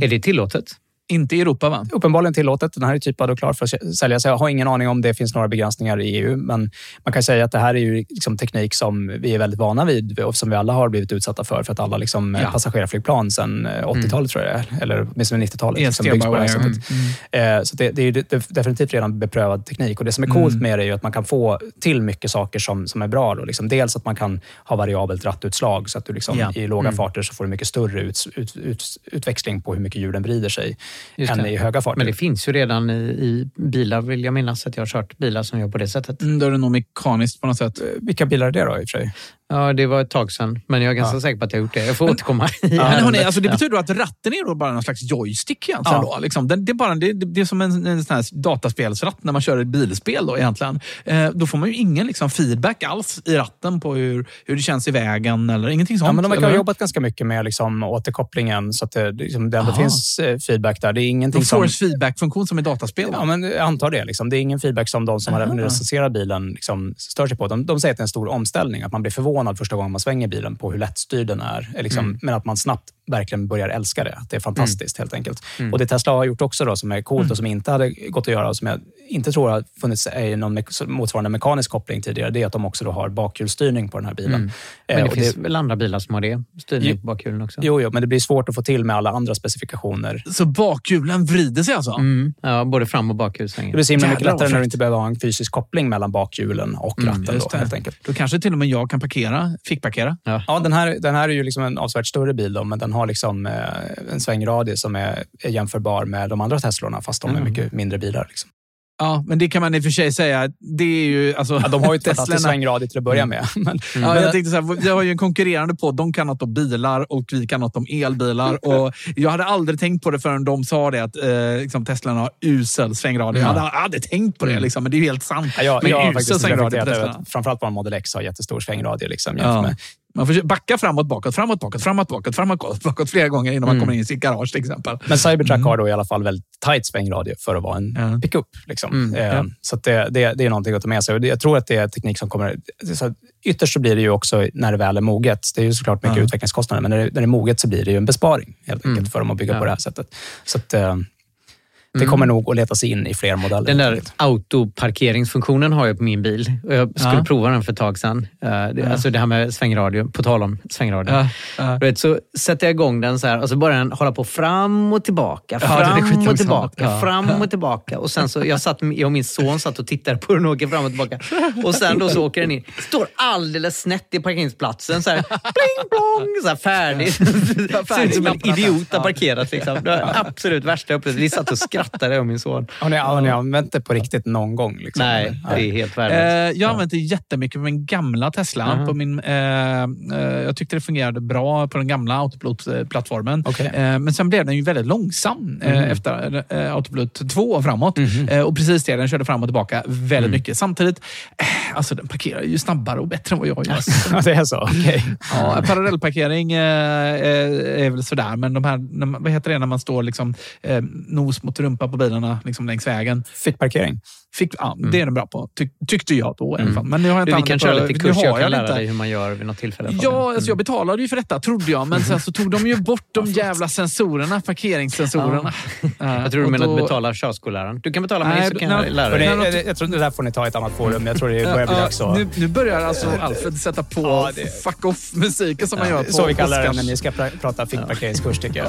Är det tillåtet? Inte i Europa va? Uppenbarligen tillåtet. Den här är typad och klar för att säljas. Jag har ingen aning om det finns några begränsningar i EU, men man kan säga att det här är ju liksom teknik som vi är väldigt vana vid och som vi alla har blivit utsatta för. För att alla liksom Ja. passagerarflygplan sedan 80-talet tror jag det är, eller åtminstone 90-talet. Yes, liksom byggs på det här jag. sättet. Eh, Så det, det är ju de- definitivt redan beprövad teknik. Och Det som är coolt Mm. med det är att man kan få till mycket saker som, som är bra. Då. Liksom dels att man kan ha variabelt rattutslag, så att du liksom, Ja. i låga Mm. farter så får du mycket större ut, ut, ut, utväxling på hur mycket hjulen vrider sig än det. i höga farter. Men det finns ju redan i, i bilar, vill jag minnas att jag har kört bilar som gör på det sättet. Mm, då är det nog mekaniskt på något sätt. Vilka bilar är det då i och för sig? Ja, det var ett tag sedan, men jag är ganska Ja. säker på att jag har gjort det. Jag får återkomma. i Men hörni, alltså det Ja. betyder då att ratten är då bara någon slags joystick egentligen. Ja. Då, liksom. det, det, är bara, det, det är som en, en sån här dataspelsratt när man kör ett bilspel. Då, egentligen. Eh, då får man ju ingen liksom, feedback alls i ratten på hur, hur det känns i vägen eller ingenting sånt. Ja, men de verkar ha jobbat ganska mycket med liksom, återkopplingen så att det, liksom, det ändå Aha. finns eh, feedback där. Det är ingenting Någon som... force feedback-funktion som i dataspel. Ja, men jag antar det. Liksom. Det är ingen feedback som de som har Aha. recenserat bilen liksom, stör sig på. De, de säger att det är en stor omställning. Att man blir förvånad första gången man svänger bilen på hur lättstyrd den är. Liksom, Mm. Men att man snabbt verkligen börjar älska det. Det är fantastiskt helt enkelt. Mm. Och Det Tesla har gjort också då, som är coolt Mm. och som inte hade gått att göra och som jag inte tror har funnits i någon motsvarande mekanisk koppling tidigare, det är att de också då har bakhjulsstyrning på den här bilen. Mm. Eh, Men det och finns väl andra bilar som har det? Styrning på bakhjulen också? Jo, jo, men det blir svårt att få till med alla andra specifikationer. Så bakhjulen vrider sig alltså? Mm. Ja, både fram och bakhjulsvängen. Det blir så himla mycket lättare när du inte behöver ha en fysisk koppling mellan bakhjulen och Mm, ratten. Då, helt enkelt. Då kanske till och med jag kan parkera, fick parkera. Ja, den, här, den här är ju liksom en avsevärt större bil, då, men den har liksom, eh, en svängradie som är, är jämförbar med de andra Teslorna, fast de är Mm. mycket mindre bilar. Liksom. Ja, men det kan man i och för sig säga. Det är ju, alltså, Ja, de har ju ett fantastiskt svängradie till att börja med. Men, Ja, jag tänkte så här, vi har ju en konkurrerande på De kan något om bilar och vi kan något om elbilar. Och jag hade aldrig tänkt på det förrän de sa det att eh, liksom, Teslan har usel svängradie. Jag hade aldrig tänkt på det, liksom, men det är ju helt sant. Ja, jag, men jag usel svängradie på Tesla. framförallt vår Model X har jättestor svängradie. Liksom, jämfört Ja. med. Man får backa framåt, bakåt, framåt, bakåt, framåt, bakåt, framåt, bakåt, flera gånger innan man Mm. kommer in i sitt garage till exempel. Men Cybertruck Mm. har då i alla fall väldigt tight svängradie för att vara en pickup. Liksom. Mm, Eh, ja. Så att det, det, det är någonting att ta med sig. Jag tror att det är teknik som kommer... Så att ytterst så blir det ju också när det väl är moget. Det är ju såklart mycket Ja. utvecklingskostnader, men när det, när det är moget så blir det ju en besparing helt enkelt för dem att bygga Mm. Ja. på det här sättet. Så att, eh, det Mm. kommer nog att leta sig in i fler modeller. Den där autoparkeringsfunktionen har jag på min bil. Jag skulle Ja. prova den för ett tag sedan. Eh. Alltså det här med svängradio, på tal om svängradio. Ja, ja. Vet, så sätter jag igång den så här och så börjar den hålla på fram och tillbaka, fram och tillbaka, fram och tillbaka. Och sen så, jag, satt, jag och min son satt och tittade på den och åker fram och tillbaka. Och sen då så åker den in. Står alldeles snett i parkeringsplatsen. Så här, pling plong, så här färdig. Ser ut som en idiot har parkerat. Liksom. Det var absolut värsta upplevelsen. Vi satt och skrattade, jag och min son. Har ni, har ni använt det på riktigt någon gång? Liksom? Nej, det är helt Eh, värdelöst. jag har använt det jättemycket på min gamla Tesla. Mhm. På min, eh, eh, jag tyckte det fungerade bra på den gamla Autopilot-plattformen. Eh, men sen blev den ju väldigt långsam eh, Mhm. efter eh, Autopilot 2 och framåt. Eh, och precis det, den körde fram och tillbaka väldigt Mm. mycket. Samtidigt, eh, alltså den parkerar ju snabbare och bättre än vad jag gör. Ja, det är så? Okej. Ja, parallellparkering eh, eh, är väl sådär, men de här, när man- vad heter det när man står liksom, eh, nos mot rumpa på bilarna liksom längs vägen? Fickparkering? Fick, ja, Det är den bra på, tyck, tyckte jag då i alla fall. Men nu har jag Mm. Du, inte vi kan köra det lite kurs, har jag kan lära inte. dig hur man gör vid något tillfälle. Ja, alltså jag betalade ju för detta, trodde jag. Men sen så tog de ju bort de jävla sensorerna, parkeringssensorerna. Jag tror du menar då- att betala körskolläraren. Du kan betala mig Nej, så kan nej, jag lära dig. det, jag, jag tror det där får ni ta i ett annat forum. Jag tror det börjar bli Ja, dags att... nu, nu börjar alltså Alfred sätta på Ja, det- fuck off-musiken som man gör på så vi kallar det när ni ska pra- prata fickparkeringskurs tycker jag.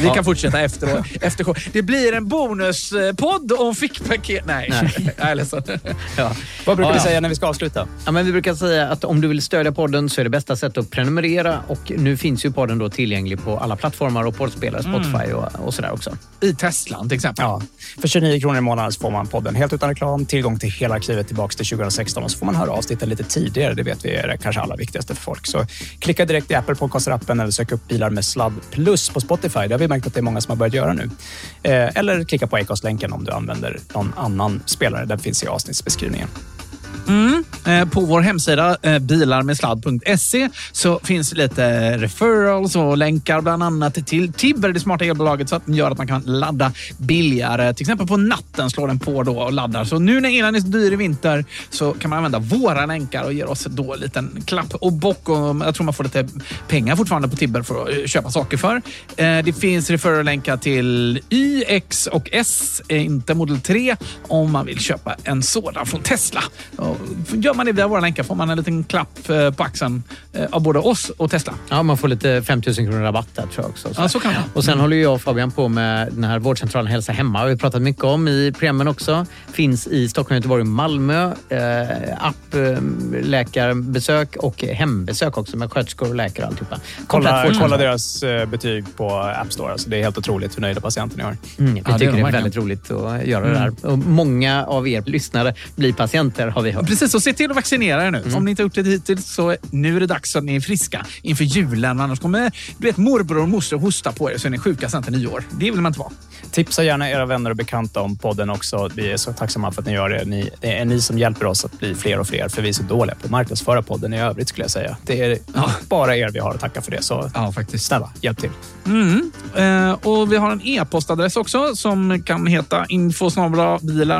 Vi kan fortsätta efter, efter. Det blir en bonuspodd om fickpaket. Nej, jag är ledsen. Ja. Vad brukar Ja, vi ja. säga när vi ska avsluta? Ja, men vi brukar säga att om du vill stödja podden så är det bästa sättet att prenumerera. Och nu finns ju podden då tillgänglig på alla plattformar och poddspelare, Spotify och, och sådär också. I Teslan till exempel. Ja. För 29 kronor i månaden så får man podden helt utan reklam, tillgång till hela arkivet tillbaka till 2016 och så får man höra avsnitten lite tidigare. Det vet vi är det kanske allra viktigaste för folk. Så klicka direkt i Apple Podcaster-appen eller sök upp bilar med sladd plus på Spotify. Det har vi märkt att det är många som har börjat göra nu. Eh, eller klicka på Acast-länken om du använder någon annan annan spelare. Den finns i avsnittsbeskrivningen. Mm. Eh, på vår hemsida eh, bilarmedsladd.se så finns lite referrals och länkar bland annat till Tibber, det smarta elbolaget, så att den gör att man kan ladda billigare. Till exempel på natten slår den på då och laddar. Så nu när elen är så dyr i vinter så kan man använda våra länkar och ger oss då en liten klapp och bock. Och eh, jag tror man får lite pengar fortfarande på Tibber för att köpa saker för. Det finns referral-länkar till Y, X och S, inte Model 3, om man vill köpa en sådan från Tesla. Och Gör man det via våra länkar får man en liten klapp eh, på axeln eh, av både oss och Tesla. Ja, man får lite 5 000 kronor rabatt där tror jag också. Ja, så kan det vara. Och sen håller jag och Fabian på med den här vårdcentralen Hälsa Hemma. Vi har pratat mycket om i programmen också. Finns i Stockholm, Göteborg och Malmö. Eh, app, eh, läkarbesök och hembesök också med sköterskor och läkare och alltihopa. Kolla, kolla deras betyg på App Store. Alltså, det är helt otroligt hur nöjda patienterna är. Mm, vi tycker det är väldigt roligt att göra det Mm. där. Och många av er lyssnare blir patienter har vi hört. Precis, så se till att vaccinera er nu. Mm. Om ni inte gjort det hittills så nu är det dags att ni är friska inför julen. Annars kommer du vet, morbror och moster hosta på er så är ni sjuka sen till nyår. Det vill man inte vara. Tipsa gärna era vänner och bekanta om podden också. Vi är så tacksamma för att ni gör det. Ni, det är ni som hjälper oss att bli fler och fler, för vi är så dåliga på att marknadsföra podden i övrigt skulle jag säga. Det är bara er vi har att tacka för det, så ja, faktiskt. snälla, hjälp till. Mm. Eh, och vi har en e-postadress också som kan heta info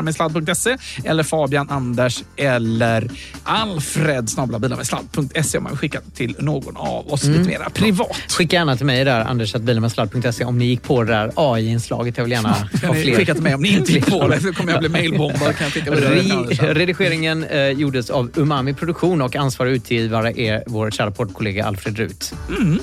med sladd.se eller Fabian Anders eller Alfred bilarmedsladd.se om man vill skicka till någon av oss Mm. lite mera privat. Skicka gärna till mig där, andersatbilarmedsladd.se om ni gick på det där AI-inslaget. Jag vill gärna ha fler. skicka till mig om ni inte gick på det, så kommer jag bli Anders. Re- redigeringen eh, gjordes av Umami Produktion och ansvarig utgivare är vår kära poddkollega Alfred Rut. Mm.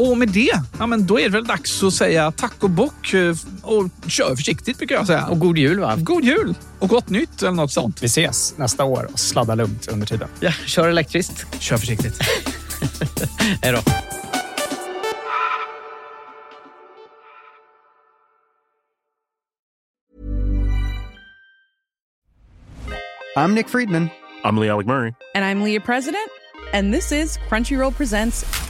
Och med det, ja, men då är det väl dags att säga tack och bock eh, och kör försiktigt brukar jag säga. Och god jul va? God jul och gott nytt eller något sånt. Vi ses nästa år och sladda lugnt under tiden. Ja, kör elektriskt. Kör försiktigt. Hej då. I'm Nick Friedman. I'm Lee Alec Murray. And I'm Leah President, and this is Crunchyroll Presents